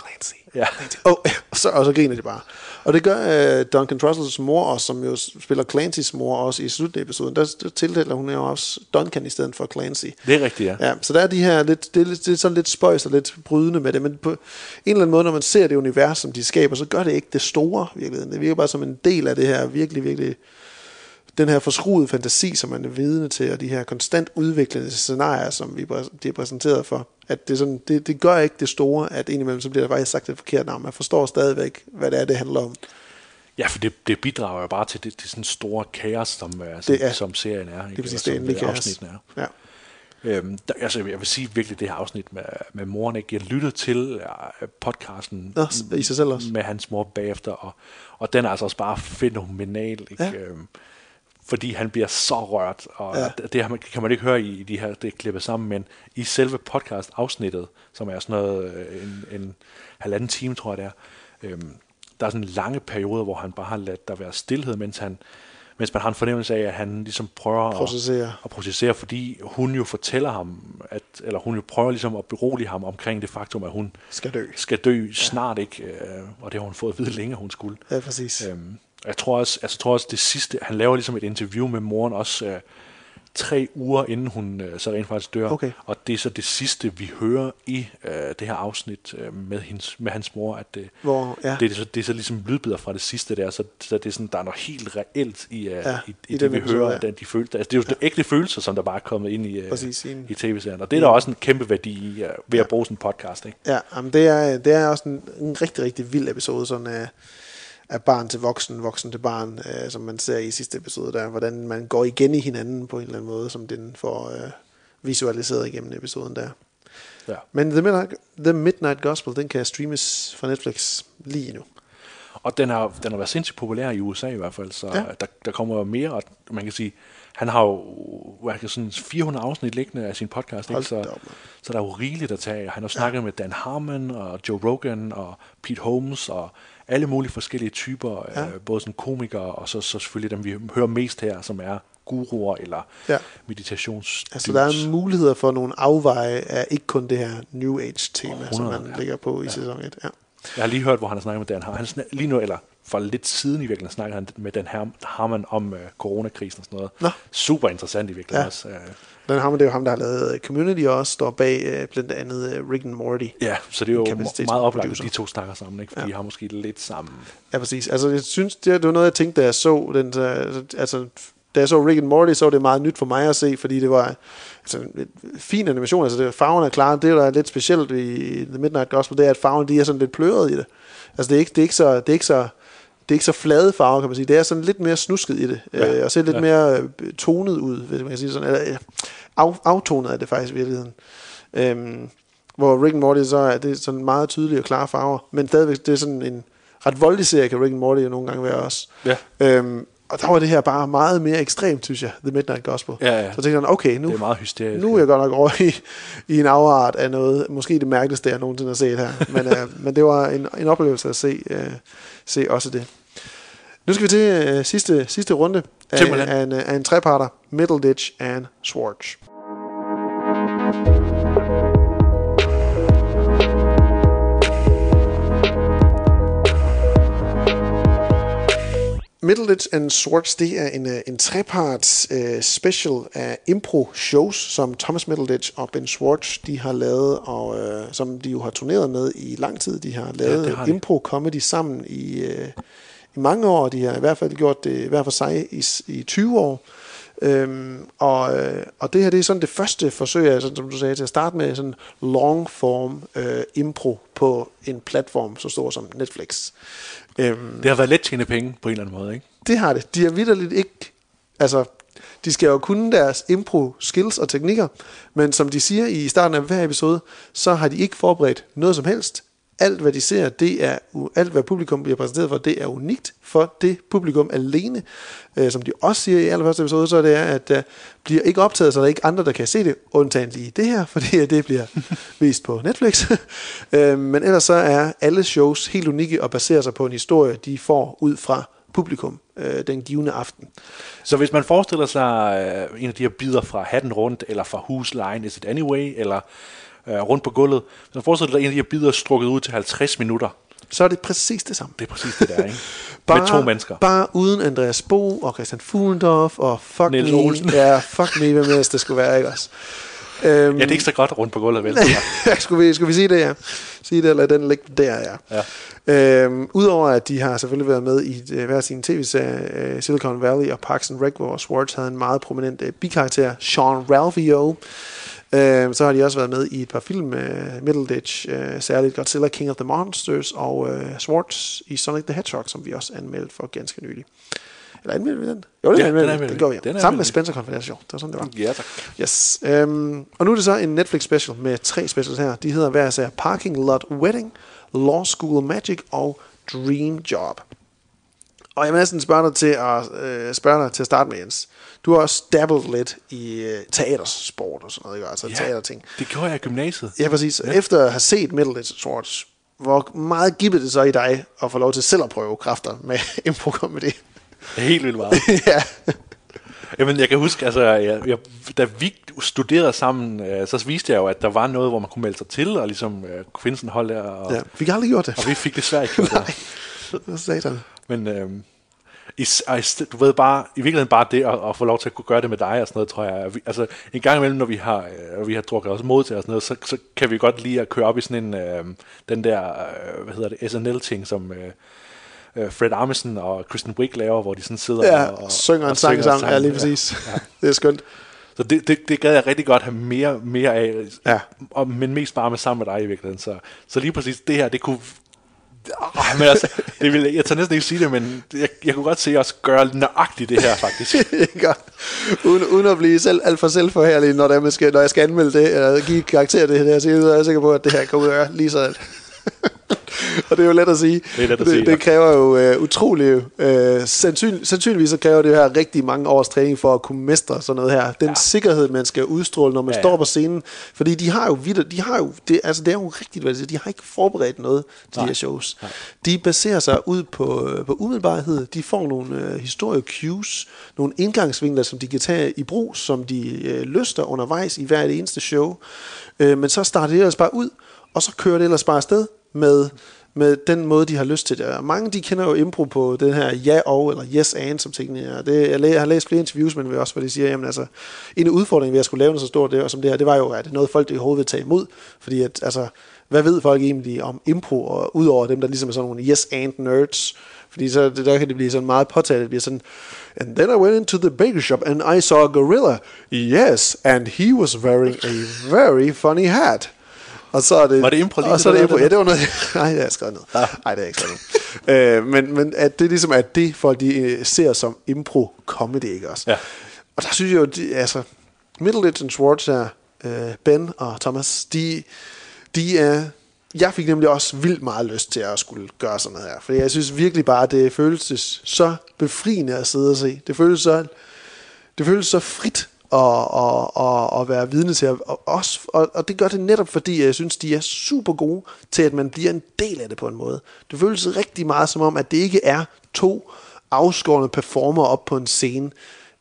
Clancy. Ja. Clancy. Oh, og, så, og så griner de bare. Og det gør uh, Duncan Trussels mor også, som jo spiller Clancy's mor også i slutningen af episoden. Der, der tiltaler hun jo også Duncan i stedet for Clancy. Det er rigtigt, ja. Ja, så der er de her lidt, det er, det er sådan lidt spøjs og lidt brydende med det, men på en eller anden måde, når man ser det univers, som de skaber, så gør det ikke det store, virkeligheden. Det virker bare som en del af det her virkelig, virkelig, den her forskruede fantasi, som man er vidne til, og de her konstant udviklende scenarier, som vi præ- de er præsenteret for, at det, sådan, det, det gør ikke det store, at indimellem så bliver der faktisk sagt et forkert navn. Man forstår stadigvæk, hvad det er, det handler om. Ja, for det, det bidrager jo bare til det, det sådan store kaos, som, uh, som, Det er- som serien er. Det er præcis det endelige øh, kaos. er. Ja. Øhm, der, altså, jeg vil sige virkelig, det her afsnit med, med moren, ikke? jeg lyttede til uh, podcasten Nå, i sig selv også. med hans mor bagefter, og, og den er altså også bare fænomenal, ikke? Ja. Øhm, fordi han bliver så rørt, og Ja. ja. det kan man ikke høre i, de her, det klippet sammen, men i selve podcast-afsnittet, som er sådan noget, øh, en, en halvanden time, tror jeg det er, øhm, der er sådan lange perioder, hvor han bare har ladt der være stillhed, mens han mens man har en fornemmelse af, at han ligesom prøver Processere. at, at processere, fordi hun jo fortæller ham, at, eller hun jo prøver ligesom at berolige ham omkring det faktum, at hun Skal dø. skal dø snart, ikke? Øh, og det har hun fået at vide længe, hun skulle. Ja, præcis. Øhm, jeg tror også, altså, jeg tror også det sidste, han laver ligesom et interview med moren også øh, tre uger inden hun øh, så rent faktisk dør. Okay. Og det er så det sidste, vi hører i øh, det her afsnit øh, med, hendes, med hans mor, at det, Hvor- ja. det, er så, det er så ligesom lydbider fra det sidste der, så, så det er sådan, der er noget helt reelt i, øh, Ja, i, i, i det, den vi hører, ja. ja. den, de følelser. Altså, det er jo ja. ægte følelser, som der bare er kommet ind i, øh, Præcis, i i tv-serien. Og det er der også en kæmpe værdi i, øh, ved at bruge sådan en podcast. Ikke? Ja, jamen det, er, det er også en, en rigtig, rigtig vild episode, sådan af, af barn til voksen, voksen til barn, øh, som man ser i sidste episode der, hvordan man går igen i hinanden på en eller anden måde, som den får øh, visualiseret igennem episoden der. Ja. Men The Midnight, The Midnight Gospel, den kan streames fra Netflix lige nu. Og den har, den har været sindssygt populær i USA i hvert fald, så Ja. der, der kommer mere, og man kan sige, han har jo kan sådan 400 afsnit liggende af sin podcast, ikke? Så, op, så der er jo rigeligt at tage. Han har snakket ja. med Dan Harmon og Joe Rogan og Pete Holmes og alle mulige forskellige typer, Ja. ja. øh, både sådan komikere og så, så selvfølgelig dem, vi hører mest her, som er guruer eller Ja. ja. meditations Altså der er muligheder for nogle afveje af ikke kun det her New Age-tema, som 100, man ja. ligger på i sæson 1. Ja. Jeg har lige hørt, hvor han har snakket med Dan Harmon. Han snak, lige nu, eller for lidt siden i virkeligheden, snakker han med Dan Har- Harmon om øh, coronakrisen og sådan noget. Nå. Super interessant i virkeligheden Ja. også. Øh, Den har man, det er jo ham, der har lavet øh, Community og også står bag øh, blandt andet øh, Rick and Morty. ja, så det er jo meget oplagt, at de to snakker sammen, ikke? fordi Ja. de har måske lidt sammen. Ja, præcis. Altså, jeg synes, det, det var noget, jeg tænkte, da jeg så den, altså, da jeg så Rick and Morty, så var det meget nyt for mig at se, fordi det var altså, en fin animation. Altså, det, farverne er klare. Det, der er lidt specielt i The Midnight Gospel, det er, at farverne de er sådan lidt pløret i det. Altså, det er ikke, det er ikke så... Det er ikke så det er ikke så flade farver, kan man sige. Det er sådan lidt mere snusket i det, ja, øh, og ser lidt ja. mere øh, tonet ud, hvis man kan sige sådan. Eller, af, aftonet er det faktisk i virkeligheden. Øhm, hvor Rick and Morty så er det sådan meget tydelige og klare farver, men stadigvæk det er sådan en ret voldelig serie, kan Rick and Morty jo nogle gange være også. Ja. Øhm, og der var det her bare meget mere ekstremt, synes jeg, The Midnight Gospel. Ja, ja. Så tænkte jeg, okay, nu, Det er meget hysterisk. nu er jeg godt nok over i, i en afart af noget, måske det mærkeligste, jeg nogensinde har set her. Men, øh, men det var en, en oplevelse at se, øh, se også det. Nu skal vi til øh, sidste, sidste runde af, af, en, af en treparter, Middleditch and Swartz. Middleditch and Swartz, det er en, øh, en treparts øh, special af impro-shows, som Thomas Middleditch og Ben Swartz, de har lavet, og øh, som de jo har turneret med i lang tid. De har lavet har de. impro-comedy sammen i, øh, i mange år. De har i hvert fald gjort det hver for sig i, i 20 år. Øhm, og, og det her det er sådan det første forsøg, altså, som du sagde, til at starte med sådan long form øh, impro på en platform så stor som Netflix. Øhm, Det har været let tjene penge på en eller anden måde, ikke? det har det. De har vidderligt ikke... Altså, de skal jo kunne deres impro-skills og teknikker, men som de siger i starten af hver episode, så har de ikke forberedt noget som helst. Alt, hvad de ser, det er, alt, hvad publikum bliver præsenteret for, det er unikt for det publikum alene. Øh, som de også siger i allerførste episode, så det er, at der bliver ikke optaget, så der er ikke andre, der kan se det, undtagen lige det her, fordi det bliver vist på Netflix. øh, men ellers så er alle shows helt unikke og baserer sig på en historie, de får ud fra publikum øh, den givende aften. Så hvis man forestiller sig øh, en af de her bider fra Hatten Rundt, eller fra Whose Line Is It Anyway, eller øh, rundt på gulvet, hvis man forestiller sig en af de her bidder strukket ud til 50 minutter, Så er det præcis det samme. det er præcis det der, ikke? Med to mennesker. Bare uden Andreas Bo og Christian Fuglendorf og fuck Niels me. Olsen. Ja, fuck me, hvem ellers det skulle være, ikke også? Øhm, Ja, det er ikke så godt rundt på gulvet, vel? skulle, vi, skulle vi sige det, ja? Sige det, eller den ligge der, ja. ja. Øhm, Udover at de har selvfølgelig været med i øh, hver sin tv-serie, øh, Silicon Valley og Parks and Rec, hvor Swartz havde en meget prominent øh, bikarakter, Sean Ralphio. Øh, så har de også været med i et par film med Middleditch, øh, særligt Godzilla King of the Monsters og øh, Swords i Sonic the Hedgehog, som vi også anmeldte for ganske nylig. Eller anmeldte vi den? Jo, det Ja, anmeldte den anmeldte Det vi. gjorde vi. Den Sammen med. Spencer Confidential. Det var sådan, det var. Ja, tak. Yes. Øhm, og nu er det så en Netflix special med tre specials her. De hedder hver især Parking Lot Wedding, Law School Magic og Dream Job. Og jeg vil næsten spørge dig til at, øh, spørge dig til at starte med, Jens. Du har også dabblet lidt i øh, teatersport og sådan noget, ikke? altså Ja, teaterting. det gjorde jeg i gymnasiet. Ja, præcis. Ja. Efter at have set Middleditch Swords, hvor meget giver det så i dig at få lov til selv at prøve kræfter med impro med det? Helt vildt meget. ja. Jamen, jeg kan huske, altså, jeg, jeg, da vi studerede sammen, øh, så viste jeg jo, at der var noget, hvor man kunne melde sig til, og ligesom øh, kunne finde sådan hold der. Og, ja. Vi har aldrig gjort det. og vi fik desværre ikke gjort det. Hvad satan? Men øh, i, og i, st- du ved bare, i virkeligheden bare det at, at få lov til at kunne gøre det med dig og sådan noget, tror jeg. Vi, altså en gang imellem, når vi har, øh, vi har drukket os mod til og sådan noget, så, så kan vi godt lide at køre op i sådan en, øh, den der, øh, hvad hedder det, SNL-ting, som øh, øh, Fred Armisen og Kristen Wiig laver, hvor de sådan sidder Ja, og, og synger en sang sammen. Ja, lige præcis. Ja. det er skønt. Så det, det, det gad jeg rigtig godt have mere, mere af, Ja. og, men mest bare med sammen med dig i virkeligheden. Så, så lige præcis det her, det kunne... Oh, men altså, det vil, jeg tager næsten ikke sige det, men jeg, jeg kunne godt se os gøre nøjagtigt det her, faktisk. Godt. uden, uden at blive selv, alt for selvforhærlig, når, det man skal, når jeg skal anmelde det, eller give karakter det her, så er jeg sikker på, at det her kommer ud af lige sådan. og det er jo let at sige. Det er let at det, sige, det ja. kræver jo uh, utrolig... Uh, sandsyn, sandsynligvis så kræver det her rigtig mange års træning for at kunne mestre sådan noget her. Den ja. sikkerhed, man skal udstråle, når man Ja, står på scenen. Fordi de har jo vidt, de har jo, det, altså det er jo rigtigt, hvad det de har ikke forberedt noget til de her shows. De baserer sig ud på, øh, på umiddelbarhed. De får nogle øh, historie cues, nogle indgangsvinkler, som de kan tage i brug, som de øh, lyster undervejs i hvert eneste show. Øh, men så starter det ellers bare ud, og så kører det ellers bare afsted med, med den måde, de har lyst til det. Og mange de kender jo impro på den her ja og, eller yes and, som tingene er. Det, jeg, læ- jeg har læst flere interviews, men også, hvor de siger, jamen altså, en udfordring ved at skulle lave noget så stort det, som det her, det var jo, at det er noget, folk i hovedet vil tage imod. Fordi at, altså, hvad ved folk egentlig om impro, og udover dem, der ligesom er sådan nogle yes and nerds, fordi så der kan det blive sådan meget påtaget, det bliver sådan, and then I went into the baker shop and I saw a gorilla. Yes, and he was wearing a very funny hat. Og så er det, Var det impro lige Og så er det impro. Ja, det var noget. Nej, det har jeg skrevet ned. Nej, det er ikke skrevet ned. øh, men, men at det ligesom er det, folk de øh, ser som impro-comedy, ikke også? Ja. Og der synes jeg jo, de, altså, Middleditch and Schwartz her, øh, Ben og Thomas, de, de er... Jeg fik nemlig også vildt meget lyst til at skulle gøre sådan noget her. For jeg synes virkelig bare, at det føles så befriende at sidde og se. Det føles så, det føles så frit og, og, og, at være vidne til. Og, også, og, og det gør det netop, fordi jeg synes, de er super gode til, at man bliver en del af det på en måde. Det føles rigtig meget som om, at det ikke er to afskårende performer op på en scene.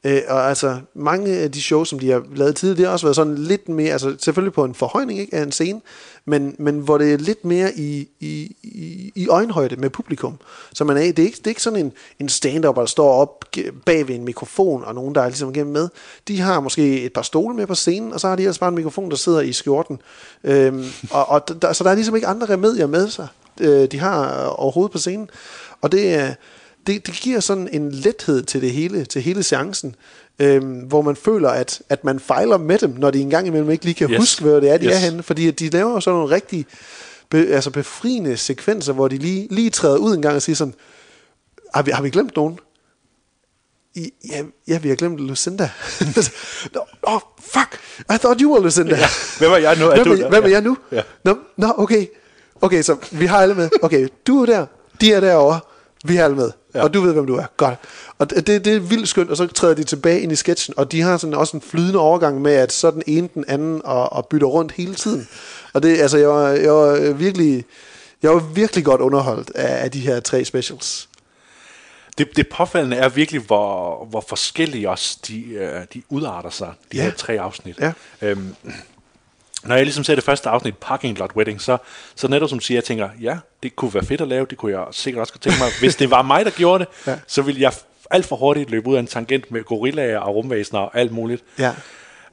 Øh, og altså, mange af de shows, som de har lavet tidligere, det har også været sådan lidt mere, altså selvfølgelig på en forhøjning ikke, af en scene, men, men hvor det er lidt mere i, i, i, i øjenhøjde med publikum. Så man er, det, er ikke, det er ikke sådan en, en stand-up, der står op bag ved en mikrofon, og nogen, der er ligesom igennem med. De har måske et par stole med på scenen, og så har de ellers bare en mikrofon, der sidder i skjorten. Øhm, og, og der, så der er ligesom ikke andre remedier med sig, øh, de har øh, overhovedet på scenen. Og det er det, det giver sådan en lethed til det hele, til hele seancen, øhm, hvor man føler, at, at man fejler med dem, når de engang imellem ikke lige kan Yes. huske, hvad det er, de Yes. er henne. Fordi de laver sådan nogle rigtig be, altså befriende sekvenser, hvor de lige, lige træder ud en gang og siger sådan, har vi, har vi glemt nogen? I, ja, ja, vi har glemt Lucinda. Åh, oh, fuck! I thought you were Lucinda. Ja. Hvem er jeg nu? Er Hvem du er, der? hvem er jeg nu? Ja. Nå, nå, okay. Okay, så vi har alle med. Okay, du er der, de er derovre, vi er alle med. Ja. Og du ved, hvem du er. Godt. Og det, det, er vildt skønt, og så træder de tilbage ind i sketchen, og de har sådan også en flydende overgang med, at så den ene den anden og, og bytter rundt hele tiden. Og det, altså, jeg var, jeg var virkelig, jeg var virkelig godt underholdt af, af de her tre specials. Det, det påfaldende er virkelig, hvor, hvor forskellige også de, øh, de udarter sig, de Ja. her tre afsnit. Ja. Øhm, når jeg ligesom ser det første afsnit, Parking Lot Wedding, så, så netop som siger, jeg tænker, ja, det kunne være fedt at lave, det kunne jeg sikkert også godt tænke mig. Hvis det var mig, der gjorde det, Ja. så ville jeg alt for hurtigt løbe ud af en tangent med gorillaer og rumvæsener og alt muligt. Ja.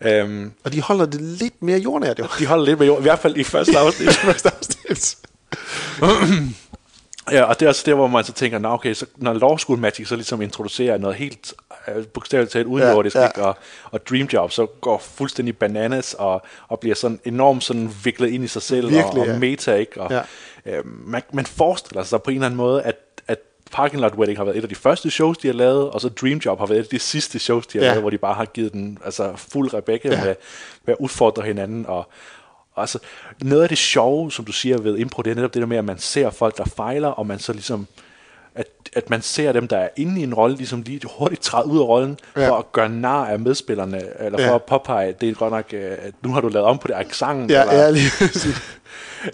Øhm, Og de holder det lidt mere jordnært, jo. de holder lidt med jord, i hvert fald i første afsnit. første afsnit. Ja, og det er også der, hvor man så tænker, nå okay, så når Law School Magic så ligesom introducerer noget helt bogstaveligt talt udenjordisk, Ja, ja, ja. ja. Og, og Dream Job så går fuldstændig bananas og, og bliver sådan enormt sådan viklet ind i sig selv Virkelig, og, og ja. meta, ikke? Og, Ja. øh, man, man forestiller sig på en eller anden måde, at, at Parking Lot Wedding har været et af de første shows, de har lavet, og så Dream Job har været et af de sidste shows, de har Ja. lavet, hvor de bare har givet den altså, fuld Rebecca Ja. med, med at udfordre hinanden, og og altså, noget af det sjove, som du siger ved impro, det er netop det der med, at man ser folk, der fejler, og man så ligesom, at, at man ser dem, der er inde i en rolle, ligesom lige hurtigt træde ud af rollen, Ja. for at gøre nar af medspillerne, eller for Ja. at påpege, det er godt nok, øh, at nu har du lavet om på det accenten, Ja, eller, ja, lige.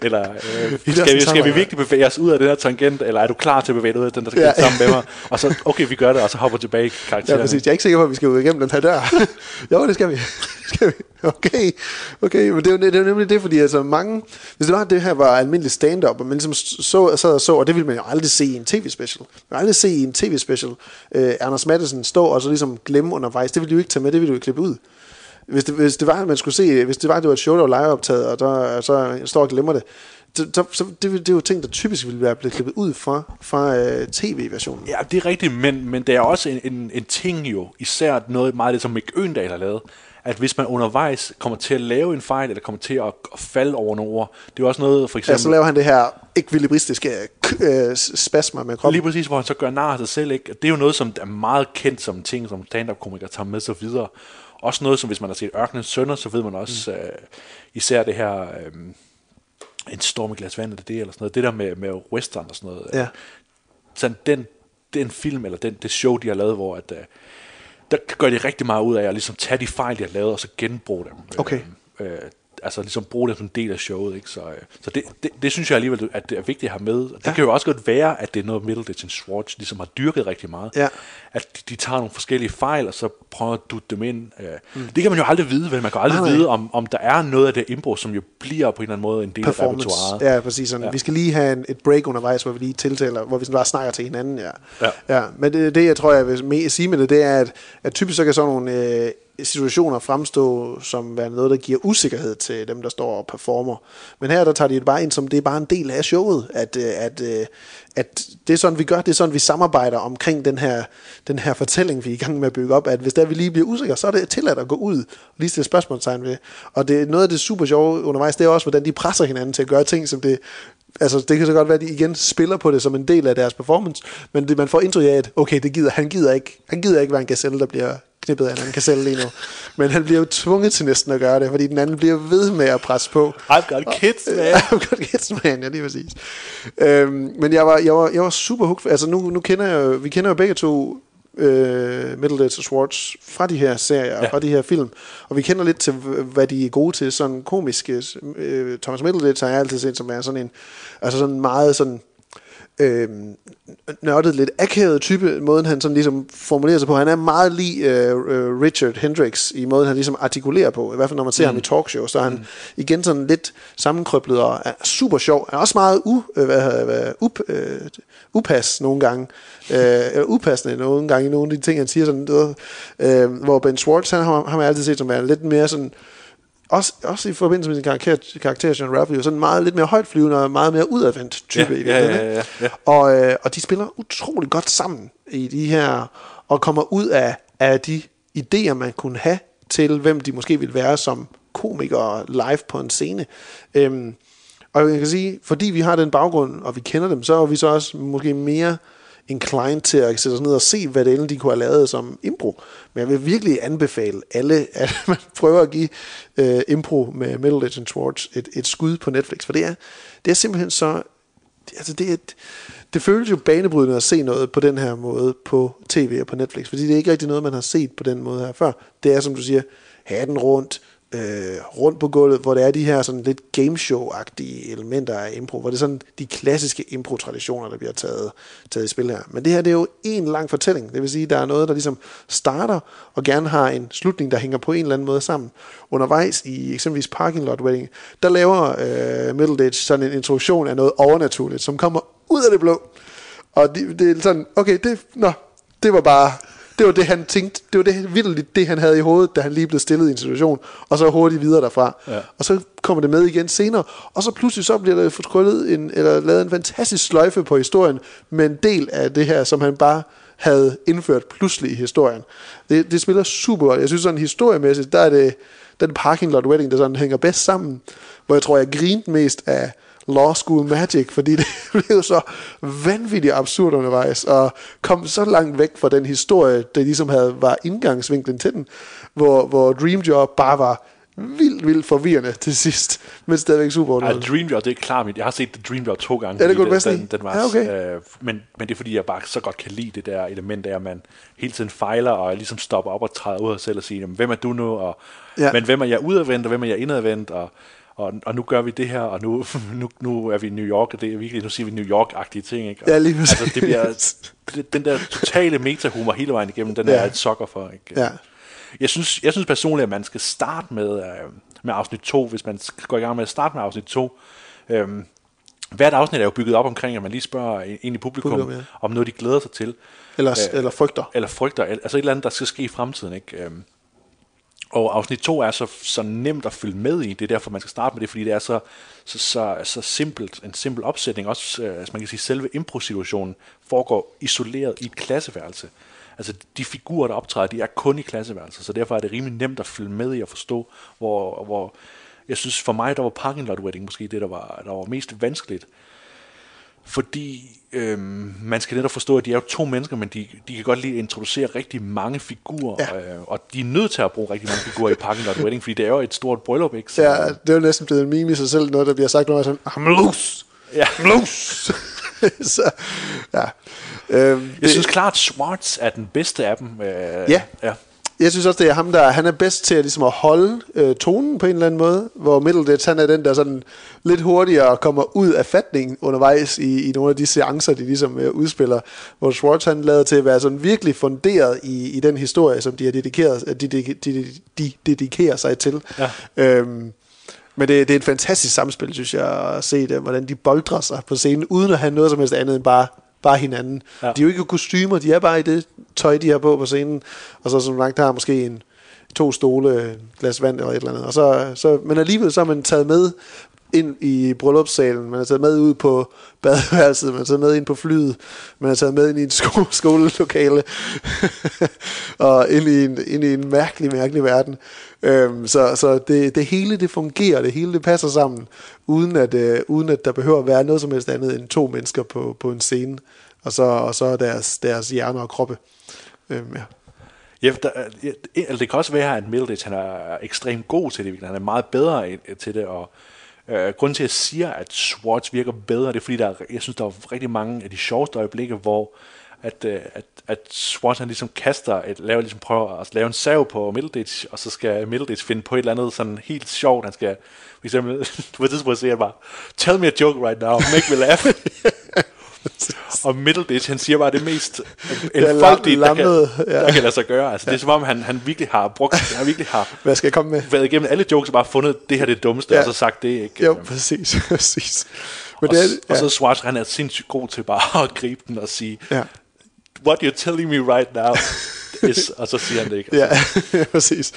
eller øh, skal, vi, skal vi virkelig bevæge os ud af den her tangent, eller er du klar til at bevæge dig ud af den der Ja. tangent sammen med mig? Og så, okay, vi gør det, og så hopper tilbage i Ja, karakteren. præcis. Jeg er ikke sikker på, at vi skal ud igennem den her dør. jo, det skal vi. Skal vi. Okay, okay. Men det er, det er nemlig det, fordi altså mange... Hvis det var, det her var almindelig stand-up, og man ligesom så, sad og så, og det ville man jo aldrig se i en tv-special. Man ville aldrig se i en tv-special øh, Anders Madsen stå og så ligesom glemme undervejs. Det ville jo ikke tage med, det ville de jo klippe ud. Hvis det, hvis det var, at man skulle se, hvis det var, at det var et show, der var liveoptaget, og der, og så står og glemmer det, så, så, det, det er jo ting, der typisk ville være blevet klippet ud fra, fra øh, tv-versionen. Ja, det er rigtigt, men, men det er også en, en, en ting jo, især noget meget det, som Mick Øndal har lavet, at hvis man undervejs kommer til at lave en fejl, eller kommer til at, at falde over nogle ord, det er også noget, for Ja, eksempel... så laver han det her ekvilibristiske øh, spasmer med kroppen. Lige præcis, hvor han så gør nar af sig selv. Ikke? Det er jo noget, som er meget kendt som ting, som stand-up-komikere tager med sig videre. Også noget, som hvis man har set Ørkenens Sønner, så ved man også mm. øh, især det her... Øh, en storm i glas vand, eller det, eller sådan noget. Det der med, med western og sådan noget. Ja. Sådan den, den film, eller den, det show, de har lavet, hvor at, øh, der gør de rigtig meget ud af at ligesom tage de fejl, de har lavet, og så genbruge dem. Okay. Øh, øh, altså ligesom bruge det som en del af showet. Ikke? Så, øh, så det, det, det, synes jeg alligevel, at det er vigtigt at have med. Det Ja. kan jo også godt være, at det er noget, Middleditch and Schwartz ligesom har dyrket rigtig meget. Ja. At de, de tager nogle forskellige fejl, og så prøver at dutte dem ind. Øh, mm. Det kan man jo aldrig vide, vel? Man kan aldrig Nej, nej. vide, om, om der er noget af det impro, som jo bliver på en eller anden måde en del af repertoireet. Ja, præcis. Sådan. Ja. Vi skal lige have en, et break undervejs, hvor vi lige tiltaler, hvor vi sådan bare snakker til hinanden. Ja. Ja. ja. Men det, det, jeg tror, jeg vil sige med det, det er, at, at typisk så kan sådan nogle øh, situationer fremstå som være noget, der giver usikkerhed til dem, der står og performer. Men her, der tager de det bare ind som, det er bare en del af showet, at, øh, at, øh, at det er sådan, vi gør, det er sådan, vi samarbejder omkring den her, den her fortælling, vi er i gang med at bygge op, at hvis der vi lige bliver usikre, så er det tilladt at gå ud og lige stille spørgsmålstegn ved. Og det, noget af det super sjove undervejs, det er også, hvordan de presser hinanden til at gøre ting, som det Altså, det kan så godt være, at de igen spiller på det som en del af deres performance, men det, man får indtryk af, at okay, det gider, han, gider ikke, han gider ikke være en gazelle, der bliver knippet af en anden gazelle lige nu. Men han bliver jo tvunget til næsten at gøre det, fordi den anden bliver ved med at presse på. I've got kids, man. I've got kids, man, ja, lige præcis. Øhm, men jeg var, jeg var, jeg var super hooked. Altså, nu, nu kender jeg, vi kender jo begge to øh, Middleditch og Schwartz fra de her serier. Ja. fra de her film. Og vi kender lidt til, hvad de er gode til, sådan komiske. Øh, Thomas Middleditch har jeg altid set som er sådan en, altså sådan meget sådan, øh, nørdet, lidt akavet type, måden han sådan ligesom formulerer sig på. Han er meget lige øh, øh, Richard Hendricks i måden, han ligesom artikulerer på. I hvert fald når man ser mm. ham i talkshow, så er han mm. igen sådan lidt sammenkrøblet og er super sjov. Han er også meget u, øh, hvad, det, hvad, up, øh, upas nogle gange. Øh, eller upassende nogle gange i nogle af de ting, han siger. Sådan, øh, hvor Ben Schwartz, han har, har man altid set som er lidt mere sådan også, også i forbindelse med sin karakter, karakter John Raphael, sådan meget lidt mere højtflyvende og meget mere udadvendt type. Ja, i ja, ja, ja, ja. Og, øh, og de spiller utrolig godt sammen i de her, og kommer ud af, af de idéer, man kunne have til, hvem de måske ville være som komikere live på en scene. Øhm, og jeg kan sige, fordi vi har den baggrund, og vi kender dem, så er vi så også måske mere inclined til at sætte sig ned og se, hvad det egentlig de kunne have lavet som impro. Men jeg vil virkelig anbefale alle, at man prøver at give øh, impro med Middle Legends Schwartz et, et skud på Netflix, for det er, det er simpelthen så altså det, er det føles jo banebrydende at se noget på den her måde på tv og på Netflix, fordi det er ikke rigtig noget, man har set på den måde her før. Det er, som du siger, hatten rundt, øh, rundt på gulvet, hvor det er de her sådan lidt gameshow-agtige elementer af impro, hvor det er sådan de klassiske impro-traditioner, der bliver taget, taget i spil her. Men det her, det er jo en lang fortælling. Det vil sige, der er noget, der ligesom starter og gerne har en slutning, der hænger på en eller anden måde sammen. Undervejs i eksempelvis Parking Lot Wedding, der laver øh, Middleditch sådan en introduktion af noget overnaturligt, som kommer ud af det blå. Og det, det er sådan, okay, det, nå, det var bare det var det, han tænkte. Det var det, vildt det, han havde i hovedet, da han lige blev stillet i en situation. Og så hurtigt videre derfra. Ja. Og så kommer det med igen senere. Og så pludselig så bliver der fortryllet en, eller lavet en fantastisk sløjfe på historien, med en del af det her, som han bare havde indført pludselig i historien. Det, det spiller super godt. Jeg synes sådan historiemæssigt, der er det den parking lot wedding, der sådan hænger bedst sammen, hvor jeg tror, jeg grinte mest af Law School Magic, fordi det blev så vanvittigt absurd undervejs, og kom så langt væk fra den historie, der ligesom havde, var indgangsvinklen til den, hvor, hvor Dream Job bare var vildt, vildt forvirrende til sidst, men stadigvæk super underholdende. Dream Job, det er klart mit. Jeg har set The Dream Job to gange. Ja, det kunne den, den var, Ja, okay. øh, men, men det er fordi, jeg bare så godt kan lide det der element af, at man hele tiden fejler, og ligesom stopper op og træder ud af sig selv og siger, hvem er du nu? Og, Ja. ja. Men hvem er jeg udadvendt, og hvem er jeg indadvendt? Og, og, og nu gør vi det her, og nu, nu, nu er vi i New York, og det er virkelig, nu siger vi New York-agtige ting. Ikke? Og, Ja, lige præcis. altså, det bliver, den der totale metahumor hele vejen igennem, den Ja. er et sokker for. Ikke? Ja. Jeg synes, jeg synes personligt, at man skal starte med, øh, med afsnit 2, hvis man skal gå i gang med at starte med afsnit 2. Øhm, hvert afsnit er jo bygget op omkring, at man lige spørger ind i publikum, Publikum, ja. om noget, de glæder sig til. Eller, Øh, eller frygter. Eller frygter, al- altså et eller andet, der skal ske i fremtiden. Ikke? Øhm, og afsnit 2 er så, så nemt at følge med i. Det er derfor, man skal starte med det, fordi det er så, så, så, så simpelt, en simpel opsætning. Også, øh, altså man kan sige, selve impro-situationen foregår isoleret i et klasseværelse. Altså de figurer, der optræder, de er kun i klasseværelset, så derfor er det rimelig nemt at følge med i og forstå, hvor, hvor jeg synes for mig, der var parking lot wedding måske det, der var, der var mest vanskeligt. Fordi øhm, man skal netop forstå, at de er jo to mennesker, men de, de kan godt lige introducere rigtig mange figurer, Ja. øh, og de er nødt til at bruge rigtig mange figurer i Parking Lot Wedding, fordi det er jo et stort bryllup, ikke? Så, Ja, det er jo næsten blevet en meme i sig selv, noget der bliver sagt, når man er sådan, I'm loose, ja. loose. så, ja. Øhm, Jeg synes klart, Schwartz er den bedste af dem. Øh, Ja. ja. Jeg synes også, det er ham, der han er bedst til at, ligesom at holde øh, tonen på en eller anden måde, hvor Middleditch, han er den, der sådan lidt hurtigere kommer ud af fatningen undervejs i, i nogle af de seancer, de ligesom øh, udspiller, hvor Schwartz han lader til at være sådan virkelig funderet i, i den historie, som de har dedikeret, de, de, de, de dedikerer sig til. Ja. Øhm, men det, det er et fantastisk samspil, synes jeg, at se det, hvordan de boldrer sig på scenen, uden at have noget som helst andet end bare, bare hinanden. Ja. De er jo ikke kostymer, de er bare i det tøj, de har på på scenen, og så som langt har måske en, to stole, et glas vand eller et eller andet. Og så, så, men alligevel så har man taget med ind i bryllupssalen, man er taget med ud på badeværelset, man er taget med ind på flyet, man er taget med ind i en sko- skolelokale, og ind i en, ind i en mærkelig, mærkelig verden. Øhm, så så det, det hele det fungerer, det hele det passer sammen, uden at, øh, uden at der behøver at være noget som helst andet end to mennesker på, på en scene, og så, og så deres, deres hjerner og kroppe. Øhm, ja. Ja, der, eller ja, altså, det kan også være, at Middleditch han er ekstremt god til det. Han er meget bedre til det, og øh, grunden til, at jeg siger, at Swatch virker bedre, det er fordi, der jeg synes, der er rigtig mange af de sjoveste øjeblikke, hvor at, øh, at, at Swatch han ligesom kaster, et, laver, ligesom prøver at lave en sav på Middleditch, og så skal Middleditch finde på et eller andet sådan helt sjovt. Han skal, for eksempel, på et tidspunkt siger han bare, tell me a joke right now, make me laugh. og Middleditch, han siger bare det mest Ja, enfoldige, der, kan, ja. der kan lade sig gøre. Altså, det er som om, han, han virkelig har brugt, han virkelig har Hvad skal jeg komme med? været igennem alle jokes og bare fundet, det her er det dummeste, Ja. ja. og så sagt det ikke. Jo, præcis, præcis. Men og, det er, s- og så Schwartz, han er sindssygt god til bare at gribe den og sige, Ja. what you're telling me right now is, og så siger han det ikke. Ja, præcis.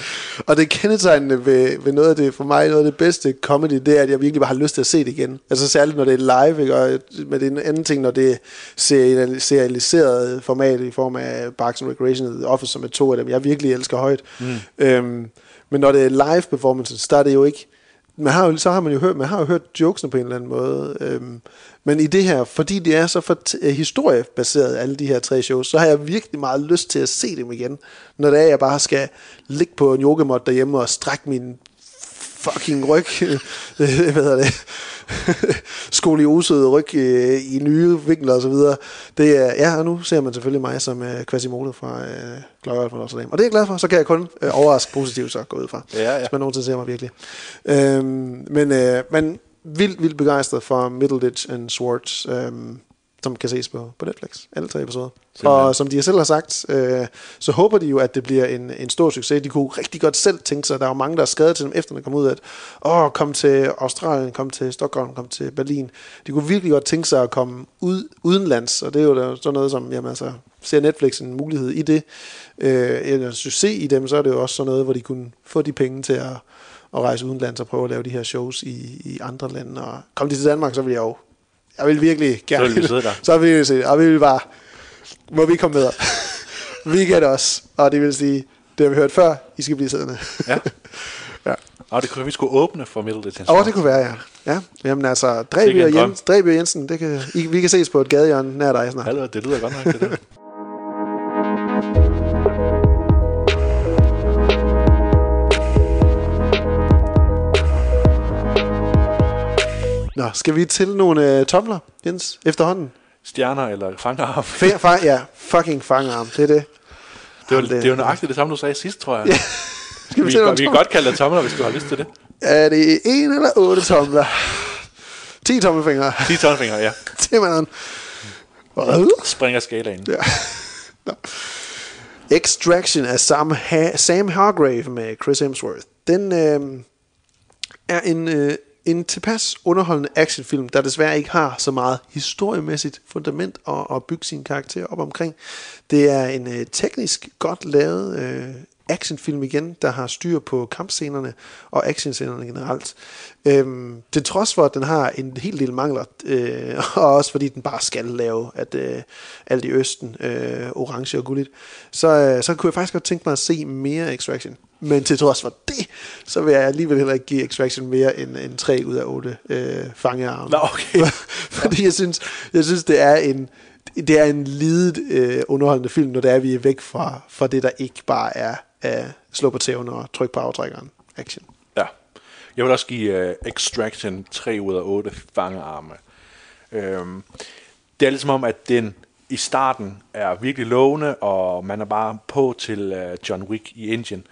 Og det kendetegnende ved, ved noget af det, for mig, noget af det bedste comedy, det er, at jeg virkelig bare har lyst til at se det igen. Altså særligt, når det er live, ikke? og med det er en anden ting, når det er serial- serialiseret format i form af Parks and Recreation, The Office, som er to af dem, jeg virkelig elsker højt. Mm. Øhm, men når det er live performances, der er det jo ikke, man har jo, så har man jo hørt, man har jo hørt jokesene på en eller anden måde. Øhm, men i det her, fordi det er så for t- øh, historiebaseret, alle de her tre shows, så har jeg virkelig meget lyst til at se dem igen. Når det er, jeg bare skal ligge på en yogamot derhjemme og strække min fucking ryg, hvad hedder det, skoliosede ryg øh, i nye vinkler og så videre. Det er, ja, og nu ser man selvfølgelig mig som øh, Quasimodo fra øh, fra Notre Dame. Og det er jeg glad for, så kan jeg kun øh, overraske positivt så gå ud fra. Ja, ja. Hvis man nogensinde ser mig virkelig. Øhm, men, øh, men vildt, vildt begejstret for Middleditch and Swartz. Øhm, som kan ses på, på Netflix. Alle tre episoder. Og som de selv har sagt, øh, så håber de jo, at det bliver en, en stor succes. De kunne rigtig godt selv tænke sig, der er jo mange, der er skadet til dem, efter den kom ud, at åh, kom til Australien, kom til Stockholm, kom til Berlin. De kunne virkelig godt tænke sig at komme ud, udenlands, og det er jo der, sådan noget som, jamen altså, ser Netflix en mulighed i det, øh, en succes i dem, så er det jo også sådan noget, hvor de kunne få de penge til at, at rejse udenlands og prøve at lave de her shows i, i andre lande. Og kom de til Danmark, så vil jeg jo jeg vil virkelig gerne. vil vi sidde der. Så vil vi se, og vi vil bare, må vi komme med? vi kan det også. Og det vil sige, det har vi hørt før, I skal blive siddende. Ja. ja. Og det kunne vi skulle åbne for Middle Detention. Og det kunne være, ja. ja. Jamen altså, Sikke og. Jens, Dreby og Jensen, det kan, I, vi kan ses på et gadehjørne nær dig snart. Hallo, det lyder godt nok, det der. skal vi til nogle uh, tomler, Jens, efterhånden? Stjerner eller fangerarm. F- fa- ja, fucking fangerarm, det er det. Det var, det er jo nøjagtigt det samme, du sagde sidst, tror jeg. Ja. Skal vi, Vi, vi kan godt kalde det tomler, hvis du har lyst til det. Er det en eller otte tomler? 10 tommelfingre 10 tommelfingre, ja. til manden. Hvad? Springer skalaen. Ja. Nå. Extraction af Sam, ha- Sam Hargrave med Chris Hemsworth. Den øh, er en, øh, en tilpas underholdende actionfilm, der desværre ikke har så meget historiemæssigt fundament at, at bygge sin karakter op omkring. Det er en øh, teknisk godt lavet øh, actionfilm igen, der har styr på kampscenerne og actionscenerne generelt. Øhm, til trods for, at den har en hel del mangler, øh, og også fordi den bare skal lave at øh, alt i østen, øh, orange og gulligt, så, øh, så kunne jeg faktisk godt tænke mig at se mere Extraction. Men til trods for det, så vil jeg alligevel heller ikke give Extraction mere end, end 3 ud af 8 øh, fangearme. Nå, okay. Fordi jeg synes, jeg synes, det er en det er en lidet øh, underholdende film, når det er, vi er væk fra, fra det, der ikke bare er øh, slå på tæven og tryk på aftrækkeren action. Ja. Jeg vil også give uh, Extraction 3 ud af 8 fangearme. Øhm, det er ligesom om, at den i starten er virkelig lovende, og man er bare på til uh, John Wick i Indien.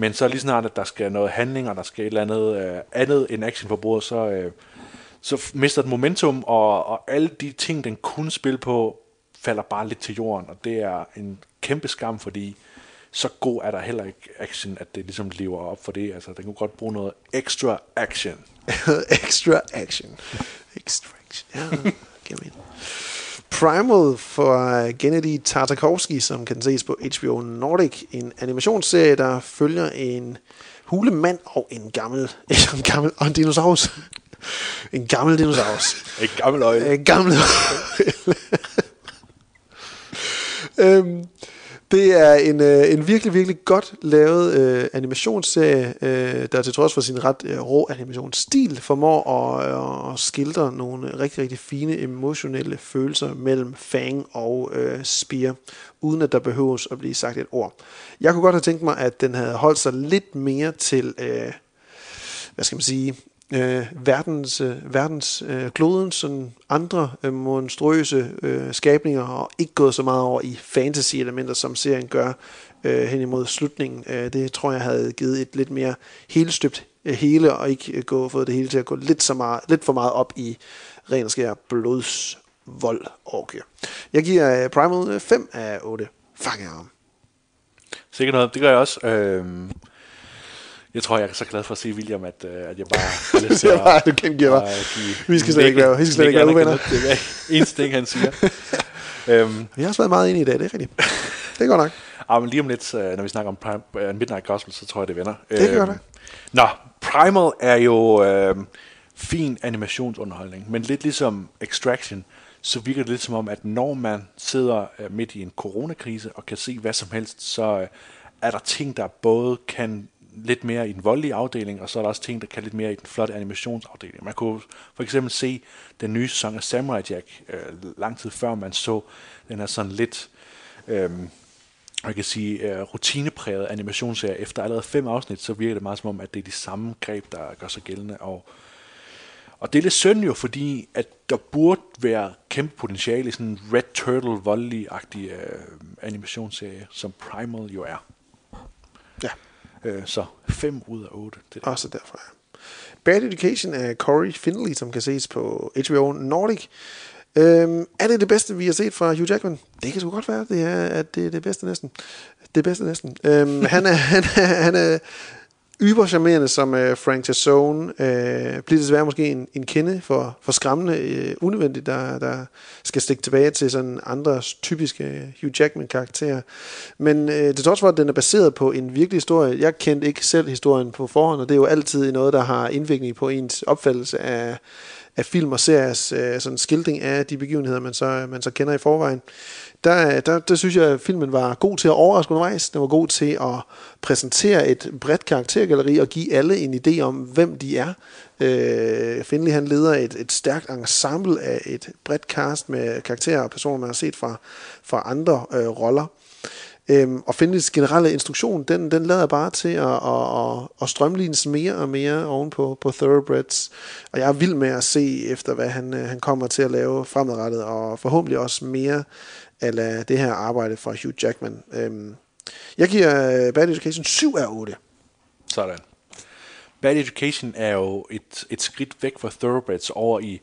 Men så lige snart, at der skal noget handling, og der skal et eller andet øh, andet end action på bordet, så, øh, så mister den momentum, og, og alle de ting, den kunne spille på, falder bare lidt til jorden, og det er en kæmpe skam, fordi så god er der heller ikke action, at det ligesom lever op for det. Altså, den kunne godt bruge noget ekstra action. Extra action. Extraction. Ja, give mening. Primal for Gennady Tartakovsky, som kan ses på HBO Nordic. En animationsserie, der følger en hulemand og en gammel, en gammel og en dinosaurus. En gammel dinosaurus. Et gammelt øje. En gammel øhm, det er en, øh, en virkelig, virkelig godt lavet øh, animationsserie, øh, der til trods for sin ret øh, rå animationsstil formår at, øh, at skildre nogle rigtig, rigtig fine emotionelle følelser mellem Fang og øh, Spear, uden at der behøves at blive sagt et ord. Jeg kunne godt have tænkt mig, at den havde holdt sig lidt mere til... Øh, hvad skal man sige, øh, verdens, øh, verdens øh, kloden, sådan andre øh, monstrøse øh, skabninger, og ikke gået så meget over i fantasy-elementer, som serien gør øh, hen imod slutningen. Øh, det tror jeg havde givet et lidt mere helstøbt øh, hele, og ikke øh, gå, fået det hele til at gå lidt, så meget, lidt for meget op i ren og skær blodsvold Okay. Jeg giver øh, Primal øh, 5 af 8 fangarme. Sikkert noget. Det gør jeg også. Øh jeg tror, jeg er så glad for at se William, at, øh, at jeg bare har lyst til Det er bare, at, du gengiver at give- Vi skal slet ikke være- vi skal slet ikke være uvenner. til hver eneste ting, han siger. øhm, Vi har også været meget inde i dag, det er rigtigt. Det er godt nok. ah, men lige om lidt, øh, når vi snakker om Prime, uh, Midnight Gospel, så tror jeg, det vender. Det gør det. Nå, Primal er jo øh, fin animationsunderholdning, men lidt ligesom Extraction, så virker det lidt som om, at når man sidder øh, midt i en coronakrise og kan se hvad som helst, så øh, er der ting, der både kan lidt mere i den voldelige afdeling, og så er der også ting, der kan lidt mere i den flotte animationsafdeling. Man kunne for eksempel se den nye sæson af Samurai Jack øh, lang tid før man så den her sådan lidt øh, man kan sige, uh, rutinepræget animationsserie. Efter allerede fem afsnit, så virker det meget som om, at det er de samme greb, der gør sig gældende. Og, og det er lidt synd jo, fordi at der burde være kæmpe potentiale i sådan en Red Turtle voldelig-agtig uh, animationsserie, som Primal jo er. Ja. Øh, så 5 ud af 8. Det er Også derfra. Bad Education af Corey Finley, som kan ses på HBO Nordic. Øhm, er det det bedste, vi har set fra Hugh Jackman? Det kan sgu godt være, det er, at det er det bedste næsten. Det bedste næsten. Øhm, han, er, han, er, han er ybercharmerende som øh, Frank Tassone. øh, bliver desværre måske en, en kende for, for skræmmende øh, unødvendigt, der, der skal stikke tilbage til sådan andre typiske øh, Hugh Jackman-karakterer. Men øh, det trods for, at den er baseret på en virkelig historie. Jeg kendte ikke selv historien på forhånd, og det er jo altid noget, der har indvirkning på ens opfattelse af af film og seriers øh, sådan skildring af de begivenheder, man så, man så kender i forvejen. Der, der, der synes jeg, at filmen var god til at overraske undervejs. Den var god til at præsentere et bredt karaktergalleri og give alle en idé om, hvem de er. Øh, Finley han leder et, et stærkt ensemble af et bredt cast med karakterer og personer, man har set fra, fra andre øh, roller. Øhm, og Finleys generelle instruktion, den, den lader bare til at, at, at, at strømlines mere og mere oven på, på Thoroughbreds. Og jeg er vild med at se efter, hvad han, øh, han kommer til at lave fremadrettet, og forhåbentlig også mere eller det her arbejde fra Hugh Jackman. Øhm, jeg giver øh, Bad Education 7 af 8. Sådan. Bad Education er jo et, et skridt væk fra Thoroughbreds over i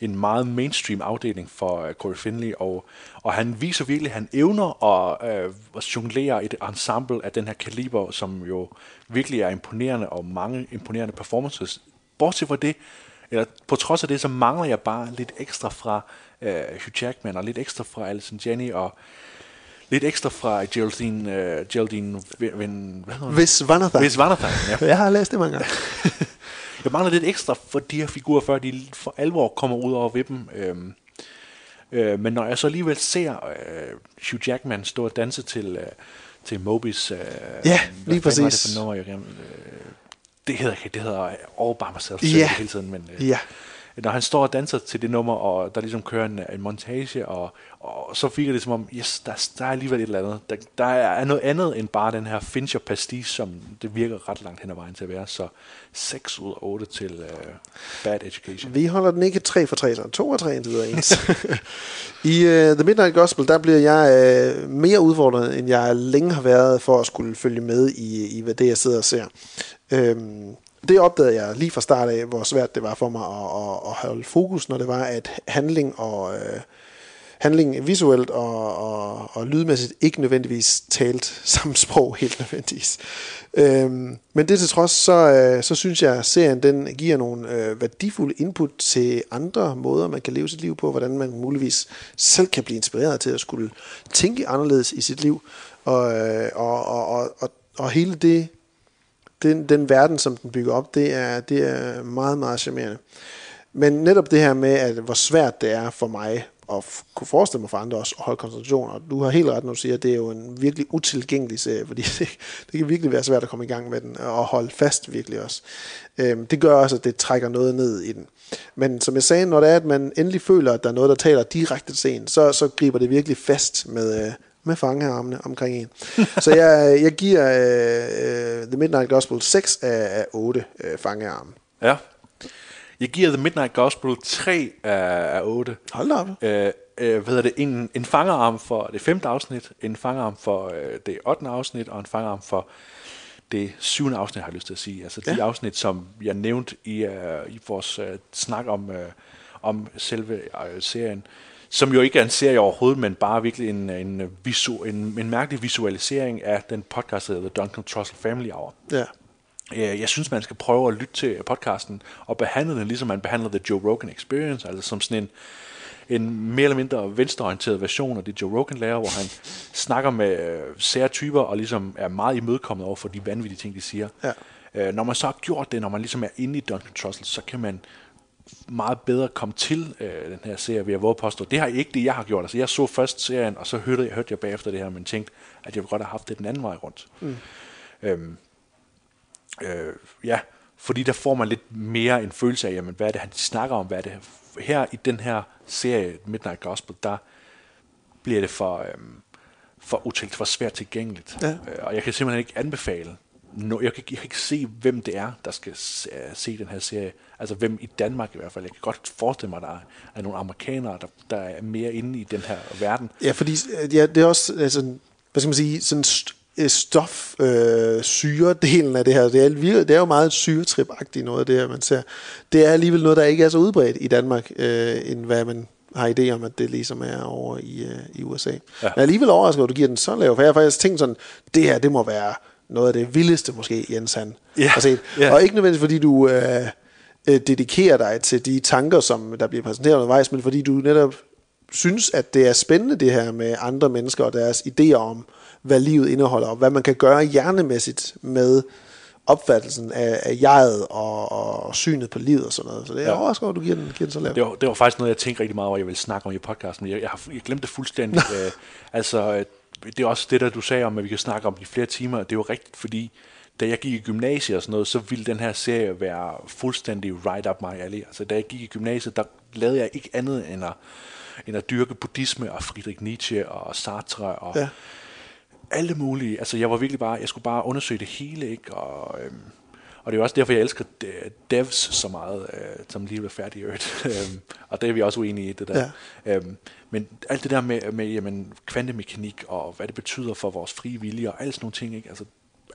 en meget mainstream afdeling for uh, Corey Finley, og, og han viser virkelig, at han evner at, uh, at jonglere et ensemble af den her kaliber, som jo virkelig er imponerende, og mange imponerende performances. Bortset fra det, eller på trods af det, så mangler jeg bare lidt ekstra fra uh, Hugh Jackman, og lidt ekstra fra Alison Jenny, og lidt ekstra fra Geraldine, uh, Geraldine Vin, hvad Vis Vanathan. Vis Vanathan, ja. Jeg har læst det mange gange. Jeg mangler lidt ekstra for de her figurer, før de for alvor kommer ud over vippen. Øhm, øh, men når jeg så alligevel ser øh, Hugh Jackman stå og danse til, øh, til Mobis... Øh, ja, lige præcis. det for nummer, jeg? Øh, det hedder ikke, det hedder All By Myself Ja. hele tiden, men... Øh, Ja når han står og danser til det nummer, og der ligesom kører en, en montage, og, og så virker det som om, yes, der, der er alligevel et eller andet. Der, der er noget andet end bare den her Fincher pastiche, som det virker ret langt hen ad vejen til at være. Så 6 ud af 8 til uh, Bad Education. Vi holder den ikke 3 for 3, så 2 og 3 indtil videre ens. I uh, The Midnight Gospel, der bliver jeg uh, mere udfordret, end jeg længe har været for at skulle følge med i, i hvad det, jeg sidder og ser. Øhm, det opdagede jeg lige fra start af, hvor svært det var for mig at, at, at holde fokus, når det var, at handling og øh, handling visuelt og, og, og lydmæssigt ikke nødvendigvis talt samme sprog helt nødvendigvis. Øhm, men det til trods, så, øh, så synes jeg, at serien den giver nogle øh, værdifulde input til andre måder, man kan leve sit liv på, hvordan man muligvis selv kan blive inspireret til at skulle tænke anderledes i sit liv. Og, øh, og, og, og, og, og hele det den, den verden, som den bygger op, det er, det er meget, meget charmerende. Men netop det her med, at hvor svært det er for mig, og kunne forestille mig for andre også, at holde koncentration, og du har helt ret, når du siger, at det er jo en virkelig utilgængelig serie, fordi det, det kan virkelig være svært at komme i gang med den, og holde fast virkelig også. Øhm, det gør også, at det trækker noget ned i den. Men som jeg sagde, når det er, at man endelig føler, at der er noget, der taler direkte til en, så, så griber det virkelig fast med, øh, med fangearmene omkring en. så jeg, jeg giver øh, The Midnight Gospel 6 af, af 8 øh, fangearme. Ja. Jeg giver The Midnight Gospel 3 af, af 8. Hold op. Øh, øh, hvad hedder det? En, en fangerarm for det femte afsnit, en fangerarm for øh, det ottende afsnit, og en fangerarm for det syvende afsnit, har jeg lyst til at sige. Altså de Ja. afsnit, som jeg nævnte i, øh, i vores øh, snak om, øh, om selve øh, serien, som jo ikke er en serie overhovedet, men bare virkelig en, en, visu, en, en mærkelig visualisering af den podcast, der hedder The Duncan Trussell Family Hour. Ja. Øh, Jeg synes, man skal prøve at lytte til podcasten og behandle den, ligesom man behandler The Joe Rogan Experience, altså som sådan en, en mere eller mindre venstreorienteret version af det Joe Rogan lærer, hvor han snakker med øh, sære typer og ligesom er meget imødekommende over for de vanvittige ting, de siger. Ja. Øh, når man så har gjort det, når man ligesom er inde i Duncan Trussell, så kan man meget bedre komme til øh, den her serie ved at våge påstå. Det har ikke det, jeg har gjort. Altså, jeg så først serien, og så hørte jeg, hørte jeg bagefter det her, men tænkte, at jeg godt have haft det den anden vej rundt. Mm. Øhm, øh, ja, fordi der får man lidt mere en følelse af, jamen, hvad er det, han snakker om, hvad er det her i den her serie, Midnight Gospel, der bliver det for, øhm, for utænkt, for svært tilgængeligt. Ja. Øh, og jeg kan simpelthen ikke anbefale, no, jeg, kan, jeg kan ikke se, hvem det er, der skal se, se den her serie. Altså hvem i Danmark i hvert fald. Jeg kan godt forestille mig, at der er, er nogle amerikanere, der, der er mere inde i den her verden. Ja, fordi øh, ja, det er også, altså, hvad skal man sige, sådan st- øh, stof, øh, syre-delen af det her, det er, det er jo meget syretrip-agtigt noget af det her, man ser. Det er alligevel noget, der ikke er så udbredt i Danmark, øh, end hvad man har idé om, at det ligesom er over i, øh, i USA. Ja. Men alligevel overrasket, at du giver den så lav, for jeg har faktisk tænkt sådan, det her, det må være noget af det vildeste måske, Jens han Ja. har set. Ja. Og ikke nødvendigvis, fordi du øh, øh, dedikerer dig til de tanker, som der bliver præsenteret undervejs, men fordi du netop synes, at det er spændende det her med andre mennesker og deres idéer om, hvad livet indeholder, og hvad man kan gøre hjernemæssigt med opfattelsen af, af jeget og, og synet på livet og sådan noget. Så det er ja. Ja. overrasket, over, at du giver den, giver den så lavt. Det var, det var faktisk noget, jeg tænkte rigtig meget over, jeg ville snakke om i podcasten. men Jeg, jeg, har, jeg glemte det fuldstændig. øh, altså, øh, det er også det, der du sagde om, at vi kan snakke om det i flere timer. Det er jo rigtigt, fordi da jeg gik i gymnasiet og sådan noget, så ville den her serie være fuldstændig right up my alley. Altså, da jeg gik i gymnasiet, der lavede jeg ikke andet end at, end at dyrke buddhisme og Friedrich Nietzsche og Sartre og Ja. ja. alle mulige. Altså, jeg var virkelig bare, jeg skulle bare undersøge det hele, ikke? Og, øhm, og det er jo også derfor, jeg elsker de- devs så meget, øh, som lige blev færdig øvrigt. Øhm, og det er vi også uenige i, det der. Ja. Øhm, men alt det der med, med jamen, kvantemekanik og hvad det betyder for vores frie vilje og alle sådan nogle ting, ikke? Altså,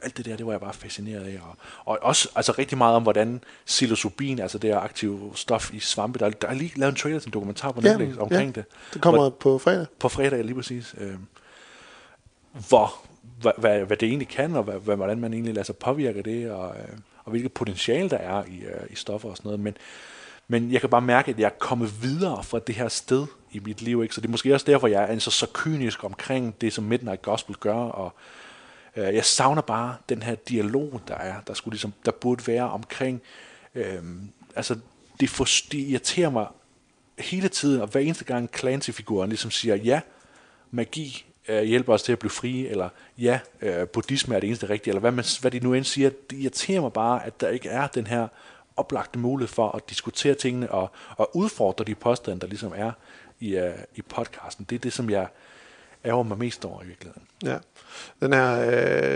alt det der, det var jeg bare fascineret af. Og, og også altså, rigtig meget om, hvordan psilocybin, altså det her aktive stof i svampe, der, er- der er lige lavet en trailer til en dokumentar på Netflix ja, omkring det. Det kommer Hvor- på fredag. på fredag lige præcis. Øh, hvor, hvad, hvad, hvad det egentlig kan, og hvad, hvordan man egentlig lader sig påvirke det, og, øh, og hvilket potentiale der er i, øh, i stoffer og sådan noget. Men, men jeg kan bare mærke, at jeg er kommet videre fra det her sted i mit liv. Ikke? Så det er måske også derfor, jeg er så, så kynisk omkring det, som Midnight Gospel gør, og øh, jeg savner bare den her dialog, der er, der, skulle ligesom, der burde være omkring, øh, altså det, for, det irriterer mig hele tiden, og hver eneste gang Clancy-figuren ligesom siger, ja, magi øh, hjælper os til at blive frie, eller ja, øh, buddhisme er det eneste rigtige, eller hvad, man, hvad de nu end siger, det irriterer mig bare, at der ikke er den her oplagte mulighed for at diskutere tingene og, og udfordre de påstande, der ligesom er i, øh, i podcasten. Det er det, som jeg ærger mig mest over i virkeligheden. Ja. Den her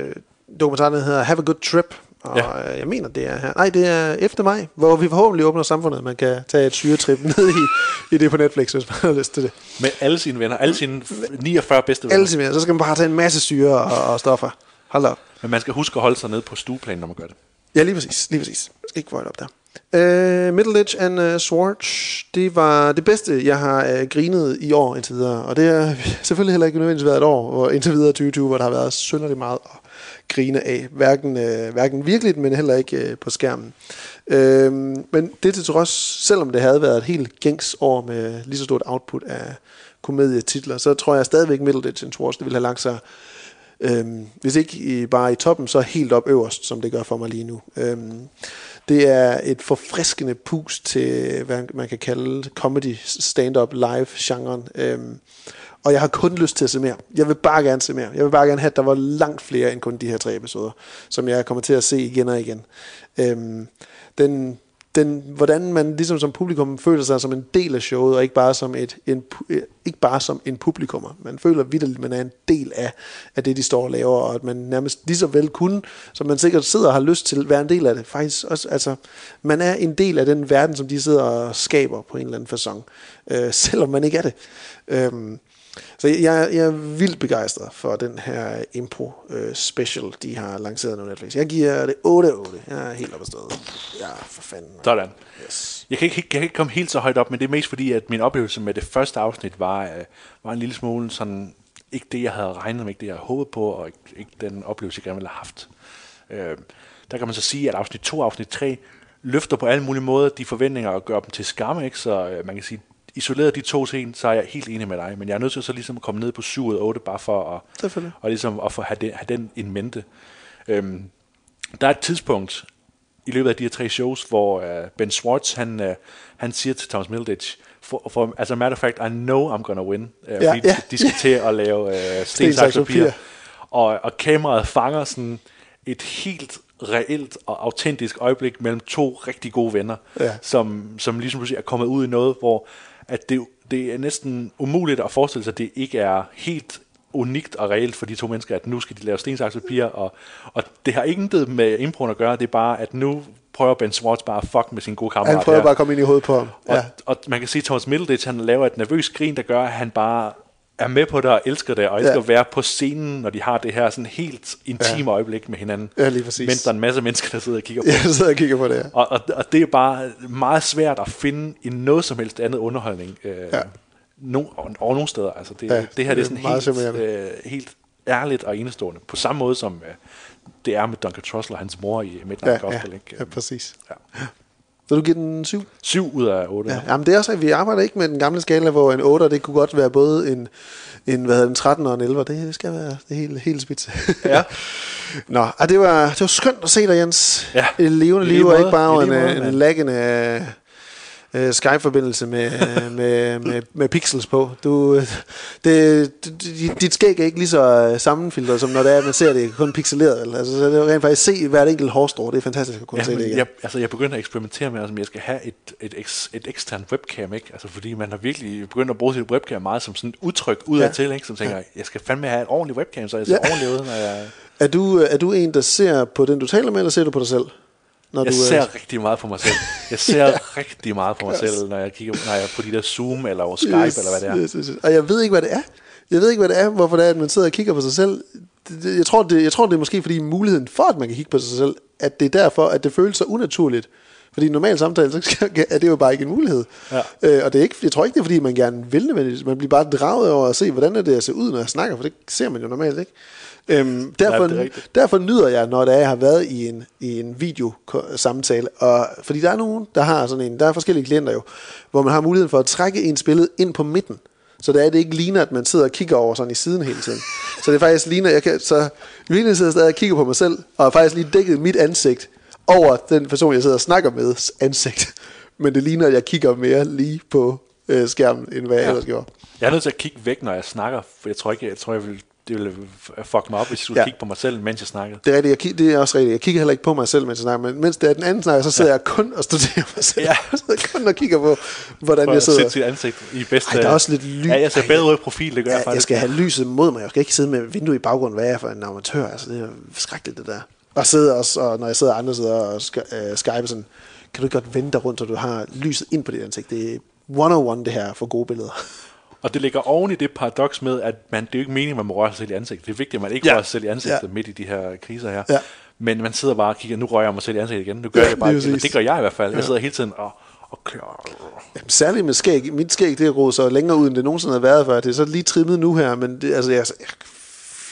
øh, dokumentar, der hedder Have a Good Trip. Og ja. Øh, jeg mener, det er her. Nej, det er efter maj, hvor vi forhåbentlig åbner samfundet. Man kan tage et syretrip ned i, i det på Netflix, hvis man har lyst til det. Med alle sine venner, alle sine 49 bedste venner. Alle simpelthen. Så skal man bare tage en masse syre og, og stoffer. Hold op. Men man skal huske at holde sig ned på stueplanen, når man gør det. Ja, lige præcis. Lige præcis. Jeg skal ikke få op der. Uh, Middle Edge and uh, Swartz, det var det bedste, jeg har uh, grinet i år indtil videre. Og det har selvfølgelig heller ikke nødvendigvis været et år, hvor indtil videre 2020, hvor der har været synderligt meget at grine af. Hverken, øh, hverken virkeligt, men heller ikke øh, på skærmen. Øh, men det til trods, selvom det havde været et helt gængs år med lige så stort output af komedietitler, så tror jeg stadigvæk Middle Edge and det ville have lagt sig Øhm, hvis ikke i, bare i toppen, så helt op øverst, som det gør for mig lige nu. Øhm, det er et forfriskende pus til, hvad man kan kalde comedy, stand-up, live-genren. Øhm, og jeg har kun lyst til at se mere. Jeg vil bare gerne se mere. Jeg vil bare gerne have, at der var langt flere end kun de her tre episoder, som jeg kommer til at se igen og igen. Øhm, den, den, hvordan man ligesom som publikum føler sig som en del af showet, og ikke bare som, et, en, øh, ikke bare som en publikummer. Man føler vidderligt, at man er en del af, af det, de står og laver, og at man nærmest lige så vel kunne, som man sikkert sidder og har lyst til, være en del af det. Faktisk også, altså, man er en del af den verden, som de sidder og skaber på en eller anden façon, øh, selvom man ikke er det. Øh, så jeg, jeg er vildt begejstret for den her impro øh, special, de har lanceret nu Netflix. Jeg giver det 8-8. Jeg er helt oppe af stedet. Ja, for fanden. Sådan. Yes. Jeg kan, ikke, jeg kan ikke komme helt så højt op, men det er mest fordi, at min oplevelse med det første afsnit var, øh, var en lille smule sådan, ikke det, jeg havde regnet med, ikke det, jeg havde håbet på, og ikke, ikke den oplevelse, jeg gerne ville have haft. Øh, der kan man så sige, at afsnit 2 og afsnit 3 løfter på alle mulige måder de forventninger og gør dem til skam, ikke? så øh, man kan sige, isoleret de to ting, så er jeg helt enig med dig, men jeg er nødt til så ligesom at komme ned på 7 ud af 8, bare for at, og ligesom at få have den, have den in mente. Øhm, der er et tidspunkt i løbet af de her tre shows, hvor uh, Ben Schwartz, han, uh, han siger til Thomas Middleditch, for, for, as a matter of fact, I know I'm gonna win. Uh, Ja, fordi ja. de, skal til at lave uh, sten, saks, papir. Og, og kameraet fanger sådan et helt reelt og autentisk øjeblik mellem to rigtig gode venner, Ja. som, som ligesom pludselig er kommet ud i noget, hvor at det, det er næsten umuligt at forestille sig, at det ikke er helt unikt og reelt for de to mennesker, at nu skal de lave sten, saks, papir, og, og det har intet med improen at gøre, det er bare, at nu prøver Ben Schwartz bare at fuck med sin gode kammerat. Han prøver her. bare at komme ind i hovedet på ham. Og, Ja. og man kan sige, at Thomas Middleditch, han laver et nervøst grin, der gør, at han bare er med på det og elsker det, og elsker Ja. at være på scenen, når de har det her sådan helt intime Ja. øjeblik med hinanden. Ja, lige præcis. Mens der er en masse mennesker, der sidder og kigger på. Jeg sidder og kigger på det her. Og, og, og det er bare meget svært at finde i noget som helst andet underholdning. Øh, Ja. no, og, og nogle steder. Altså det, Ja, ja, det her det er det er sådan meget helt, øh, helt ærligt og enestående. På samme måde som øh, det er med Duncan Trussell og hans mor i Midnight Ja, ja, Gospel. ikke? ja, præcis. Ja. Så du giver den 7? 7 ud af 8. Ja, jamen det er også, at vi arbejder ikke med den gamle skala, hvor en 8, det kunne godt være både en, en, hvad hedder, en 13 og en 11. Det skal være det er helt, spids. Ja. Nå, og det var, det var skønt at se dig, Jens. Ja. Et levende liv, og ikke bare en, en mand. laggende øh, Skype-forbindelse med, med, med, med pixels på. Du, øh, det, dit, skæg er ikke lige så øh, sammenfiltret, som når det er, man ser det kun pixeleret. Vel? Altså, så det er rent faktisk se hvert enkelt hårstrå. Det er fantastisk at kunne Ja, se det igen. jeg, altså jeg begynder at eksperimentere med, om jeg skal have et, et, et, et eksternt webcam, ikke? Altså fordi man har virkelig begyndt at bruge sit webcam meget som sådan et udtryk udadtil, ikke? Som tænker, jeg skal fandme have et ordentligt webcam, så jeg ser Ja. ordentligt ud, når jeg... Er du, er du en, der ser på den, du taler med, eller ser du på dig selv? Når Jeg du, øh, ser rigtig meget på mig selv. Jeg ser rigtig meget på mig selv, når jeg kigger når jeg er på de der Zoom eller over Skype, Yes, eller hvad det er. Yes, yes, yes. Og jeg ved ikke, hvad det er. Jeg ved ikke, hvad det er, hvorfor det er, at man sidder og kigger på sig selv. Det, det, jeg, tror, det, jeg tror, det er måske fordi muligheden for, at man kan kigge på sig selv, at det er derfor, at det føles så unaturligt. Fordi i normal samtale, så skal- er det jo bare ikke en mulighed. Ja. Øh, og det er ikke, jeg tror ikke, det er, fordi man gerne vil det, man bliver bare draget over at se, hvordan er det at se ud, når jeg snakker, for det ser man jo normalt ikke. Øhm, derfor, er rigtigt. derfor nyder jeg, når det er, jeg har været i en, i en videosamtale. Og, fordi der er nogen, der har sådan en, der er forskellige klienter jo, hvor man har muligheden for at trække ens billede ind på midten. Så det er det ikke ligner, at man sidder og kigger over sådan i siden hele tiden. Så det er faktisk ligner, jeg kan, så i virkeligheden sidder jeg stadig og kigger på mig selv, og har faktisk lige dækket mit ansigt over den person, jeg sidder og snakker med ansigt. Men det ligner, at jeg kigger mere lige på øh, skærmen, end hvad jeg Ja. ellers gjorde. Jeg er nødt til at kigge væk, når jeg snakker, for jeg tror ikke, jeg, tror, jeg vil, det ville fuck mig op, hvis jeg skulle Ja. kigge på mig selv, mens jeg snakkede. Det er, rigtigt, jeg, det er også rigtigt. Jeg kigger heller ikke på mig selv, mens jeg snakker, men mens det er den anden snakker, så sidder ja. jeg kun og studerer mig selv. Ja. Jeg sidder kun og kigger på, hvordan For jeg sidder. sit ansigt i bedste... Ej, der er også lidt lys. Ja, jeg ser bedre ud i profil, det gør jeg Ja, faktisk. jeg skal have lyset mod mig. Jeg skal ikke sidde med vinduet i baggrunden. Hvad er jeg for en amatør? Altså, det er skrækkeligt, det der. Og sidde også, og når jeg sidder andre steder og sk- øh, skype sådan, kan du ikke godt vente dig rundt, så du har lyset ind på dit ansigt. Det er one-on-one, det her, for gode billeder. Og det ligger oven i det paradoks med, at man, det er jo ikke meningen, at man må røre sig selv i ansigtet. Det er vigtigt, at man ikke Ja. ja. rører sig selv i ansigtet Ja. ja. midt i de her kriser her. Ja. Men man sidder bare og kigger, nu rører jeg mig selv i ansigtet igen. Nu gør Ja, jeg det bare. præcis. det gør jeg i hvert fald. Jeg sidder hele tiden og, og klør. Jamen, særligt med skæg. Mit skæg, det er så længere ud, end det nogensinde har været før. Det er så lige trimmet nu her, men det, altså, jeg, jeg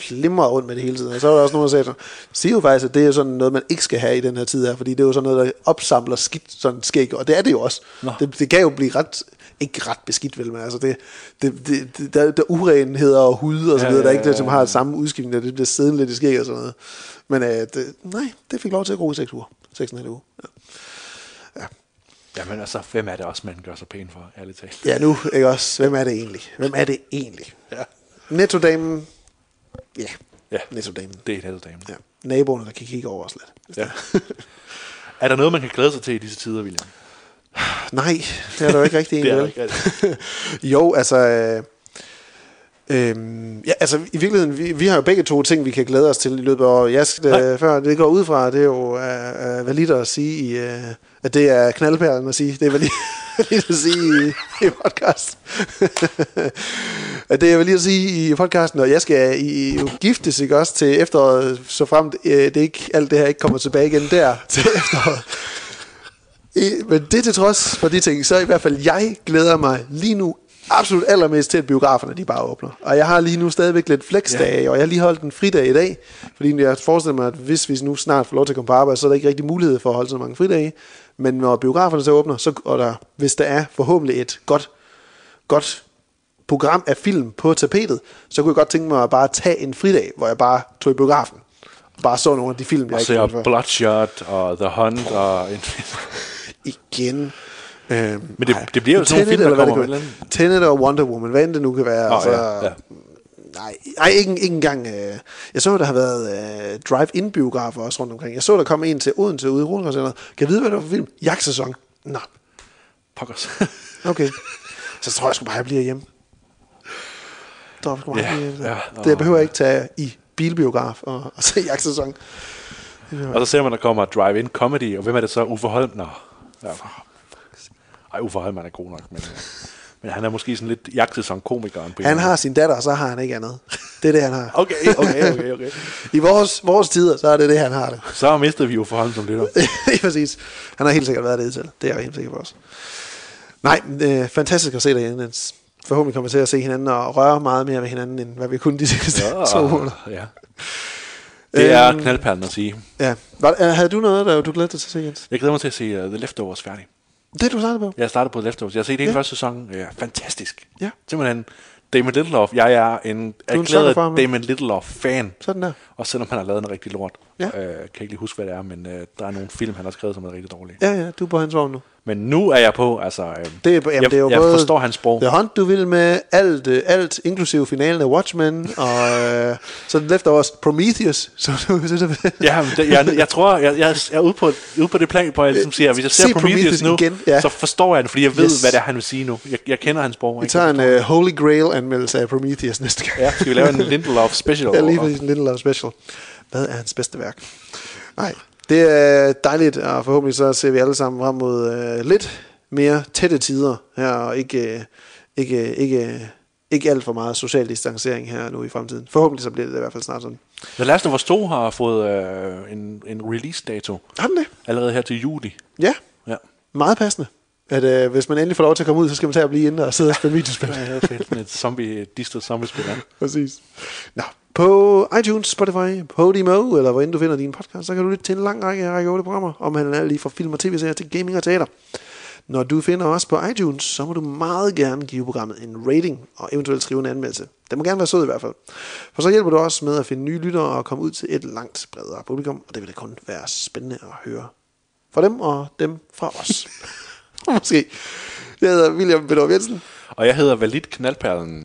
flimrer rundt med det hele tiden. Og så er der også nogen, der sagde, sådan, siger jo faktisk, at det er sådan noget, man ikke skal have i den her tid her, fordi det er jo sådan noget, der opsamler skidt sådan skæg, og det er det jo også. Det, det kan jo blive ret, ikke ret beskidt, vel, men altså det, det, det, der, der er urenheder og hud og så Ja, videre, der er ja, ikke det, som ja, har samme udskiftning, der det bliver siddende lidt i skæg og sådan noget. Men øh, det, nej, det fik lov til at gro i 6 uger. 6,5 uger. Ja. Jamen altså, hvem er det også, man gør sig pæn for, ærligt talt? Ja, nu, ikke også? Hvem er det egentlig? Hvem er det egentlig? Ja. Nettodamen. Ja, Ja, nettodamen. det er netop damen. Ja. Naboerne, der kan kigge over os lidt. Ja. er der noget, man kan glæde sig til i disse tider, William? Nej, det er der jo ikke rigtig en, Det er der ikke jo, altså... Øh, Øhm, ja, altså i virkeligheden, vi, vi har jo begge to ting, vi kan glæde os til i løbet af året. Jeg skal, øh, før det går ud fra, det er jo øh, øh, validt at sige, i, øh, at det er knaldperlen at sige. Det er validt, validt at sige i, i podcast. at det er validt at sige i podcasten, og jeg skal i, jo giftes ikke også til efteråret, så fremt øh, det ikke, alt det her ikke kommer tilbage igen der til efteråret. I, men det til trods for de ting, så i hvert fald jeg glæder mig lige nu absolut allermest til, at biograferne de bare åbner. Og jeg har lige nu stadigvæk lidt flexdage, ja. og jeg har lige holdt en fridag i dag, fordi jeg forestiller mig, at hvis vi nu snart får lov til at komme på arbejde, så er der ikke rigtig mulighed for at holde så mange fridage. Men når biograferne så åbner, så, og der, hvis der er forhåbentlig et godt, godt program af film på tapetet, så kunne jeg godt tænke mig at bare tage en fridag, hvor jeg bare tog i biografen. Og bare så nogle af de film, jeg Og ikke har før. Bloodshot og The Hunt og... igen. Øhm, Men det- det bliver jo sådan nogle film, der kommer med. Tenet og Wonder Woman, hvad end det nu kan være. Nå, altså, ja, ja. Nej, nej ikke, ikke engang. Øh, jeg så, der har været øh, drive-in-biografer også rundt omkring. Jeg så, der kom en til Odense ude i Rundgårdscenteret. Kan jeg vide, hvad det var for film? Jagtsæson. Nå, Pokkers. okay. Så tror jeg sgu bare, jeg bliver hjemme. Så tror jeg sgu bare, jeg hjemme. ja, det jeg behøver jeg ikke tage i bilbiograf og, og se jagtsæson. og så ser man, der kommer drive-in comedy, og hvem er det så? Uffe Holm? Ja. Ej, Uffe Holm er god nok, men, øh, men han er måske sådan lidt jagtet som komikeren. Han har sin datter, og så har han ikke andet. Det er det, han har. Okay, okay, okay, okay. I vores, vores tider, så er det det, han har det. Så mistede vi Uffe Holm som lytter. Lige præcis. Han har helt sikkert været det til. Det er jeg helt sikker på også. Nej, øh, fantastisk at se dig Jens. forhåbentlig kommer til at se hinanden og røre meget mere ved hinanden, end hvad vi kunne de sidste Ja, to måneder. ja. Det er Øhm. knaldperlen at sige. Ja. Var, øh, havde du noget, der du glædede dig til at se, Jens? Jeg glæder mig til at se uh, The Leftovers færdig. Det du startede på? Jeg startede på The Leftovers. Jeg har set hele Ja. første sæson. Ja, fantastisk. Ja. Simpelthen Damon Lindelof. Jeg er en erklæret. Damon Lindelof-fan. Sådan der. Og selvom han har lavet en rigtig lort. Ja. Øh, kan ikke lige huske, hvad det er, men øh, der er nogle film, han har skrevet, som er rigtig dårlige. Ja, ja, du er på hans vogn nu. Men nu er jeg på, altså... Øh, Det er, jamen, jeg, det er jo jeg både forstår hans sprog. The Hunt, du vil med alt, øh, alt inklusive finalen af Watchmen, og øh, så den efter også Prometheus. Så du, Ja, men det, jeg, jeg tror, jeg, jeg er ude på, ude på det plan, hvor jeg ligesom siger, at hvis jeg ser Se Prometheus, Prometheus nu, igen, ja. så forstår jeg det, fordi jeg ved, Yes. hvad det er, han vil sige nu. Jeg, jeg kender hans sprog. vi tager en uh, Holy Grail-anmeldelse af Prometheus næste gang. Ja, skal vi lave en Lindelof special? Ja, lige over- præcis en Lindelof special. Hvad er hans bedste værk? Nej, det er dejligt, og forhåbentlig så ser vi alle sammen frem mod øh, lidt mere tætte tider her, og ikke, øh, ikke, ikke, ikke alt for meget social distancering her nu i fremtiden. Forhåbentlig så bliver det i hvert fald snart sådan. The Last of Us 2 har fået øh, en, en release-dato Har den det? allerede her til juli. Ja, Ja. meget passende. At øh, hvis man endelig får lov til at komme ud, så skal man tage at blive inde og sidde og spille videospil. Ja, det er. Sådan et zombie, distet zombie-spil. Præcis. Nå, på iTunes, Spotify, Podimo, eller hvor end du finder din podcast, så kan du lytte til en lang række af række 8 programmer, omhandlende alt lige fra film og tv-serier til gaming og teater. Når du finder os på iTunes, så må du meget gerne give programmet en rating, og eventuelt skrive en anmeldelse. Det må gerne være sød i hvert fald. For så hjælper du os med at finde nye lyttere og komme ud til et langt bredere publikum, og det vil da kun være spændende at høre fra dem og dem fra os. Måske. Jeg hedder William Bedorf Jensen. Og jeg hedder Valid Knaldperlen.